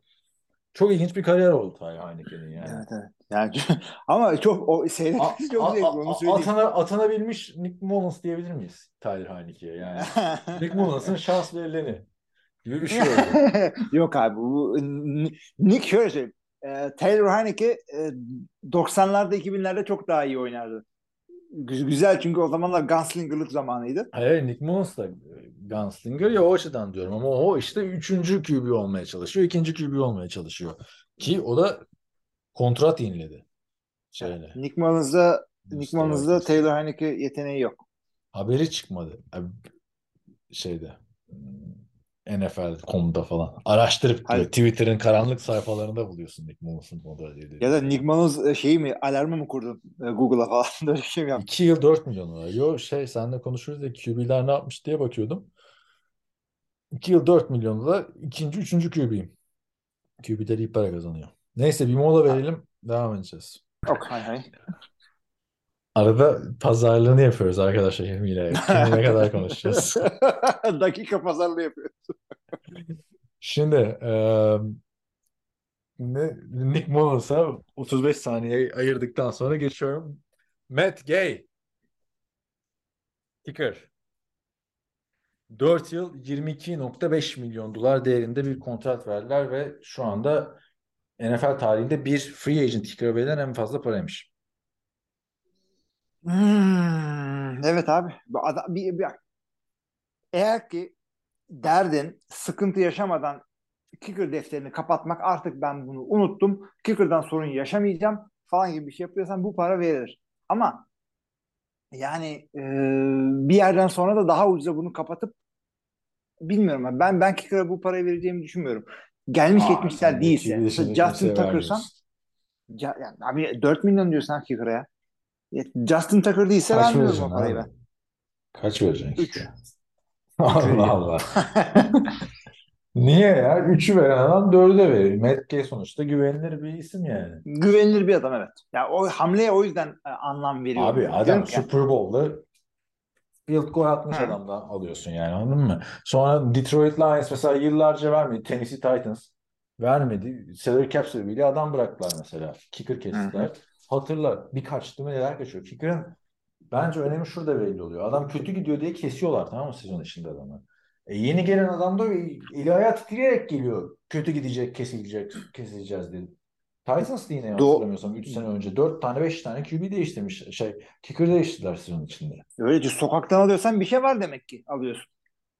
çok ilginç bir kariyer oldu Tyler Heineken'in yani. Evet evet. Yani ama çok o seyretmesi çok zevkli onu söyleyeyim. atana, atanabilmiş Nick Mullins diyebilir miyiz Tyler Heineken'e yani? Nick Mullins'ın şans verileni gibi bir şey oldu. Yok abi bu Nick şöyle söyleyeyim. Ee, Taylor Heineke e, 90'larda 2000'lerde çok daha iyi oynardı. Gü- Güzel çünkü o zamanlar gunslinger'lık zamanıydı. Hayır Nick Mullins da e, Gunslinger ya o açıdan diyorum ama o işte üçüncü QB olmaya çalışıyor, ikinci QB olmaya çalışıyor. Ki o da kontrat yeniledi. Şeyle. Nick Mullins'da Nick Mullins'da. Taylor Heineke yeteneği yok. Haberi çıkmadı. Şeyde hmm, NFL.com'da falan. Araştırıp Hayır. Twitter'ın karanlık sayfalarında buluyorsun Nick modeli diye. Ya da Nick Mullins e, şeyi mi alarmı mı kurdun e, Google'a falan böyle şey mi yaptın? 2 yıl 4 milyon dolar. Yo şey seninle konuşuruz ya QB'ler ne yapmış diye bakıyordum. 2 yıl 4 milyon dolar. ikinci, üçüncü QB'yim. QB'ler iyi para kazanıyor. Neyse bir mola verelim. Devam edeceğiz. Hay hay. Arada pazarlığını yapıyoruz arkadaşlar Hilmi ile. Kimi ne kadar konuşacağız. Dakika pazarlığı yapıyor. Şimdi eee, ne, Nick Mullins'a 35 saniye ayırdıktan sonra geçiyorum. Matt Gay. Kicker. 4 yıl 22.5 milyon dolar değerinde bir kontrat verdiler ve şu anda NFL tarihinde bir free agent kicker verilen en fazla paraymış. Hmm, evet abi. Bu adam- bir, bir- eğer ki derdin sıkıntı yaşamadan kicker defterini kapatmak artık ben bunu unuttum. Kicker'dan sorun yaşamayacağım falan gibi bir şey yapıyorsan bu para verilir. Ama yani e, bir yerden sonra da daha ucuza bunu kapatıp bilmiyorum ben ben, ben kicker'a bu parayı vereceğimi düşünmüyorum. Gelmiş Aa, de değilse. Mesela Justin Tucker'san. Ca- yani abi 4 milyon diyorsun ha kicker'a ya. Justin Tucker değilse Kaç vermiyorum o parayı abi? ben. Kaç vereceksin Üç. kicker? vereceğim. Allah Allah. Niye ya? Üçü veren adam dördü de verir. Matt Gay sonuçta güvenilir bir isim yani. Güvenilir bir adam evet. Ya o hamleye o yüzden e, anlam veriyorum. Abi adam Super Bowl'da field goal atmış Hı. adamdan alıyorsun yani anladın mı? Sonra Detroit Lions mesela yıllarca vermedi. Tennessee Titans vermedi. Salary cap sebebiyle adam bıraktılar mesela. Kicker kestiler. Hatırla birkaç değil mi neler kaçıyor. Kicker'ın bence önemi şurada belli oluyor. Adam kötü gidiyor diye kesiyorlar tamam mı sezon içinde adamı. E, yeni gelen adam da ayağı titreyerek geliyor. Kötü gidecek, kesilecek, kesileceğiz diye. Titans yine Do- hatırlamıyorsam 3 sene önce 4 tane 5 tane QB değiştirmiş. Şey, kicker değiştirdiler sezon içinde. Öyle sokaktan alıyorsan bir şey var demek ki alıyorsun.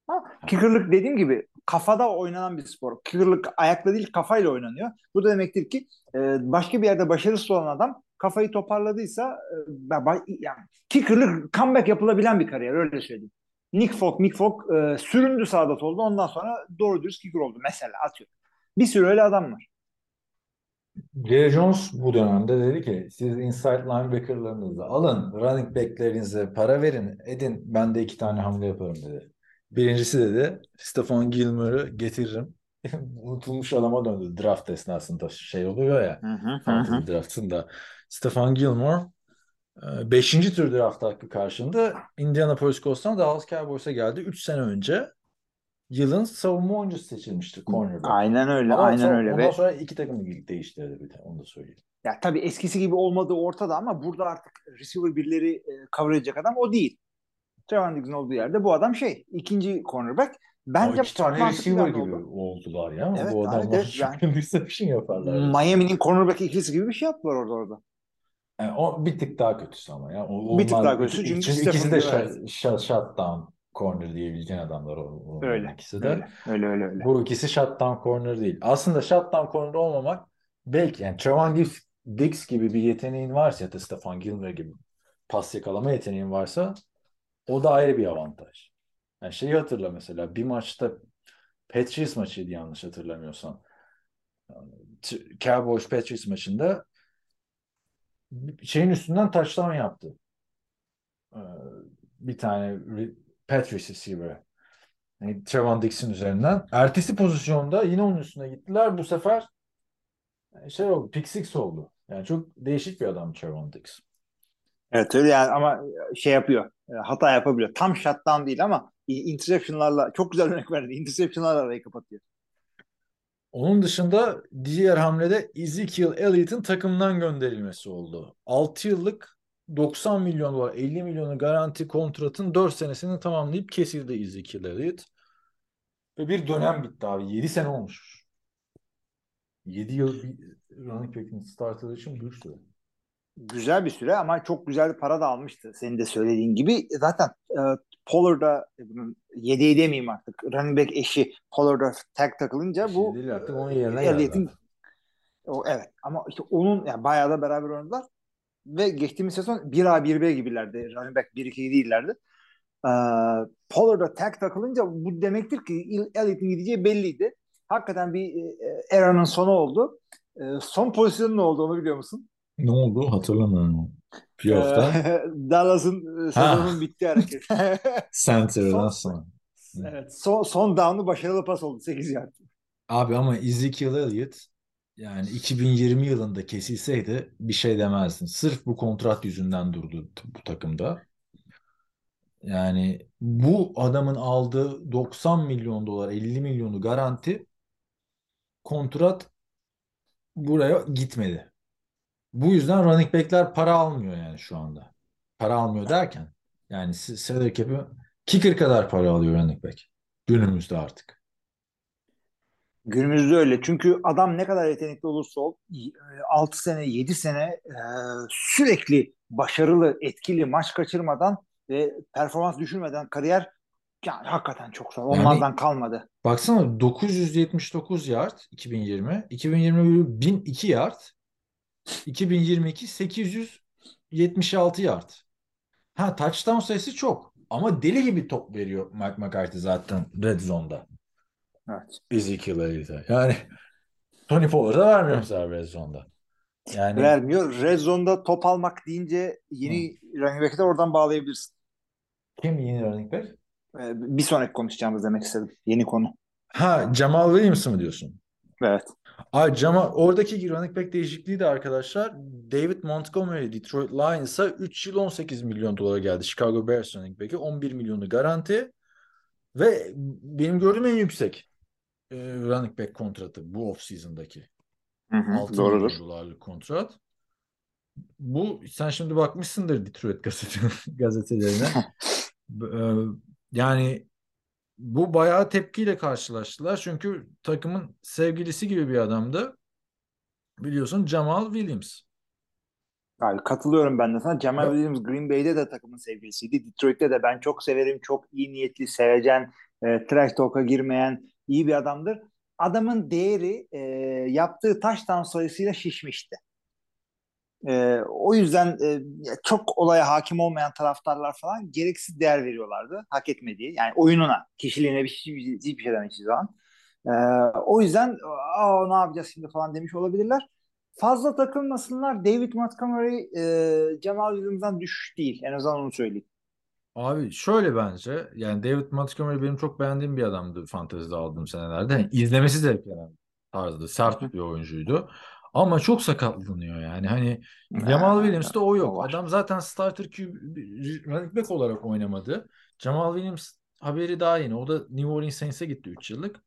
Ha, kickerlık dediğim gibi kafada oynanan bir spor. Kickerlık ayakla değil kafayla oynanıyor. Bu da demektir ki e, başka bir yerde başarısız olan adam kafayı toparladıysa e, yani kickerlık comeback yapılabilen bir kariyer öyle söyleyeyim. Nick Folk, Nick Folk e, süründü sağda solda ondan sonra doğru dürüst kicker oldu mesela atıyorum. Bir sürü öyle adam var. Jerry Jones bu dönemde dedi ki siz inside linebacker'larınızı alın, running back'lerinize para verin, edin ben de iki tane hamle yaparım dedi. Birincisi dedi Stephon Gilmore'u getiririm. Unutulmuş adama döndü draft esnasında şey oluyor ya. Hı hı, hı draftında. Stephon Gilmore 5. tur draft hakkı karşında Indianapolis Colts'tan Dallas Cowboys'a geldi. 3 sene önce yılın savunma oyuncusu seçilmişti cornerback. Aynen öyle, Ama aynen sonra- öyle Ondan ve sonra iki takımı değiştirdi bir de onu da söyleyeyim. ya tabii eskisi gibi olmadığı ortada ama burada artık receiver birileri e, cover edecek adam o değil. Trevon Diggs'in olduğu yerde bu adam şey, ikinci cornerback. Bence Ama iki tane receiver gibi oldu. oldular ya. Evet, Bu adamlar evet, yani- interception yaparlar. Miami'nin cornerback ikilisi gibi bir şey yaptılar orada orada. Yani o bir tık daha kötüsü ama ya. O, Bir tık daha kötüsü çünkü çünkü ikisi de shut, shut, shutdown corner diyebileceğin adamlar o, o Öyle, ikisi de. Öyle, öyle, öyle. öyle. Bu ikisi shutdown corner değil. Aslında shutdown corner olmamak belki yani Trevon Diggs, Diggs gibi bir yeteneğin varsa ya da Stephon Gilmore gibi pas yakalama yeteneğin varsa o da ayrı bir avantaj. Yani şeyi hatırla mesela bir maçta Patriots maçıydı yanlış hatırlamıyorsam. Cowboys Patriots maçında şeyin üstünden touchdown yaptı. Ee, Bir tane re- Patriots receiver. Yani Trevon Diggs'in üzerinden. Ertesi pozisyonda yine onun üstüne gittiler. Bu sefer şey oldu. Pick six oldu. Yani çok değişik bir adam Trevon Diggs. Evet öyle yani ama şey yapıyor. e, Hata yapabiliyor. Tam shutdown değil ama interception'larla çok güzel örnek verdi. Interception'larla arayı kapatıyor. Onun dışında diğer hamlede Ezekiel Elliott'in takımdan gönderilmesi oldu. 6 yıllık 90 milyon dolar 50 milyonu garanti kontratın 4 senesini tamamlayıp kesildi Ezekiel Elliott. Ve bir dönem bitti abi. 7 sene olmuş. 7 yıl bir running back'in starter için büyük süre. Güzel bir süre ama çok güzel para da almıştı. Senin de söylediğin gibi. Zaten e, Pollard'a e, yedeği demeyeyim artık. Running back eşi Pollard'a tag takılınca bu Şey değil artık onun yerine geldi. o evet ama işte onun yani bayağı da beraber oynadılar ve geçtiğimiz sezon 1A 1B gibilerdi. Running back 1-2 değillerdi. Ee, Pollard'a tag takılınca bu demektir ki Elliott'in gideceği belliydi. Hakikaten bir e, eranın sonu oldu. E, son pozisyonu ne oldu onu biliyor musun? Ne oldu hatırlamıyorum. Playoff'ta Ee, Dallas'ın e, sezonun bitti hareket. center'dan son- sonra. evet, son, son down'u başarılı pas oldu 8 yard. Abi ama Ezekiel Elliott yani 2020 yılında kesilseydi bir şey demezdin. Sırf bu kontrat yüzünden durdu bu takımda. Yani bu adamın aldığı 90 milyon dolar 50 milyonu garanti kontrat buraya gitmedi. Bu yüzden running back'ler para almıyor yani şu anda. Para almıyor derken yani salary cap'i kicker kadar para alıyor running back. Günümüzde artık. Günümüzde öyle. Çünkü adam ne kadar yetenekli olursa ol 6 sene 7 sene e, sürekli başarılı, etkili maç kaçırmadan ve performans düşürmeden kariyer yani hakikaten çok zor. Yani- Onlardan kalmadı. Baksana 979 yard 2020, 2021 1002 yard, 2022 876 yard. Ha touchdown sayısı çok ama deli gibi top veriyor Mike McCarthy zaten red zone'da. Evet. Ezekiel Elliott'a. Yani Tony Pollard'a vermiyor mesela red zone'da. Yani Vermiyor. Red zone'da top almak deyince yeni running back'i de oradan bağlayabilirsin. kim yeni running back? E, bir sonraki konuşacağımız demek istedim. Yeni konu. Ha Jamal Williams mı diyorsun? Evet. Ay Jamal oradaki running back değişikliği de arkadaşlar David Montgomery Detroit Lions'a 3 yıl 18 milyon dolara geldi. Chicago Bears running back'i 11 milyonu garanti ve benim gördüğüm en yüksek e, running back kontratı bu off season'daki. Hı hı, 6 doğrudur. milyon dolarlık kontrat. Bu sen şimdi bakmışsındır Detroit gazete, gazetelerine. E, yani bu bayağı tepkiyle karşılaştılar. Çünkü takımın sevgilisi gibi bir adamdı. Biliyorsun Jamal Williams. Abi katılıyorum ben de sana. Jamal Evet. Williams Green Bay'de de takımın sevgilisiydi. Detroit'te de ben çok severim. Çok iyi niyetli, sevecen, e, trash talk'a girmeyen iyi bir adamdır. Adamın değeri e, yaptığı touchdown sayısıyla şişmişti. E, o yüzden e, çok olaya hakim olmayan taraftarlar falan gereksiz değer veriyorlardı. Hak etmediği. Yani oyununa, kişiliğine bir şey, hiçbir şey demek hiçbir zaman. E, o yüzden Aa, ne yapacağız şimdi falan demiş olabilirler. Fazla takılmasınlar. David Montgomery e, Jamal Williams'dan düşüş değil. En azından onu söyleyeyim. Abi şöyle bence yani David Montgomery benim çok beğendiğim bir adamdı fantezide aldığım senelerde. Yani izlemesi zevk veren tarzdı. Sert bir oyuncuydu. Ama çok sakatlanıyor yani. Hani Jamal Ha, Williams'ta o yok. Adam zaten starter QB running back olarak oynamadı. Jamal Williams haberi daha yeni. O da New Orleans Saints'e gitti 3 yıllık.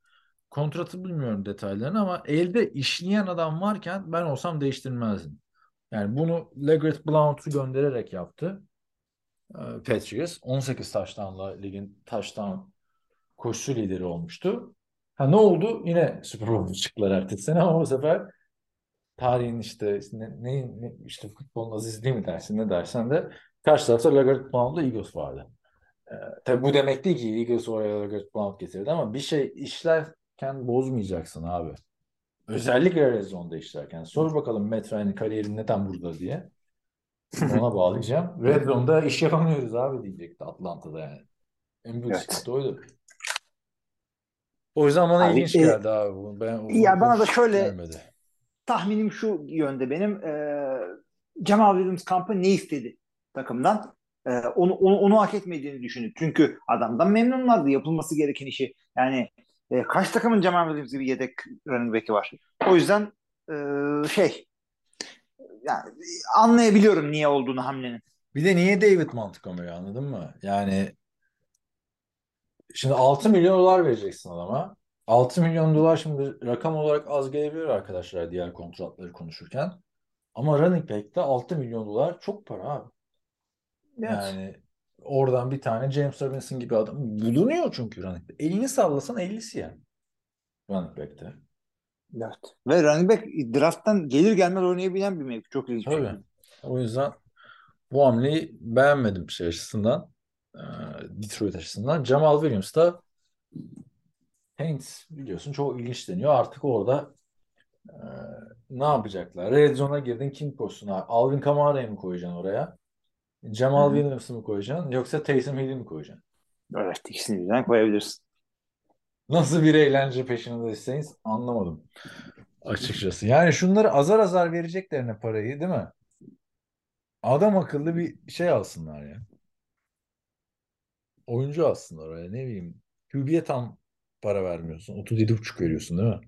Kontratı bilmiyorum detaylarını ama elde işleyen adam varken ben olsam değiştirmezdim. Yani bunu Legarrette Blount'u göndererek yaptı. Ee, Patriots 18 touchdown'la ligin touchdown koşusu lideri olmuştu. Ha ne oldu? Yine Super Bowl çıktılar ertesi sene ama bu sefer tarihin işte ne, ne, ne- işte futbolun azizliği mi dersin ne dersen de karşı tarafta Legarrette Blount'la Eagles vardı. Ee, tabii bu demek değil ki Eagles oraya Legarrette Blount getirdi ama bir şey işlerken bozmayacaksın abi. Özellikle red zone'da işlerken. Sor bakalım Matt Ryan'ın kariyeri neden burada diye. Ona bağlayacağım. Red Zone'da iş yapamıyoruz abi diyecekti Atlanta'da yani. En büyük Evet. sıkıntı oydu. O yüzden bana Abi, ilginç e, geldi abi. bu. Ben, ya bana da şöyle- gelmedi. Tahminim şu yönde benim. E, Jamal Williams kampı ne istedi takımdan? E, onu, onu, onu hak etmediğini düşündü. Çünkü adamdan memnunlardı yapılması gereken işi. Yani e, kaç takımın Jamal Williams gibi yedek running back'i var. O yüzden e, şey yani anlayabiliyorum niye olduğunu hamlenin. Bir de niye David Montgomery anladın mı? Yani şimdi 6 milyon dolar vereceksin adama. 6 milyon dolar şimdi rakam olarak az gelebilir arkadaşlar diğer kontratları konuşurken. Ama running back'te 6 milyon dolar çok para abi. Yani oradan bir tane James Robinson gibi adam bulunuyor çünkü running back. Elini sallasan 50'si yani. Running back'te. Evet. Ve running back drafttan gelir gelmez oynayabilen bir mevki. Çok ilginç. Tabii. O yüzden bu hamleyi beğenmedim şey açısından. Detroit açısından. Jamal Williams da Saints biliyorsun çok ilginç deniyor. Artık orada e, ne yapacaklar? Red Zone'a girdin kim koysun abi? Alvin Kamara'yı mı koyacaksın oraya? Jamal Hı hı. Williams'ı mı koyacaksın? Yoksa Taysom Hill'i mi koyacaksın? Evet. ikisini birden koyabilirsin. Nasıl bir eğlence peşindeyseniz anlamadım açıkçası. Yani şunları azar azar vereceklerine parayı değil mi? Adam akıllı bir şey alsınlar ya. Oyuncu alsınlar oraya ne bileyim. QB'ye tam para vermiyorsun. 37,5 veriyorsun değil mi?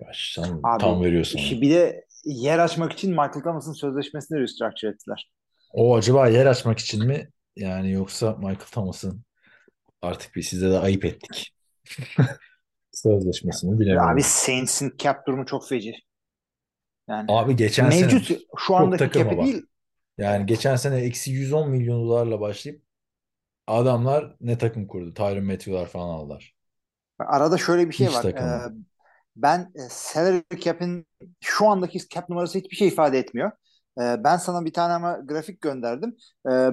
Ya sen Abi, tam veriyorsun. İşi bir de yer açmak için Michael Thomas'ın sözleşmesini restructure ettiler. O acaba yer açmak için mi? Yani yoksa Michael Thomas'ın artık bir size de ayıp ettik. Sözleşmesini bilemiyorum. Abi Saints'in cap durumu çok feci. Yani Abi geçen mevcut sene şu andaki cap'i ama. değil. yani geçen sene eksi 110 milyon dolarla başlayıp adamlar ne takım kurdu? Tyron Matthew'lar falan aldılar. Arada şöyle bir şey Hiç var. takımı. Ee, ben e, salary cap'in şu andaki cap numarası hiçbir şey ifade etmiyor. Ee, ben sana bir tane ama grafik gönderdim. Ee,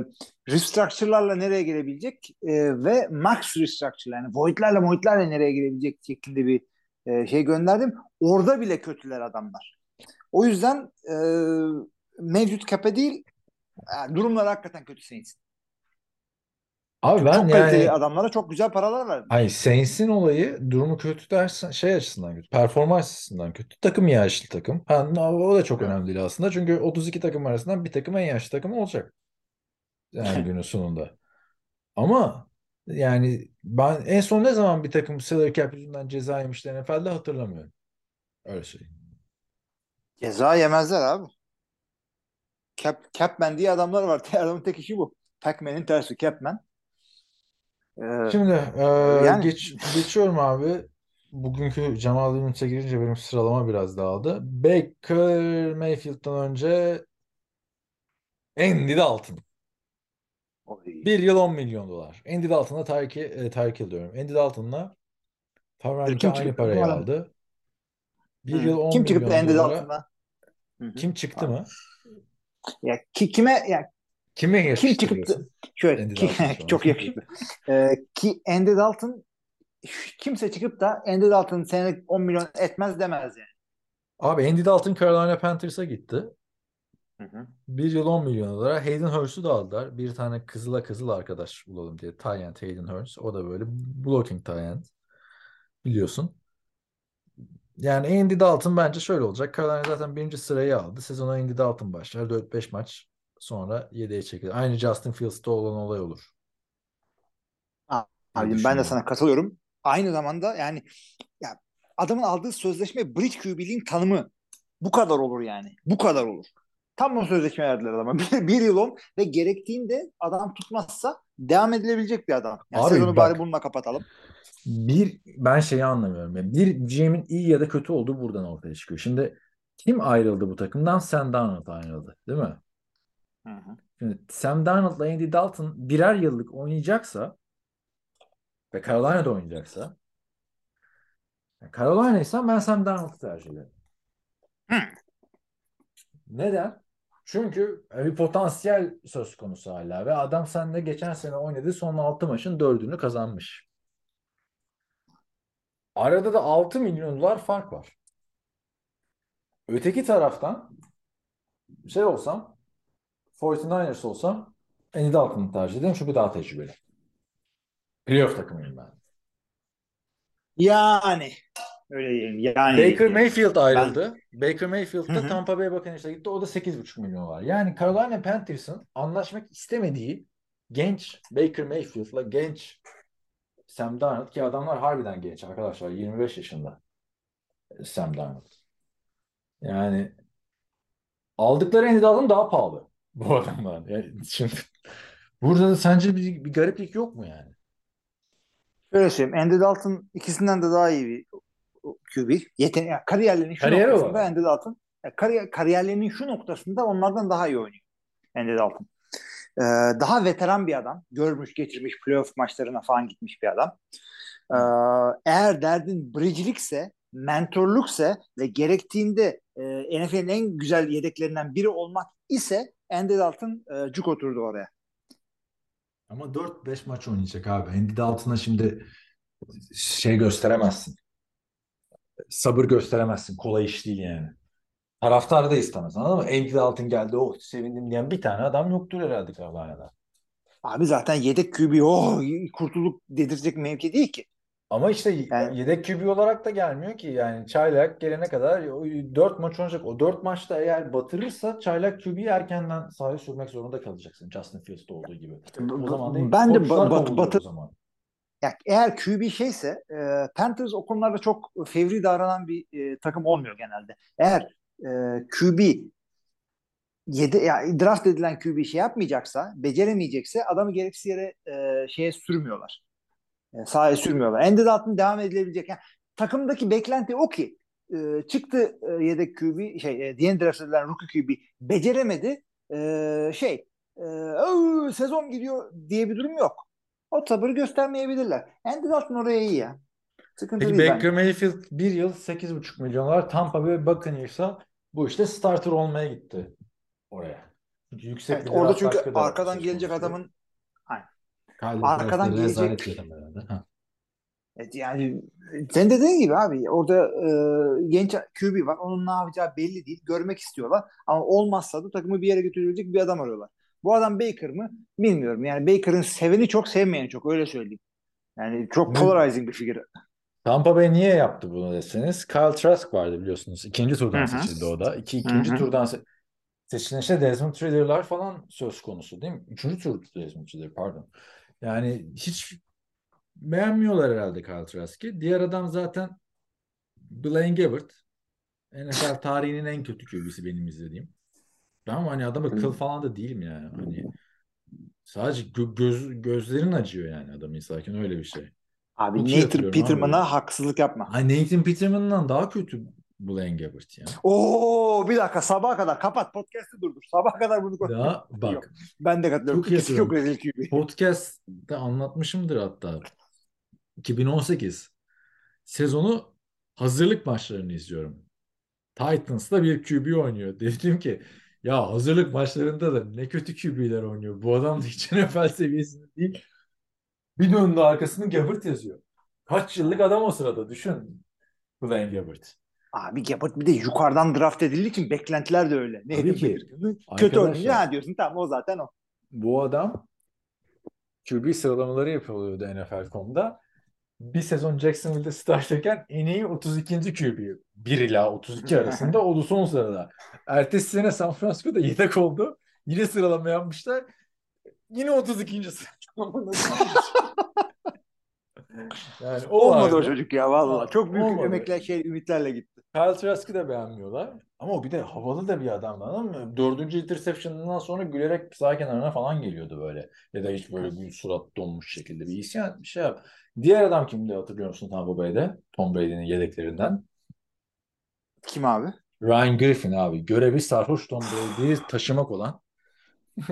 restructure'larla nereye gelebilecek e, ve max restructure yani void'lerle void'lerle nereye gelebilecek şeklinde bir e, şey gönderdim. Orada bile kötüler adamlar. O yüzden e, mevcut cap'e değil e, durumlar hakikaten kötü Saints. Abi ben çok kaliteli yani adamlara çok güzel paralar verdim. Hayır Saints'in olayı durumu kötü dersen şey açısından kötü. Performans açısından kötü. Takım yaşlı takım. Ha, o da çok önemli değil aslında. Çünkü 32 takım arasından bir takım en yaşlı takım olacak. Yani günün sonunda. Ama yani ben en son ne zaman bir takım salary cap yüzünden ceza yemişler NFL'de hatırlamıyorum. Öyle şey. Ceza yemezler abi. Cap, Capman diye adamlar var. Adamın tek işi bu. Pac-Man'in tersi Capman. Ee, Şimdi e, yani- geç, geçiyorum abi. Bugünkü Jamal Williams'e girince benim sıralama biraz dağıldı. Baker Mayfield'dan önce Andy Dalton. oy. Bir yıl 10 milyon dolar. Andy Dalton'la Tyreek, e, Tyreek diyorum. Andy Dalton'la Kim aynı çıktı? parayı arada. aldı. Bir Hı. yıl 10 Kim çıktı milyon Andy dolara. Dalton'dan? Hı hı. Kim çıktı mı? Ya ki, kime ya Kime kim yakıştırıyorsun? çıktı? Şöyle Andy ki- çok yakışıklı. Ee, ki Andy Dalton kimse çıkıp da Andy Dalton senelik 10 milyon etmez demez yani. Abi Andy Dalton Carolina Panthers'a gitti. Hı hı. Bir yıl 10 milyon dolara. Hayden Hurst'u da aldılar. Bir tane kızıla kızıl arkadaş bulalım diye. Tyent Hayden Hurst. O da böyle blocking Tyent. Biliyorsun. Yani Andy Dalton bence şöyle olacak. Carolina zaten birinci sırayı aldı. Sezona Andy Dalton başlar. 4-5 maç sonra 7'ye çekilir. Aynı Justin Fields'ta olan olay olur. Abicim ben de sana katılıyorum. Aynı zamanda yani ya adamın aldığı sözleşme bridge QB'liğin tanımı. Bu kadar olur yani. Bu kadar olur. Tam o sözleşme verdiler adama. Bir, bir yıl on ve gerektiğinde adam tutmazsa devam edilebilecek bir adam. Yani Abi sezonu bak. bari bununla kapatalım. Bir ben şeyi anlamıyorum. Yani bir GM'in iyi ya da kötü olduğu buradan ortaya çıkıyor. Şimdi kim ayrıldı bu takımdan? Sam Darnold ayrıldı, değil mi? Hı hı. Şimdi Sam Darnold'la Andy Dalton birer yıllık oynayacaksa ve Carolina'da oynayacaksa yani Carolina'ysa ben Sam Darnold'u tercih ederim. Hı. Neden? Çünkü bir potansiyel söz konusu hala ve adam seninle geçen sene oynadığı son 6 maçın 4'ünü kazanmış. Arada da 6 milyon dolar fark var. Öteki taraftan şey olsam 49ers olsam Andy Dalton'u tercih ederim çünkü daha tecrübeli. Playoff takımıyım ben. Yani öyle diyelim. Yani Baker. Mayfield ayrıldı. Baker Mayfield Hı da hı. Tampa Bay Buccaneers'a gitti. O da 8,5 milyon var. Yani Carolina Panthers'ın anlaşmak istemediği genç Baker Mayfield'la genç Sam Darnold ki adamlar harbiden genç arkadaşlar. 25 yaşında Sam Darnold. Yani aldıkları Andy Dalton daha pahalı bu adamlar. Yani şimdi burada da sence bir, bir gariplik yok mu yani? Öyle söyleyeyim. Andy Dalton ikisinden de daha iyi bir QB. Yeten yani kariyerlerinin şu Kariyeri noktasında. Andy Dalton yani kariyer, kariyerlerinin şu noktasında onlardan daha iyi oynuyor. Andy Dalton. Ee, daha veteran bir adam. Görmüş, geçirmiş, playoff maçlarına falan gitmiş bir adam. Ee, eğer derdin bridge'likse, mentorlukse ve gerektiğinde e, NFL'in en güzel yedeklerinden biri olmak ise Andy Dalton e, cuk oturdu oraya. Ama 4-5 maç oynayacak abi. Andy Dalton'a şimdi şey gösteremezsin. Sabır gösteremezsin. Kolay iş değil yani. Taraftar da istemez anladın mı? Andy Dalton geldi oh sevindim diyen bir tane adam yoktur herhalde Carolina'da. Abi zaten yedek QB oh kurtulduk dedirtecek mevki değil ki. Ama işte Yani- yedek QB olarak da gelmiyor ki. Yani Çaylak gelene kadar o 4 maç oynayacak. O 4 maçta eğer batırırsa Çaylak QB'yi erkenden sahaya sürmek zorunda kalacaksın. Justin Fields'te olduğu gibi. O zaman değil. Ben de ba- bat- kovuluyor batı- o zaman. Eğer QB şeyse e, Panthers o konularda çok fevri davranan bir e, takım olmuyor genelde. Eğer e, QB yedi, ya, draft edilen QB şey yapmayacaksa, beceremeyecekse adamı gereksiz yere e, şeye sürmüyorlar. E, sahaya sürmüyorlar. Andy Dalton devam edilebilecek. Yani, takımdaki beklenti o ki e, çıktı e, yedek QB şey e, yeni draft edilen rookie QB beceremedi. E, şey e, "Oo, sezon gidiyor diye bir durum yok. O sabırı göstermeyebilirler. Andy Dalton oraya iyi ya. Sıkıntı Peki değil Baker bence. Mayfield bir yıl 8,5 milyon Tampa Bay Buccaneers'a bu işte starter olmaya gitti oraya. Yüksek Evet, orada çünkü arkadan gelecek adamın Kyle arkadan gelecek- herhalde. Evet, yani sen dediğin gibi abi orada e, genç QB var. Onun ne yapacağı belli değil. Görmek istiyorlar. Ama olmazsa da takımı bir yere götürecek bir adam arıyorlar. Bu adam Baker mı? Bilmiyorum. Yani Baker'ın seveni çok sevmeyeni çok öyle söyleyeyim. Yani çok polarizing bir figür. Tampa Bay niye yaptı bunu deseniz Kyle Trask vardı biliyorsunuz. İkinci turdan Hı hı. seçildi o da. İki, ikinci hı. turdan se- seçilen işte Desmond Ridder'lar falan söz konusu değil mi? Üçüncü tur Desmond Ridder pardon. Yani hiç beğenmiyorlar herhalde Kyle Trask'i. Diğer adam zaten Blaine Gabbert. NFL tarihinin en kötü QB'si benim izlediğim. Ama hani adamı kıl falan da değilim yani. Hani sadece gö- göz, gözlerin acıyor yani adam izlerken öyle bir şey. Abi iyi Nathan Peterman'a haksızlık yapma. Ay Nathan Peterman'dan daha kötü Blaine Gabbert ya. Oo bir dakika sabaha kadar kapat podcast'ı durdur. Sabaha kadar bunu konuş. Ya bak Ben de katılıyorum. Çok İkisi çok rezil QB. podcast'te anlatmışımdır hatta. 2018 sezonu hazırlık maçlarını izliyorum. Titans'ta bir QB oynuyor. Dedim ki ya hazırlık maçlarında da ne kötü QB'ler oynuyor. Bu adam da hiç NFL seviyesinde değil. Bir döndü arkasını Gabbert yazıyor. Kaç yıllık adam o sırada düşün. Blaine Gabbert. Abi Gabbard bir de yukarıdan draft edildiği için beklentiler de öyle. Ne Tabii ki. Kötü oynayınca ha diyorsun tamam o zaten o. Bu adam QB sıralamaları yapılıyordu NFL.com'da. Bir sezon Jacksonville'de starterken en iyi 32. QB. 1 ila 32 arasında o da son sırada. Ertesi sene San Francisco'da yedek oldu. Yine sıralama yapmışlar. Yine 32. sırada. Yani o Olmadı o vardı. çocuk ya vallahi. Çok büyük Olmadı. emekler şey ümitlerle gitti. Kyle Trask'ı da beğenmiyorlar. Ama o bir de havalı da bir adamdı anladın mı? Dördüncü interception'ından sonra gülerek sağ kenarına falan geliyordu böyle. Ya da hiç böyle gül surat donmuş şekilde bir isyan bir şey yap. Diğer adam kimdi hatırlıyor musun Tampa Bay'de? Tom Brady'nin yedeklerinden. Kim abi? Ryan Griffin abi. Görevi sarhoş Tom Brady'yi taşımak olan.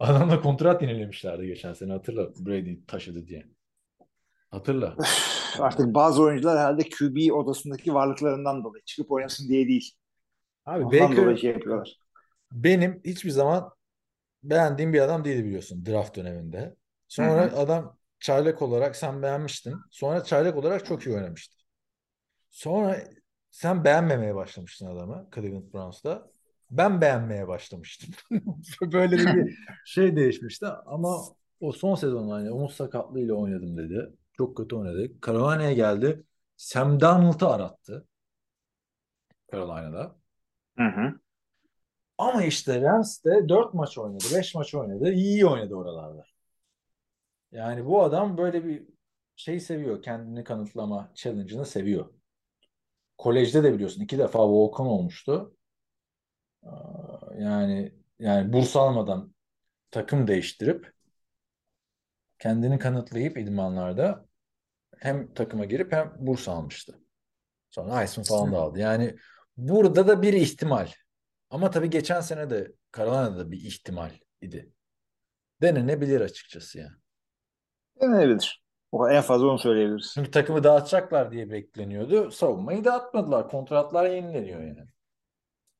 Adamla kontrat yenilemişlerdi geçen sene hatırla. Brady taşıdı diye. Hatırla. Artık bazı oyuncular herhalde QB odasındaki varlıklarından dolayı çıkıp oynasın diye değil. Abi Ondan Baker dolayı şey yapıyorlar. benim hiçbir zaman beğendiğim bir adam değildi biliyorsun draft döneminde. Sonra Hı hı. adam çaylak olarak sen beğenmiştin. Sonra çaylak olarak çok iyi oynamıştı. Sonra sen beğenmemeye başlamıştın adamı Cleveland Browns'ta. Ben beğenmeye başlamıştım. Böyle bir şey değişmişti ama o son sezon hani omuz sakatlığıyla oynadım dedi. Çok kötü oynadı. Carolina'ya geldi. Sam Darnold'u arattı. Carolina'da. Hı hı. Ama işte Rams de 4 maç oynadı, 5 maç oynadı. İyi oynadı oralarda. Yani bu adam böyle bir şey seviyor. Kendini kanıtlama challenge'ını seviyor. Kolejde de biliyorsun iki defa Volkan olmuştu. Yani yani burs almadan takım değiştirip kendini kanıtlayıp idmanlarda hem takıma girip hem burs almıştı. Sonra Heisman falan da aldı. Yani burada da bir ihtimal. Ama tabii geçen sene de Carolina'da bir ihtimal idi. Denenebilir açıkçası ya. Denenebilir. O en fazla onu söyleyebiliriz. Çünkü takımı dağıtacaklar diye bekleniyordu. Savunmayı dağıtmadılar. Kontratlar yenileniyor yani.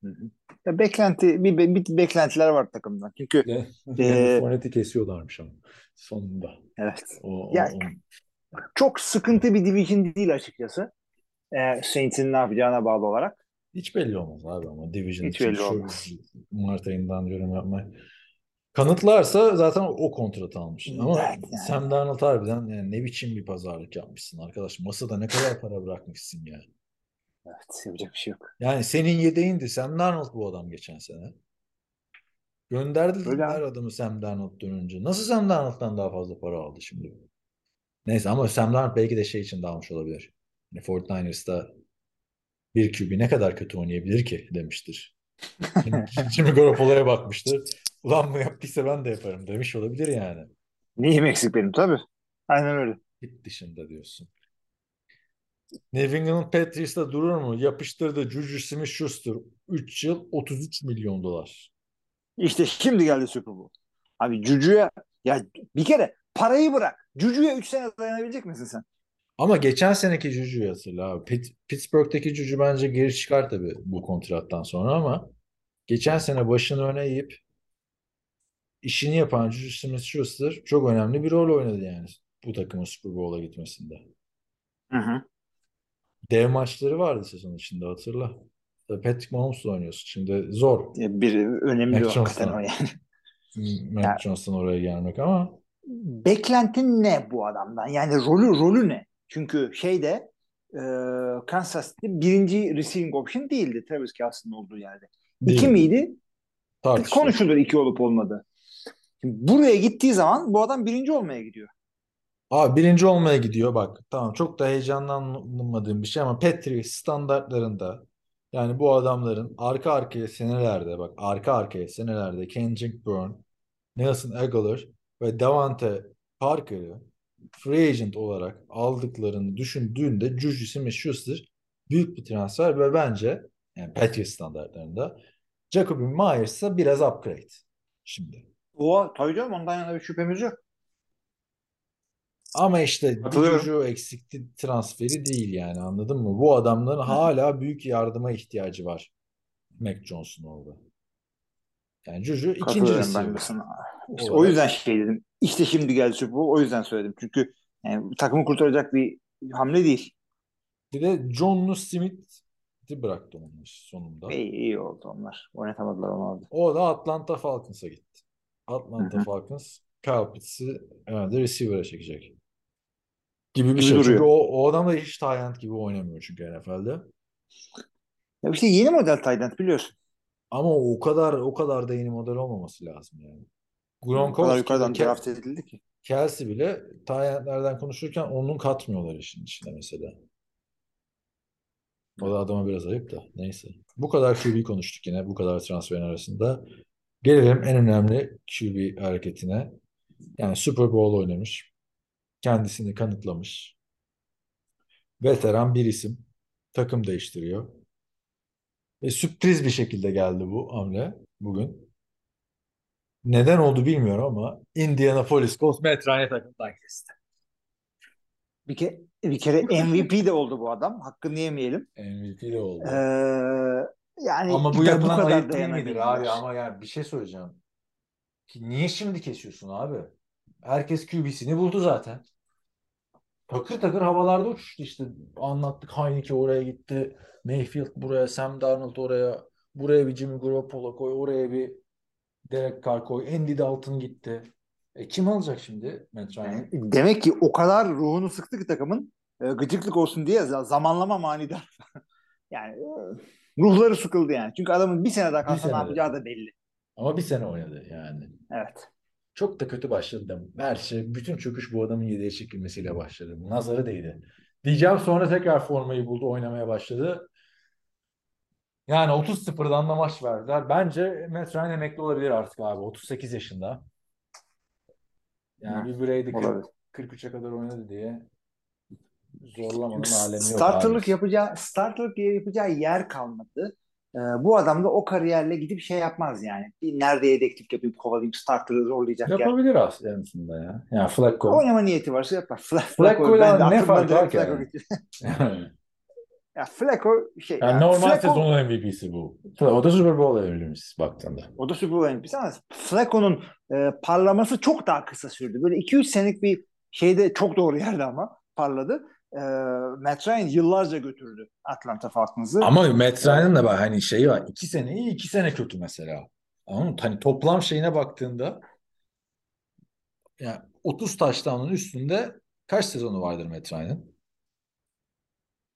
Hı hı. Ya beklenti bir, bir, bir beklentiler var takımdan. Çünkü Yani Fournette'i kesiyorlarmış ama sonunda. evet O, o- Ya- o- çok sıkıntı bir division değil açıkçası. Ee, Saints'in ne yapacağına bağlı olarak. hiç belli olmaz abi ama Division Hiç için belli şu olmaz. Mart ayından yorum yapmak. Kanıtlarsa zaten o kontratı almış. Ama yani. Sam Darnold harbiden yani ne biçim bir pazarlık yapmışsın arkadaş. Masada ne kadar para bırakmışsın ya. Evet, yapacak bir şey yok. Yani senin yedeğindi. Sam Darnold bu adam geçen sene. Gönderdiler Öyle abi. adamı Sam Darnold dönünce. Nasıl Sam Darnold'dan daha fazla para aldı şimdi? Neyse ama Sam Darnold belki de şey için de almış olabilir. Yani 49ers'ta bir QB ne kadar kötü oynayabilir ki demiştir. Şimdi, şimdi Garoppolo'ya bakmıştır. Ulan bu yaptıysa ben de yaparım demiş olabilir yani. Neyim eksik benim tabii. Aynen öyle. Hit dışında diyorsun. New England Patriots'ta durur mu? Yapıştırdı Juju Smith-Schuster. 3 yıl 33 milyon dolar. İşte şimdi geldi Super Bowl. Abi Cucu'ya ya bir kere parayı bırak. Cucu'ya 3 sene dayanabilecek misin sen? Ama geçen seneki Juju'yu hatırla abi. Pitt- Pittsburgh'teki Juju bence geri çıkar tabii bu kontrattan sonra ama geçen sene başını öne eğip işini yapan Juju Smith-Schuster çok önemli bir rol oynadı yani bu takımın Super Bowl'a gitmesinde. Hı hı. Dev maçları vardı sezon içinde hatırla. Patrick Mahomes'la oynuyorsun. Şimdi zor Bir önemli Mac hakikaten o yani. Mac Jones'tan oraya gelmek ama Beklentin ne bu adamdan? Yani rolü rolü ne? Çünkü şeyde e, Kansas City birinci receiving option değildi Travis Kelce'nin olduğu yerde. İki değil. miydi? Tartışılır. Konuşulur iki olup olmadı. Şimdi buraya gittiği zaman bu adam birinci olmaya gidiyor. Abi birinci olmaya gidiyor bak. Tamam çok da heyecanlanmadığım bir şey ama Patriots standartlarında yani bu adamların arka arkaya senelerde bak arka arkaya senelerde Kendrick Bourne, Nelson Aguilar ve Davante Parker'ı free agent olarak aldıklarını düşündüğünde Juju Smith-Schuster büyük bir transfer ve bence yani Patriots standartlarında Jacoby Myers'a biraz upgrade şimdi. O tabii canım ondan yana bir şüphemiz yok. Ama işte. Juju eksikti transferi değil yani anladın mı? Bu adamların hala büyük yardıma ihtiyacı var. Mac Jones'un orada. Yani Juju ikinci receiver. İşte o yüzden şey dedim. İşte şimdi geldi Super Bowl. O yüzden söyledim. Çünkü yani takımı kurtaracak bir hamle değil. Bir de John Smith'i bıraktı onun sonunda. İyi, iyi oldu onlar. Oynatamadılar onu orada. O da Atlanta Falcons'a gitti. Atlanta. Falcons Kyle Pitts'i herhalde receiver'a çekecek. Gibi bir şey. Çünkü o, o adam da hiç end gibi oynamıyor çünkü NFL'de. Ya işte yeni model end biliyorsun. Ama o kadar o kadar da yeni model olmaması lazım yani. O kadar Gronkowski yukarıdan draft edildi ki. Kelsey bile tayyentlerden konuşurken onun katmıyorlar işin içine mesela. O da adama biraz ayıp da. Neyse. Bu kadar QB konuştuk yine. Bu kadar transferin arasında. Gelelim en önemli QB hareketine. Yani Super Bowl oynamış. Kendisini kanıtlamış. Veteran bir isim. Takım değiştiriyor. Ve sürpriz bir şekilde geldi bu hamle bugün. Neden oldu bilmiyorum ama Indianapolis Colts Matt Ryan'ı takımdan kesti. Bir, ke bir kere MVP de oldu bu adam. Hakkını yemeyelim. MVP de oldu. Ee, yani Ama bu yapılan kadar ayıp değil midir abi? Ama yani bir şey söyleyeceğim. Ki niye şimdi kesiyorsun abi? Herkes QB'sini buldu zaten. Takır takır havalarda uçuştu işte. Anlattık Heineke oraya gitti. Mayfield buraya, Sam Darnold oraya. Buraya bir Jimmy Garoppolo koy. Oraya bir Derek Carr koy. Andy Dalton gitti. E kim alacak şimdi Matt Ryan'ı? Demek ki o kadar ruhunu sıktı ki takımın e, gıcıklık olsun diye za- zamanlama manidar. yani e, ruhları sıkıldı yani. Çünkü adamın bir sene daha kalsa ne yapacağı da belli. Ama bir sene oynadı yani. Evet. Çok da kötü başladı. Her şey, bütün çöküş bu adamın yedeğe çekilmesiyle başladı. Nazarı değdi. Diyeceğim sonra tekrar formayı buldu, oynamaya başladı. Yani 30-0'dan da maç verdiler. Bence Matt Ryan emekli olabilir artık abi. 38 yaşında. Yani bir olabilir. 43'e kadar oynadı diye zorlamanın alemi yok Starterlık yapacağı starterlık yapacağı yer kalmadı. E, bu adam da o kariyerle gidip şey yapmaz yani. Bir nerede yedeklik yapayım kovalayayım starter'ı zorlayacak. Yapabilir aslında ya. Yani Flacco. Oynama niyeti varsa yapar. Fla- Flacco'yla ben ne fark var ki Flacco yani? Ya Flacco şey. Yani yani normal Flacco- sezonun MVP'si bu. O da Super Bowl MVP'si baktığında. O da Super Bowl MVP'si ama Flacco'nun e, parlaması çok daha kısa sürdü. Böyle 2-3 senelik bir şeyde çok doğru yerde ama parladı. E, Matt Ryan yıllarca götürdü Atlanta Falcons'ı. Ama Matt Ryan'ın da bak hani şeyi var. iki sene iyi, iki sene kötü mesela. Anladın mı? Hani toplam şeyine baktığında yani 30 taştanın üstünde kaç sezonu vardır Matt Ryan'ın?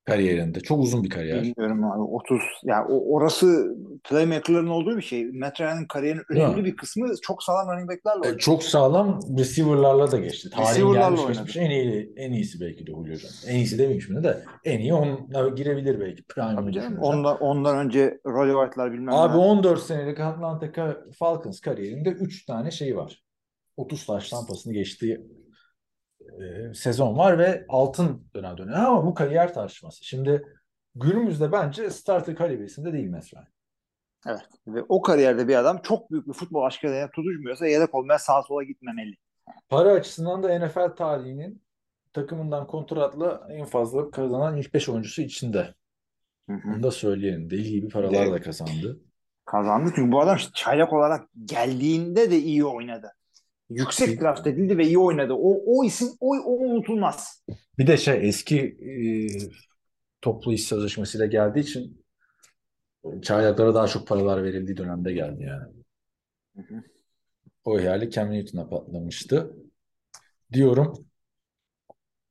Kariyerinde. Çok uzun bir kariyer. Bilmiyorum abi 30 ya o, orası playmaker'ların olduğu bir şey. Matt Ryan'ın kariyerinin önemli bir kısmı çok sağlam running back'lerle oynadı. çok sağlam receiver'larla da geçti. Tarihin gelmiş oynadı. geçmiş en iyi en iyisi belki de Julio. En iyisi demeyeyim şimdi de en iyi onunla girebilir belki. Prime'ı Tabii canım. Ondan, ondan önce Rolly White'lar bilmem Abi ne. 14 senelik Atlanta Falcons kariyerinde 3 tane şey var. 30 taş tampasını geçtiği e, sezon var ve altın dönem dönüyor. Ama bu kariyer tartışması. Şimdi günümüzde bence starter kalibresinde değil mesela. Evet. Ve o kariyerde bir adam çok büyük bir futbol aşkına tutuşmuyorsa yedek olmaya sağa sola gitmemeli. Para açısından da NFL tarihinin takımından kontratla en fazla kazanan ilk 5 oyuncusu içinde. Hı hı. Bunu da söyleyelim. Deli gibi paralar da kazandı. Kazandı çünkü bu adam çaylak olarak geldiğinde de iyi oynadı. Yüksek draft edildi ve iyi oynadı. O, o isim o, o unutulmaz. Bir de şey eski e, toplu iş sözleşmesiyle geldiği için çaylaklara daha çok paralar verildiği dönemde geldi yani. O ihale Cam Newton'a patlamıştı. Diyorum.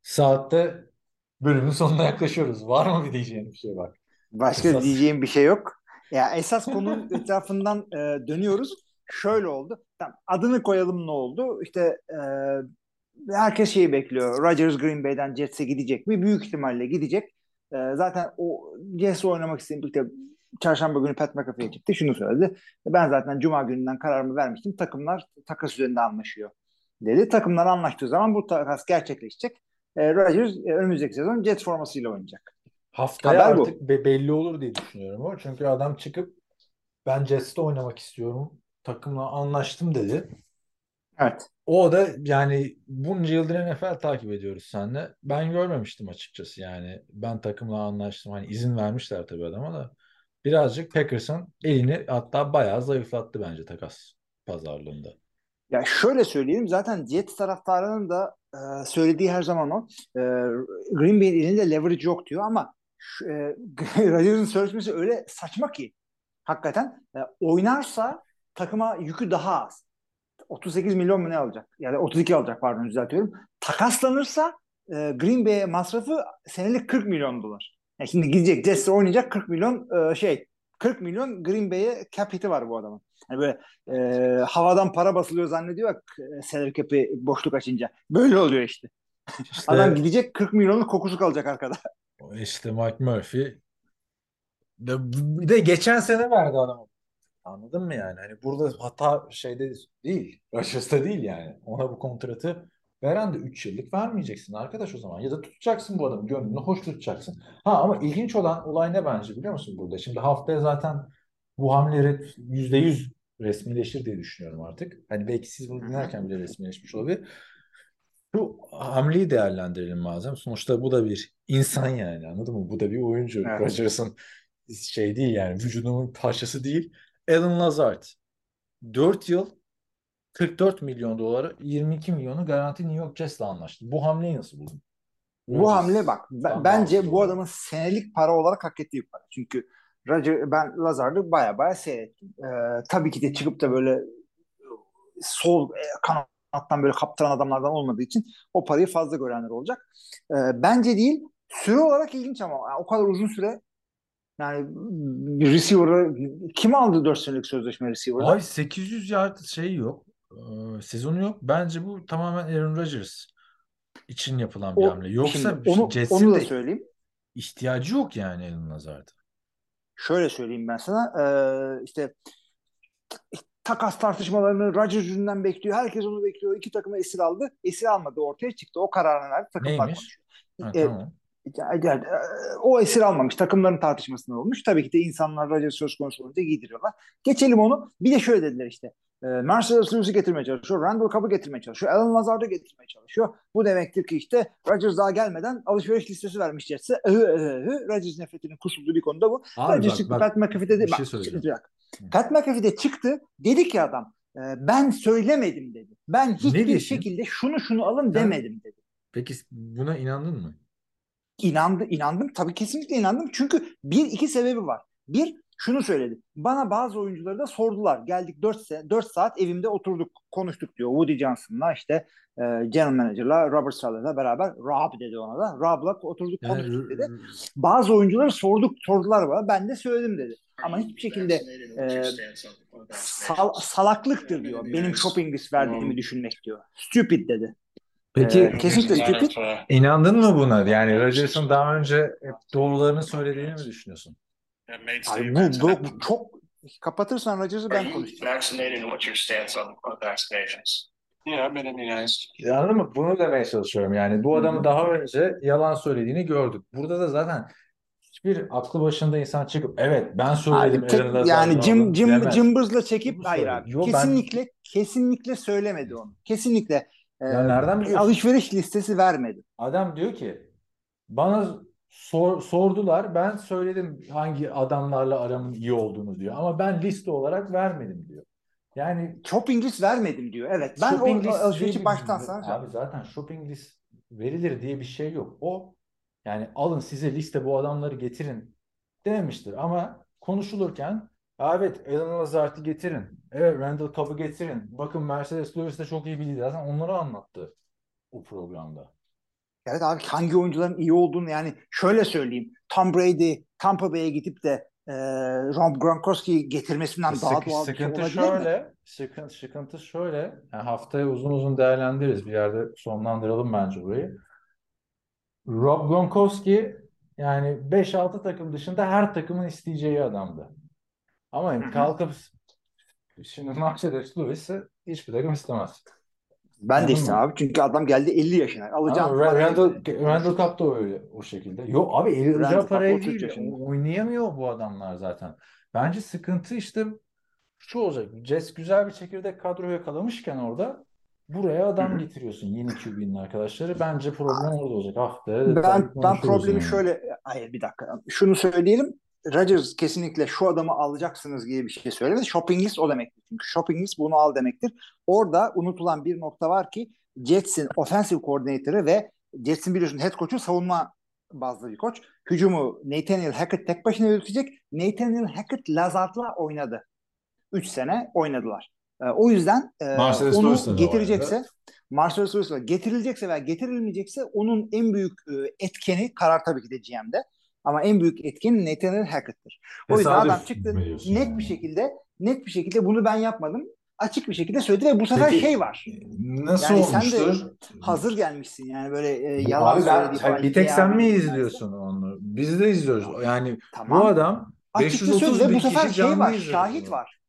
Saatte bölümün sonuna yaklaşıyoruz. Var mı bir diyeceğin bir şey bak. Başka Esas- diyeceğim bir şey yok. Ya esas konunun etrafından e, dönüyoruz. Şöyle oldu. Tamam, adını koyalım ne oldu? İşte e, herkes şeyi bekliyor. Rodgers Green Bay'den Jets'e gidecek mi? Büyük ihtimalle gidecek. E, zaten o Jets'e oynamak isteyen birlikte çarşamba günü Pat McAfee'ye çıktı. Şunu söyledi. Ben zaten cuma gününden kararımı vermiştim. Takımlar takas üzerinde anlaşıyor dedi. Takımlar anlaştığı zaman bu takas gerçekleşecek. E, Rodgers e, önümüzdeki sezon Jets formasıyla oynayacak. Haftaya Haber bu. artık be- belli olur diye düşünüyorum o. Çünkü adam çıkıp ben Jets'te oynamak istiyorum. Takımla anlaştım dedi. Evet. O da yani bunca yıldır NFL takip ediyoruz seninle. Ben görmemiştim açıkçası yani. Ben takımla anlaştım. Hani izin vermişler tabii adama da. Birazcık Packers'ın elini hatta bayağı zayıflattı bence takas pazarlığında. Ya şöyle söyleyeyim zaten Jets taraftarının da e, söylediği her zaman o. E, Green Bay'in elinde leverage yok diyor ama e, Rodgers'ın sözleşmesi öyle saçma ki hakikaten e, oynarsa takıma yükü daha az. 38 milyon mu ne alacak? Yani 32 alacak pardon düzeltiyorum. Takaslanırsa e, Green Bay'e masrafı senelik 40 milyon dolar. Yani şimdi gidecek Jets'e oynayacak 40 milyon e, şey 40 milyon Green Bay'e cap hit'i var bu adamın. Hani böyle e, havadan para basılıyor zannediyor bak salary cap'i boşluk açınca. Böyle oluyor işte. İşte, Adam gidecek 40 milyonun kokusu kalacak arkada. işte Mike Murphy de, bir de geçen sene verdi adamı. Anladın mı yani? Hani burada hata şeyde değil. Rodgers'ta değil yani. Ona bu kontratı veren de 3 yıllık vermeyeceksin arkadaş o zaman. Ya da tutacaksın bu adamı. Gönlünü hoş tutacaksın. Ha ama ilginç olan olay ne bence biliyor musun burada? Şimdi haftaya zaten bu hamleleri %100 resmileşir diye düşünüyorum artık. Hani belki siz bunu dinlerken bile resmileşmiş olabilir. Şu hamleyi değerlendirelim madem. Sonuçta bu da bir insan yani anladın mı? Bu da bir oyuncu. Evet. Rodgers'ın şey değil yani vücudunun parçası değil. Alan Lazard 4 yıl 44 milyon dolara 22 milyonu garanti New York Jets'le anlaştı. Bu hamleyi nasıl buldun? Bu Rodgers hamle bak ben- bence bu adamın senelik para olarak hak ettiği para. Çünkü Roger, ben Lazard'ı baya baya seyrettim. Ee, tabii ki de çıkıp da böyle sol e, kanattan böyle kaptıran adamlardan olmadığı için o parayı fazla görenler olacak. Ee, bence değil. Süre olarak ilginç ama yani o kadar uzun süre yani bir receiver'ı kim aldı 4 senelik sözleşme receiver'da? Ay 800 yard şey yok. Ee, sezonu yok. Bence bu tamamen Aaron Rodgers için yapılan bir O- hamle. Yoksa şimdi onu, Jets'in onu da söyleyeyim. ihtiyacı yok yani Alan Lazard'a. Şöyle söyleyeyim ben sana. Ee, işte takas tartışmalarını Rodgers yüzünden bekliyor. Herkes onu bekliyor. İki takımı esir aldı. Esir almadı ortaya çıktı. O kararını verdi. Takımlar Neymiş? Ha, E, tamam. Yani, o esir almamış. Takımların tartışmasından olmuş. Tabii ki de insanlar Rodgers söz konusu olunca giydiriyorlar. Geçelim onu. Bir de şöyle dediler işte. E, Mercedes Lewis'i getirmeye çalışıyor. Randall Cobb'ı getirmeye çalışıyor. Alan Lazard'ı getirmeye çalışıyor. Bu demektir ki işte Rodgers daha gelmeden alışveriş listesi vermiş Jets'e. Rodgers nefretinin kusulduğu bir konuda bu. Abi Rodgers bak, çıktı. bak, Pat McAfee dedi. bir şey bak. Pat McAfee de çıktı. Dedi ki adam e, ben söylemedim dedi. Ben hiçbir şekilde şunu şunu alın demedim dedi. Peki buna inandın mı? İnandı, inandım. Tabii kesinlikle inandım. Çünkü bir iki sebebi var. Bir, şunu söyledi. Bana bazı oyuncuları da sordular. Geldik 4, se 4 saat evimde oturduk, konuştuk diyor. Woody Johnson'la işte e, General Manager'la Robert Saleh'la beraber Rob dedi ona da. Rob'la oturduk konuştuk dedi. Bazı oyuncuları sorduk, sordular bana. Ben de söyledim dedi. Ama hiçbir şekilde e, sal- salaklıktır diyor. Benim shopping list verdiğimi düşünmek diyor. Stupid dedi. Peki Ee, kesinlikle stupid. inandın mı buna? Yani Rodgers'ın daha önce hep doğrularını söylediğini mi düşünüyorsun? Abi bu, bu, bu çok kapatırsan Rodgers'ı ben konuşacağım. vaccinated and what's your stance on, on vaccinations? Yeah, I've been immunized. Anladın mı? Bunu demeye çalışıyorum. Yani bu adamı daha önce yalan söylediğini gördük. Burada da zaten hiçbir aklı başında insan çıkıp evet ben söyledim Abi tek- Aaron yani Jim, alın Jim, demez. Cımbız'la çekip Bunu hayır söyledi. abi. Yo, ben- kesinlikle kesinlikle söylemedi onu. Kesinlikle Ya nereden biliyorsun? alışveriş listesi vermedi. Adam diyor ki bana sor- sordular ben söyledim hangi adamlarla aramın iyi olduğunu diyor. Ama ben liste olarak vermedim diyor. Yani Shopping list vermedim diyor. Evet. Ben shopping o alışverişi baştan sana Abi zaten shopping list verilir diye bir şey yok. O yani alın size liste bu adamları getirin dememiştir. Ama konuşulurken "Ya evet Alan Lazard'ı getirin. Evet Randall Cobb'ı getirin. Bakın Mercedes Lewis de çok iyi bir lider. Zaten onları anlattı o programda. Evet abi hangi oyuncuların iyi olduğunu yani şöyle söyleyeyim. Tom Brady Tampa Bay'e gidip de e, Rob Gronkowski'yi getirmesinden daha Sıkı- doğal bir şey olabilir mi? şöyle, sıkıntı, sıkıntı şöyle. Yani haftaya uzun uzun değerlendiririz. Bir yerde sonlandıralım bence burayı. Rob Gronkowski yani 5-6 takım dışında her takımın isteyeceği adamdı. Ama kalkıp şimdi Mercedes Lewis'i hiçbir takım istemez. Ben de istemem abi. Çünkü adam geldi 50 yaşına. Ama Alacağım Ra- parayı- Randall, Randall Cobb da öyle o şekilde. Yok abi Randall alacağı parayı 33 değil. yaşında. Oynayamıyor bu adamlar zaten. Bence sıkıntı işte şu olacak. Jets güzel bir çekirdek kadro yakalamışken orada buraya adam getiriyorsun yeni QB'nin arkadaşları. Bence problem orada olacak. Ben detaylı ben konuşuruz problemi yani. şöyle hayır bir dakika. Şunu söyleyelim. Rodgers kesinlikle şu adamı alacaksınız gibi bir şey söylemedi. Shopping list o demektir. Çünkü shopping list bunu al demektir. Orada unutulan bir nokta var ki Jets'in offensive coordinator'ı ve Jets'in biliyorsun head coach'u savunma bazlı bir koç. Hücumu Nathaniel Hackett tek başına yürütecek. Nathaniel Hackett Lazard'la oynadı. 3 sene oynadılar. Ee, o yüzden e, Marcellus onu Lewis'le de getirecekse. Marcellus Lewis'le getirilecekse veya getirilmeyecekse onun en büyük e, etkeni karar tabii ki de GM'de. Ama en büyük etkin Nathaniel Hackett'tir. O yüzden Tesadüf adam çıktı net yani? bir şekilde net bir şekilde bunu ben yapmadım. Açık bir şekilde söyledi ve bu sefer Peki, şey var. Nasıl Yani sen de olmuştur? hazır gelmişsin yani böyle e, yalan Abi ben, falan. bir tek sen mi izliyorsun onu? Biz de izliyoruz. Yani Tamam. bu adam Açıkça 530 söyle bin bu sefer kişi şey canlı var, izliyor şahit var.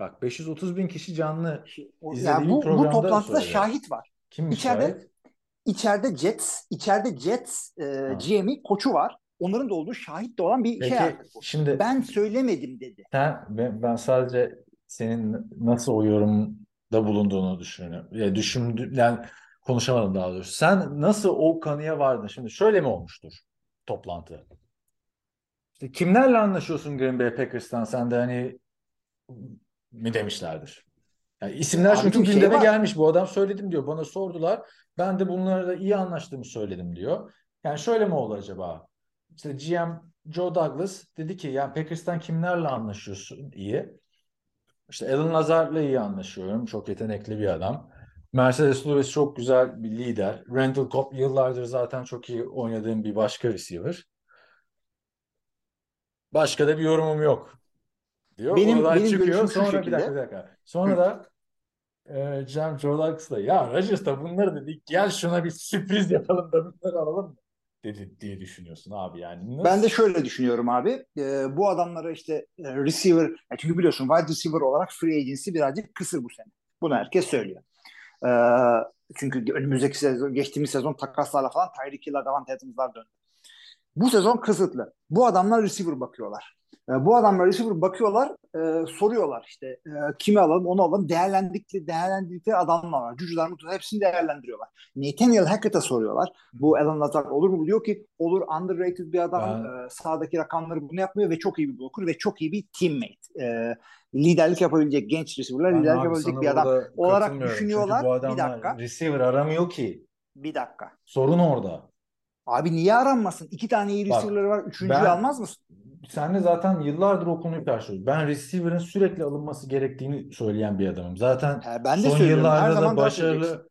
Bak 530 bin kişi canlı İzlediği Yani bu, bu toplantıda söyledi. şahit var. kimmiş İçeride şahit? içeride Jets, içeride Jets e, Ha. GM'i koçu var. Onların da olduğu şahit de olan bir Peki şey artık bu. şimdi Ben söylemedim dedi. sen ben, ben sadece senin nasıl o yorumda bulunduğunu düşünüyorum. Ya düşündü yani konuşamadım daha doğrusu. Sen nasıl o kanıya vardın? Şimdi şöyle mi olmuştur toplantı? İşte kimlerle anlaşıyorsun Green Bay Packers'tan? Sen de hani mi demişlerdir? Yani isimler Abi çünkü şey gündeme var. gelmiş. Bu adam söyledim diyor. Bana sordular. Ben de bunlarla iyi anlaştığımı söyledim diyor. Yani şöyle mi oldu acaba? İşte GM Joe Douglas dedi ki yani Packers'tan kimlerle anlaşıyorsun iyi? İşte Alan Lazard'la iyi anlaşıyorum. Çok yetenekli bir adam. Mercedes Lewis çok güzel bir lider. Randall Cobb yıllardır zaten çok iyi oynadığım bir başka receiver. Başka da bir yorumum yok diyor. Benim- Oradan benim çıkıyor. Sonra bir şekilde. dakika bir dakika. Sonra da e, Cem da ya Rodgers da bunları dedik gel şuna bir sürpriz yapalım da bunları alalım mı? Dedi diye düşünüyorsun abi yani. Nasıl? Ben de şöyle düşünüyorum abi. E, bu adamlara işte e, receiver, ya çünkü biliyorsun wide receiver olarak free agency birazcık kısır bu sene. Bunu herkes söylüyor. E, çünkü önümüzdeki sezon, geçtiğimiz sezon takaslarla falan Tyreek Hill'ler, Davante Adams'lar döndü. Bu sezon kısıtlı. Bu adamlar receiver bakıyorlar. E, bu adamlar receiver bakıyorlar, e, soruyorlar işte e, kimi alalım, onu alalım. Değerlendikleri, değerlendirdikleri adamlar var. Cücüler, mutlaka hepsini değerlendiriyorlar. Nathaniel Hackett'a soruyorlar. Bu Alan Lazard olur mu? Diyor ki olur underrated bir adam. Ben- E, sağdaki rakamları bunu yapmıyor ve çok iyi bir blocker ve çok iyi bir teammate. E, liderlik yapabilecek genç receiver'lar, Ben liderlik abi yapabilecek bir adam olarak düşünüyorlar. Çünkü bu Bir adamlar dakika. receiver aramıyor ki. Bir dakika. Sorun orada. Abi niye aranmasın? İki tane iyi receiver'ları var. Üçüncüyü ben- almaz mısın? Sen de zaten yıllardır o konuyu karşılıyorsun. Ben receiver'ın sürekli alınması gerektiğini söyleyen bir adamım. Zaten He, ben de son söylüyorum. Her yıllarda zaman da başarılı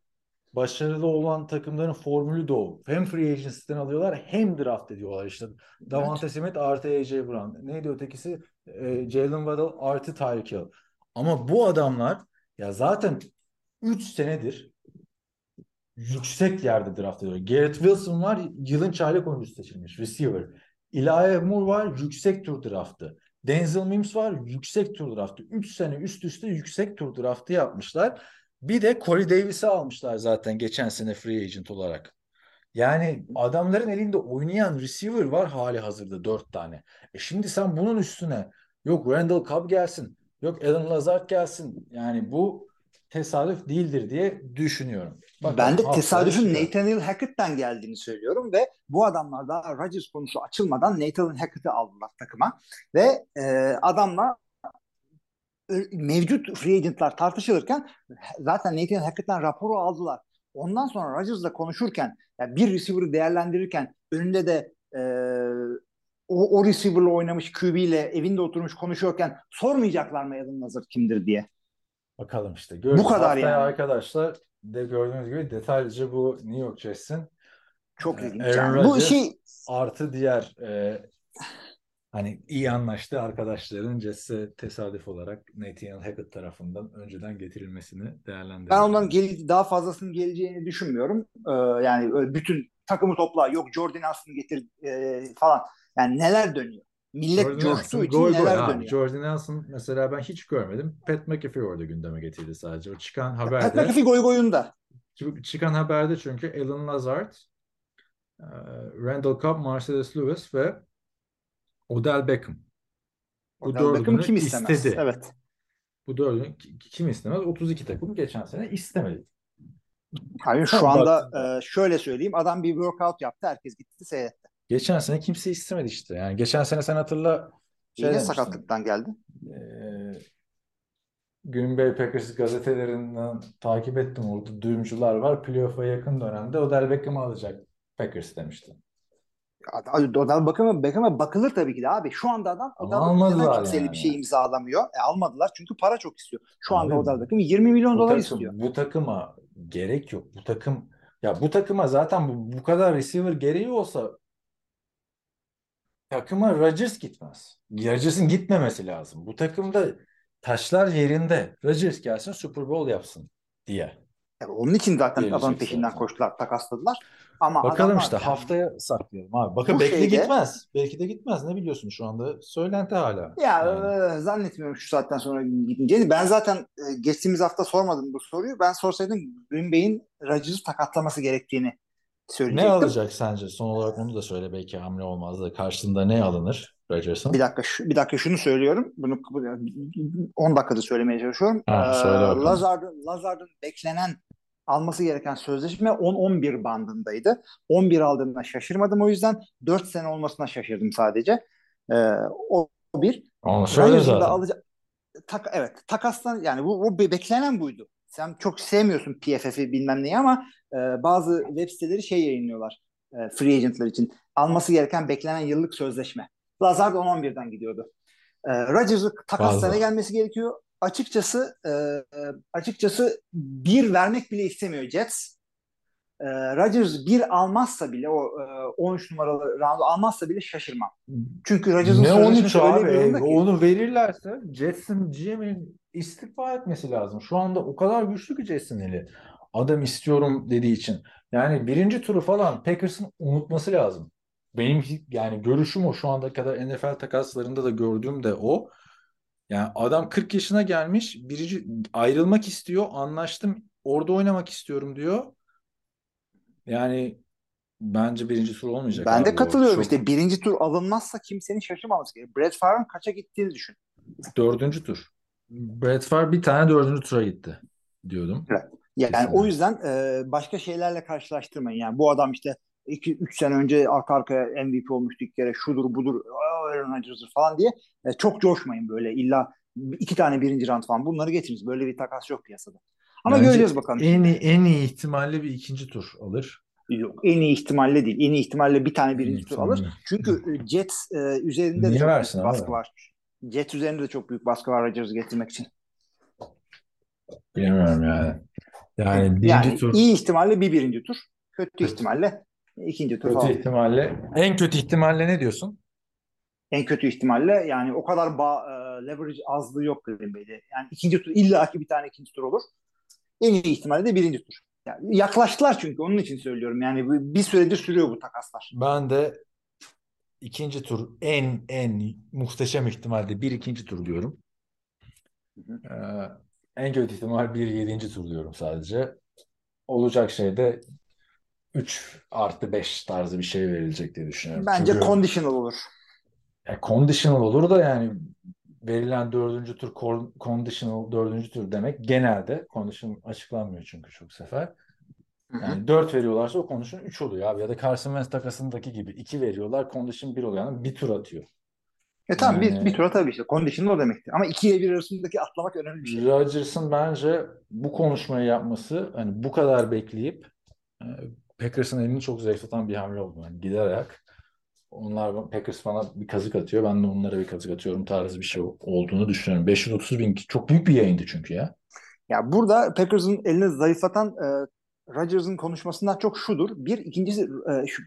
başarılı olan takımların formülü de o. Hem free agency'den alıyorlar hem draft ediyorlar işte. Davante Smith artı AJ Brown. Neydi ötekisi? Ee, Jalen Waddle artı Tyreek Hill. Ama bu adamlar ya zaten 3 senedir yüksek yerde draft ediyor. Garrett Wilson var yılın çaylak oyuncusu seçilmiş receiver. Elijah Moore var yüksek tur draftı. Denzel Mims var yüksek tur draftı. 3 sene üst üste yüksek tur draftı yapmışlar. Bir de Corey Davis'i almışlar zaten geçen sene free agent olarak. Yani adamların elinde oynayan receiver var hali hazırda 4 tane. E şimdi sen bunun üstüne yok Randall Cobb gelsin, yok Alan Lazard gelsin. Yani bu tesadüf değildir diye düşünüyorum. Bakalım Ben de tesadüfün. Nathaniel Hackett'ten geldiğini söylüyorum ve bu adamlar daha Rodgers konusu açılmadan Nathaniel Hackett'ı aldılar takıma ve e, adamla e, mevcut free agentlar tartışılırken zaten Nathaniel Hackett'ten raporu aldılar. Ondan sonra Rodgers'la konuşurken yani bir receiver'ı değerlendirirken önünde de e, o, o receiver'la oynamış QB ile evinde oturmuş konuşuyorken sormayacaklar mı Alan Lazard kimdir diye. Bakalım işte. Görürüz. Bu kadar Haftaya yani. arkadaşlar de gördüğünüz gibi detaylıca bu New York Jets'in Çok Ee, ilginç. Aaron Yani. Bu şey artı diğer e, hani iyi anlaştığı arkadaşların Jets'e tesadüf olarak Nathaniel Hackett tarafından önceden getirilmesini değerlendiriyorum. Ben onların gel- daha fazlasının geleceğini düşünmüyorum. Ee, yani öyle bütün takımı topla, yok Jordan Nelson'ı getir e, falan. Yani neler dönüyor? Millet Jordan coştuğu için gol gol. neler dönüyor? Jordan Nelson mesela ben hiç görmedim. Pat McAfee orada gündeme getirdi sadece. O çıkan Pat haberde McAfee goy goyunda. Çık- çıkan haberde çünkü Alan Lazard, e, Randall Cobb, Mercedes Lewis ve Odell Beckham. Bu Odell Beckham kim istemez? istedi. Evet. Bu dördünü ki- kim istemez? 32 takım geçen sene istemedi. Hayır şu anda e, şöyle söyleyeyim. Adam bir workout yaptı. Herkes gitti seyretti. Geçen sene kimse istemedi işte. Yani geçen sene sen hatırla şey Yine demiştin. sakatlıktan geldi. Ee, Green Bay Packers gazetelerinden takip ettim. Orada duyumcular var. Playoff'a yakın dönemde Odell Beckham'ı alacak Packers demişti. Odell Beckham'a Beckham'a bakılır tabii ki de abi. Şu anda adam Odell Beckham neden almadılar kimseyle yani. bir şey imzalamıyor? E, almadılar çünkü para çok istiyor. Şu anda Abi, Odell Beckham 20 milyon dolar takım, istiyor. bu takıma gerek yok. Bu takım ya bu takıma zaten bu, bu kadar receiver gereği olsa takıma Rodgers gitmez. Rodgers'ın gitmemesi lazım. Bu takımda taşlar yerinde. Rodgers gelsin Super Bowl yapsın diye. Yani onun için zaten Gelecek adamın peşinden zaten. koştular, takasladılar. Ama Bakalım işte yani- haftaya saklayalım abi. Bakın Bu belki de şeyde- gitmez. Belki de gitmez. Ne biliyorsun şu anda? Söylenti hala. Ya Yani. e, zannetmiyorum şu saatten sonra gideceğini. Ben zaten e, geçtiğimiz hafta sormadım bu soruyu. Ben sorsaydım Green Bay'in Rodgers'ı takatlaması gerektiğini Ne söyleyecektim. alacak sence? Son olarak onu da söyle. Belki hamle olmaz da karşılığında ne alınır Rodgers'ın? Bir dakika bir dakika şunu söylüyorum. Bunu 10 dakikada söylemeye çalışıyorum. Ha, söyle Ee. Lazard'ın Lazard'ın beklenen alması gereken sözleşme 10-11 bandındaydı. 11 aldığına şaşırmadım o yüzden. 4 sene olmasına şaşırdım sadece. Ee, o bir. Onu söyle zaten. alacak tak, evet takastan yani bu, bu be- beklenen buydu. Sen çok sevmiyorsun PFF'i bilmem neyi ama e, bazı web siteleri şey yayınlıyorlar e, free agentlar için. Alması gereken beklenen yıllık sözleşme. Lazard 10-11'den gidiyordu. E, Rodgers'ı takaslarına Fazla. gelmesi gerekiyor. Açıkçası e, e, açıkçası bir vermek bile istemiyor Jets. E, Rodgers bir almazsa bile o e, 13 numaralı roundu almazsa bile şaşırmam. Çünkü Rodgers'ın Ne sözleşmesi 13 öyle bir abi? durumda ki. Onu verirlerse Jets'in GM'in istifa etmesi lazım. Şu anda o kadar güçlü ki Jets'in eli. Adam istiyorum dediği için. Yani birinci turu falan Packers'ın unutması lazım. Benim yani görüşüm o şu anda kadar NFL takaslarında da gördüğüm de o. Yani adam 40 yaşına gelmiş, birinci ayrılmak istiyor, anlaştım, orada oynamak istiyorum diyor. Yani bence birinci tur olmayacak Ben de abi katılıyorum Çok- işte birinci tur alınmazsa kimsenin şaşırmaması gerekiyor. Brett Favre'ın kaça gittiğini düşün. Dördüncü tur. Brett Favre bir tane dördüncü tura gitti diyordum. Yani Kesinlikle. o yüzden e, başka şeylerle karşılaştırmayın. Yani bu adam işte 2-3 sene önce arka arkaya MVP olmuştu ilk kere şudur budur "Aa, Aaron Rodgers'dır falan diye e, çok coşmayın böyle illa iki tane birinci round falan bunları getiriniz. Böyle bir takas yok piyasada. Ama Bence göreceğiz bakalım. En iyi, en iyi ihtimalle bir ikinci tur alır. Yok, en iyi ihtimalle değil. En iyi ihtimalle bir tane birinci tur alır. Çünkü e, Jets e, üzerinde de Niye çok büyük abi? baskı var. Jets üzerinde de çok büyük baskı var Rodgers'ı getirmek için. Bilmiyorum yani. Yani birinci Yani tur iyi ihtimalle bir birinci tur. Kötü ihtimalle ikinci tur kötü falan. ihtimalle en kötü ihtimalle ne diyorsun? En kötü ihtimalle yani o kadar ba e, leverage azlığı yok Green Bay'de. Yani ikinci tur illaki bir tane ikinci tur olur. En iyi ihtimalle de birinci tur. Yani yaklaştılar çünkü onun için söylüyorum. Yani bir süredir sürüyor bu takaslar. Ben de ikinci tur en en muhteşem ihtimalle bir ikinci tur diyorum. Ee, en kötü ihtimal bir yedinci tur diyorum sadece. Olacak şey de 3 artı 5 tarzı bir şey verilecek diye düşünüyorum. Bence Çünkü conditional olur. ya conditional olur da yani verilen dördüncü tur con- conditional dördüncü tur demek genelde condition açıklanmıyor çünkü çok sefer. Yani 4 veriyorlarsa o condition 3 oluyor abi. Ya da Carson Wentz takasındaki gibi 2 veriyorlar condition 1 oluyor. Yani bir tur atıyor. E tamam bir, Yani- bir tura tabii işte. Conditional o demektir. Ama ikiye bir arasındaki atlamak önemli bir şey. Rodgers'ın bence bu konuşmayı yapması hani bu kadar bekleyip e, Packers'ın elini çok zayıflatan bir hamle oldu. Yani giderek onlar Packers bana bir kazık atıyor. Ben de onlara bir kazık atıyorum tarzı bir şey olduğunu düşünüyorum. 530 bin çok büyük bir yayındı çünkü ya. Ya burada Packers'ın elini zayıflatan e, Rodgers'ın konuşmasından çok şudur. Bir, ikincisi e, şu,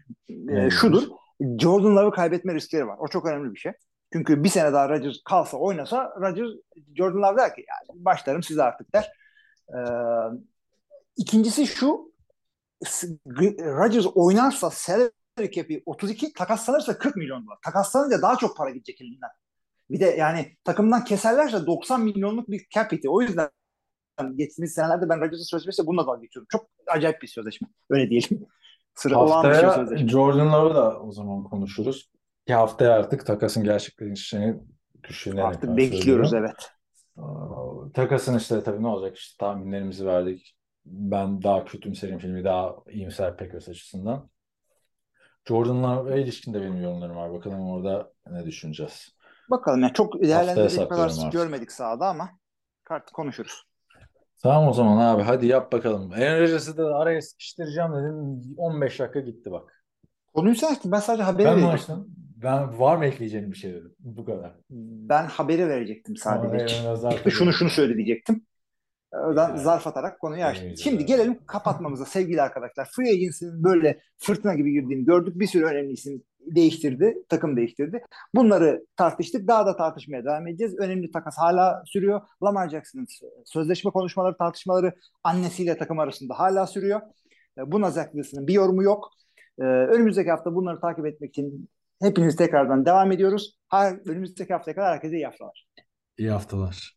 e, şudur. Jordan Love'ı kaybetme riskleri var. O çok önemli bir şey. Çünkü bir sene daha Rodgers kalsa oynasa Rodgers Jordan Love der ki yani başlarım size artık der. E, ikincisi şu Rodgers oynarsa salary cap'i 32 takaslanırsa 40 milyon dolar. Takaslanınca daha çok para gidecek elinden. Bir de yani takımdan keserlerse 90 milyonluk bir cap hiti. O yüzden geçtiğimiz senelerde ben Rodgers'ın sözleşmesiyle bununla dalga geçiyordum. Çok acayip bir sözleşme. Öyle diyelim. Sıra Haftaya. Jordan Love'ı da o zaman konuşuruz. Ki haftaya artık takasın gerçekleşeceğini düşünerek Artık bekliyoruz söylüyorum. evet. Aa, Takasın işte tabii ne olacak işte tahminlerimizi verdik. Ben daha kötümserim filmi daha iyimser Packers açısından. Jordan'la ilişkin de benim yorumlarım var. Bakalım orada ne düşüneceğiz. Bakalım yani çok değerlendirecek kadar artık. görmedik sahada ama kart konuşuruz. Tamam o zaman abi hadi yap bakalım. Aaron Rodgers'ı da araya sıkıştıracağım dedim. 15 dakika gitti bak. Konuyu sen açtın. Ben sadece haberi Ben mi verecektim. açtım? Ben var mı ekleyeceğim bir şey dedim. Bu kadar. Ben haberi verecektim sadece. Aaron Rodgers- şunu şunu söyle diyecektim. Oradan Yani. zarf atarak konuyu açtım. Evet, Şimdi gelelim kapatmamıza sevgili arkadaşlar. Free Agency'nin böyle fırtına gibi girdiğini gördük. Bir sürü önemli isim değiştirdi, takım değiştirdi. Bunları tartıştık. Daha da tartışmaya devam edeceğiz. Önemli takas hala sürüyor. Lamar Jackson'ın sözleşme konuşmaları, tartışmaları annesiyle takım arasında hala sürüyor. E, Buna Zach Wilson'ın bir yorumu yok. Ee, önümüzdeki hafta bunları takip etmek için hepiniz tekrardan devam ediyoruz. Her, önümüzdeki haftaya kadar herkese iyi haftalar. İyi haftalar.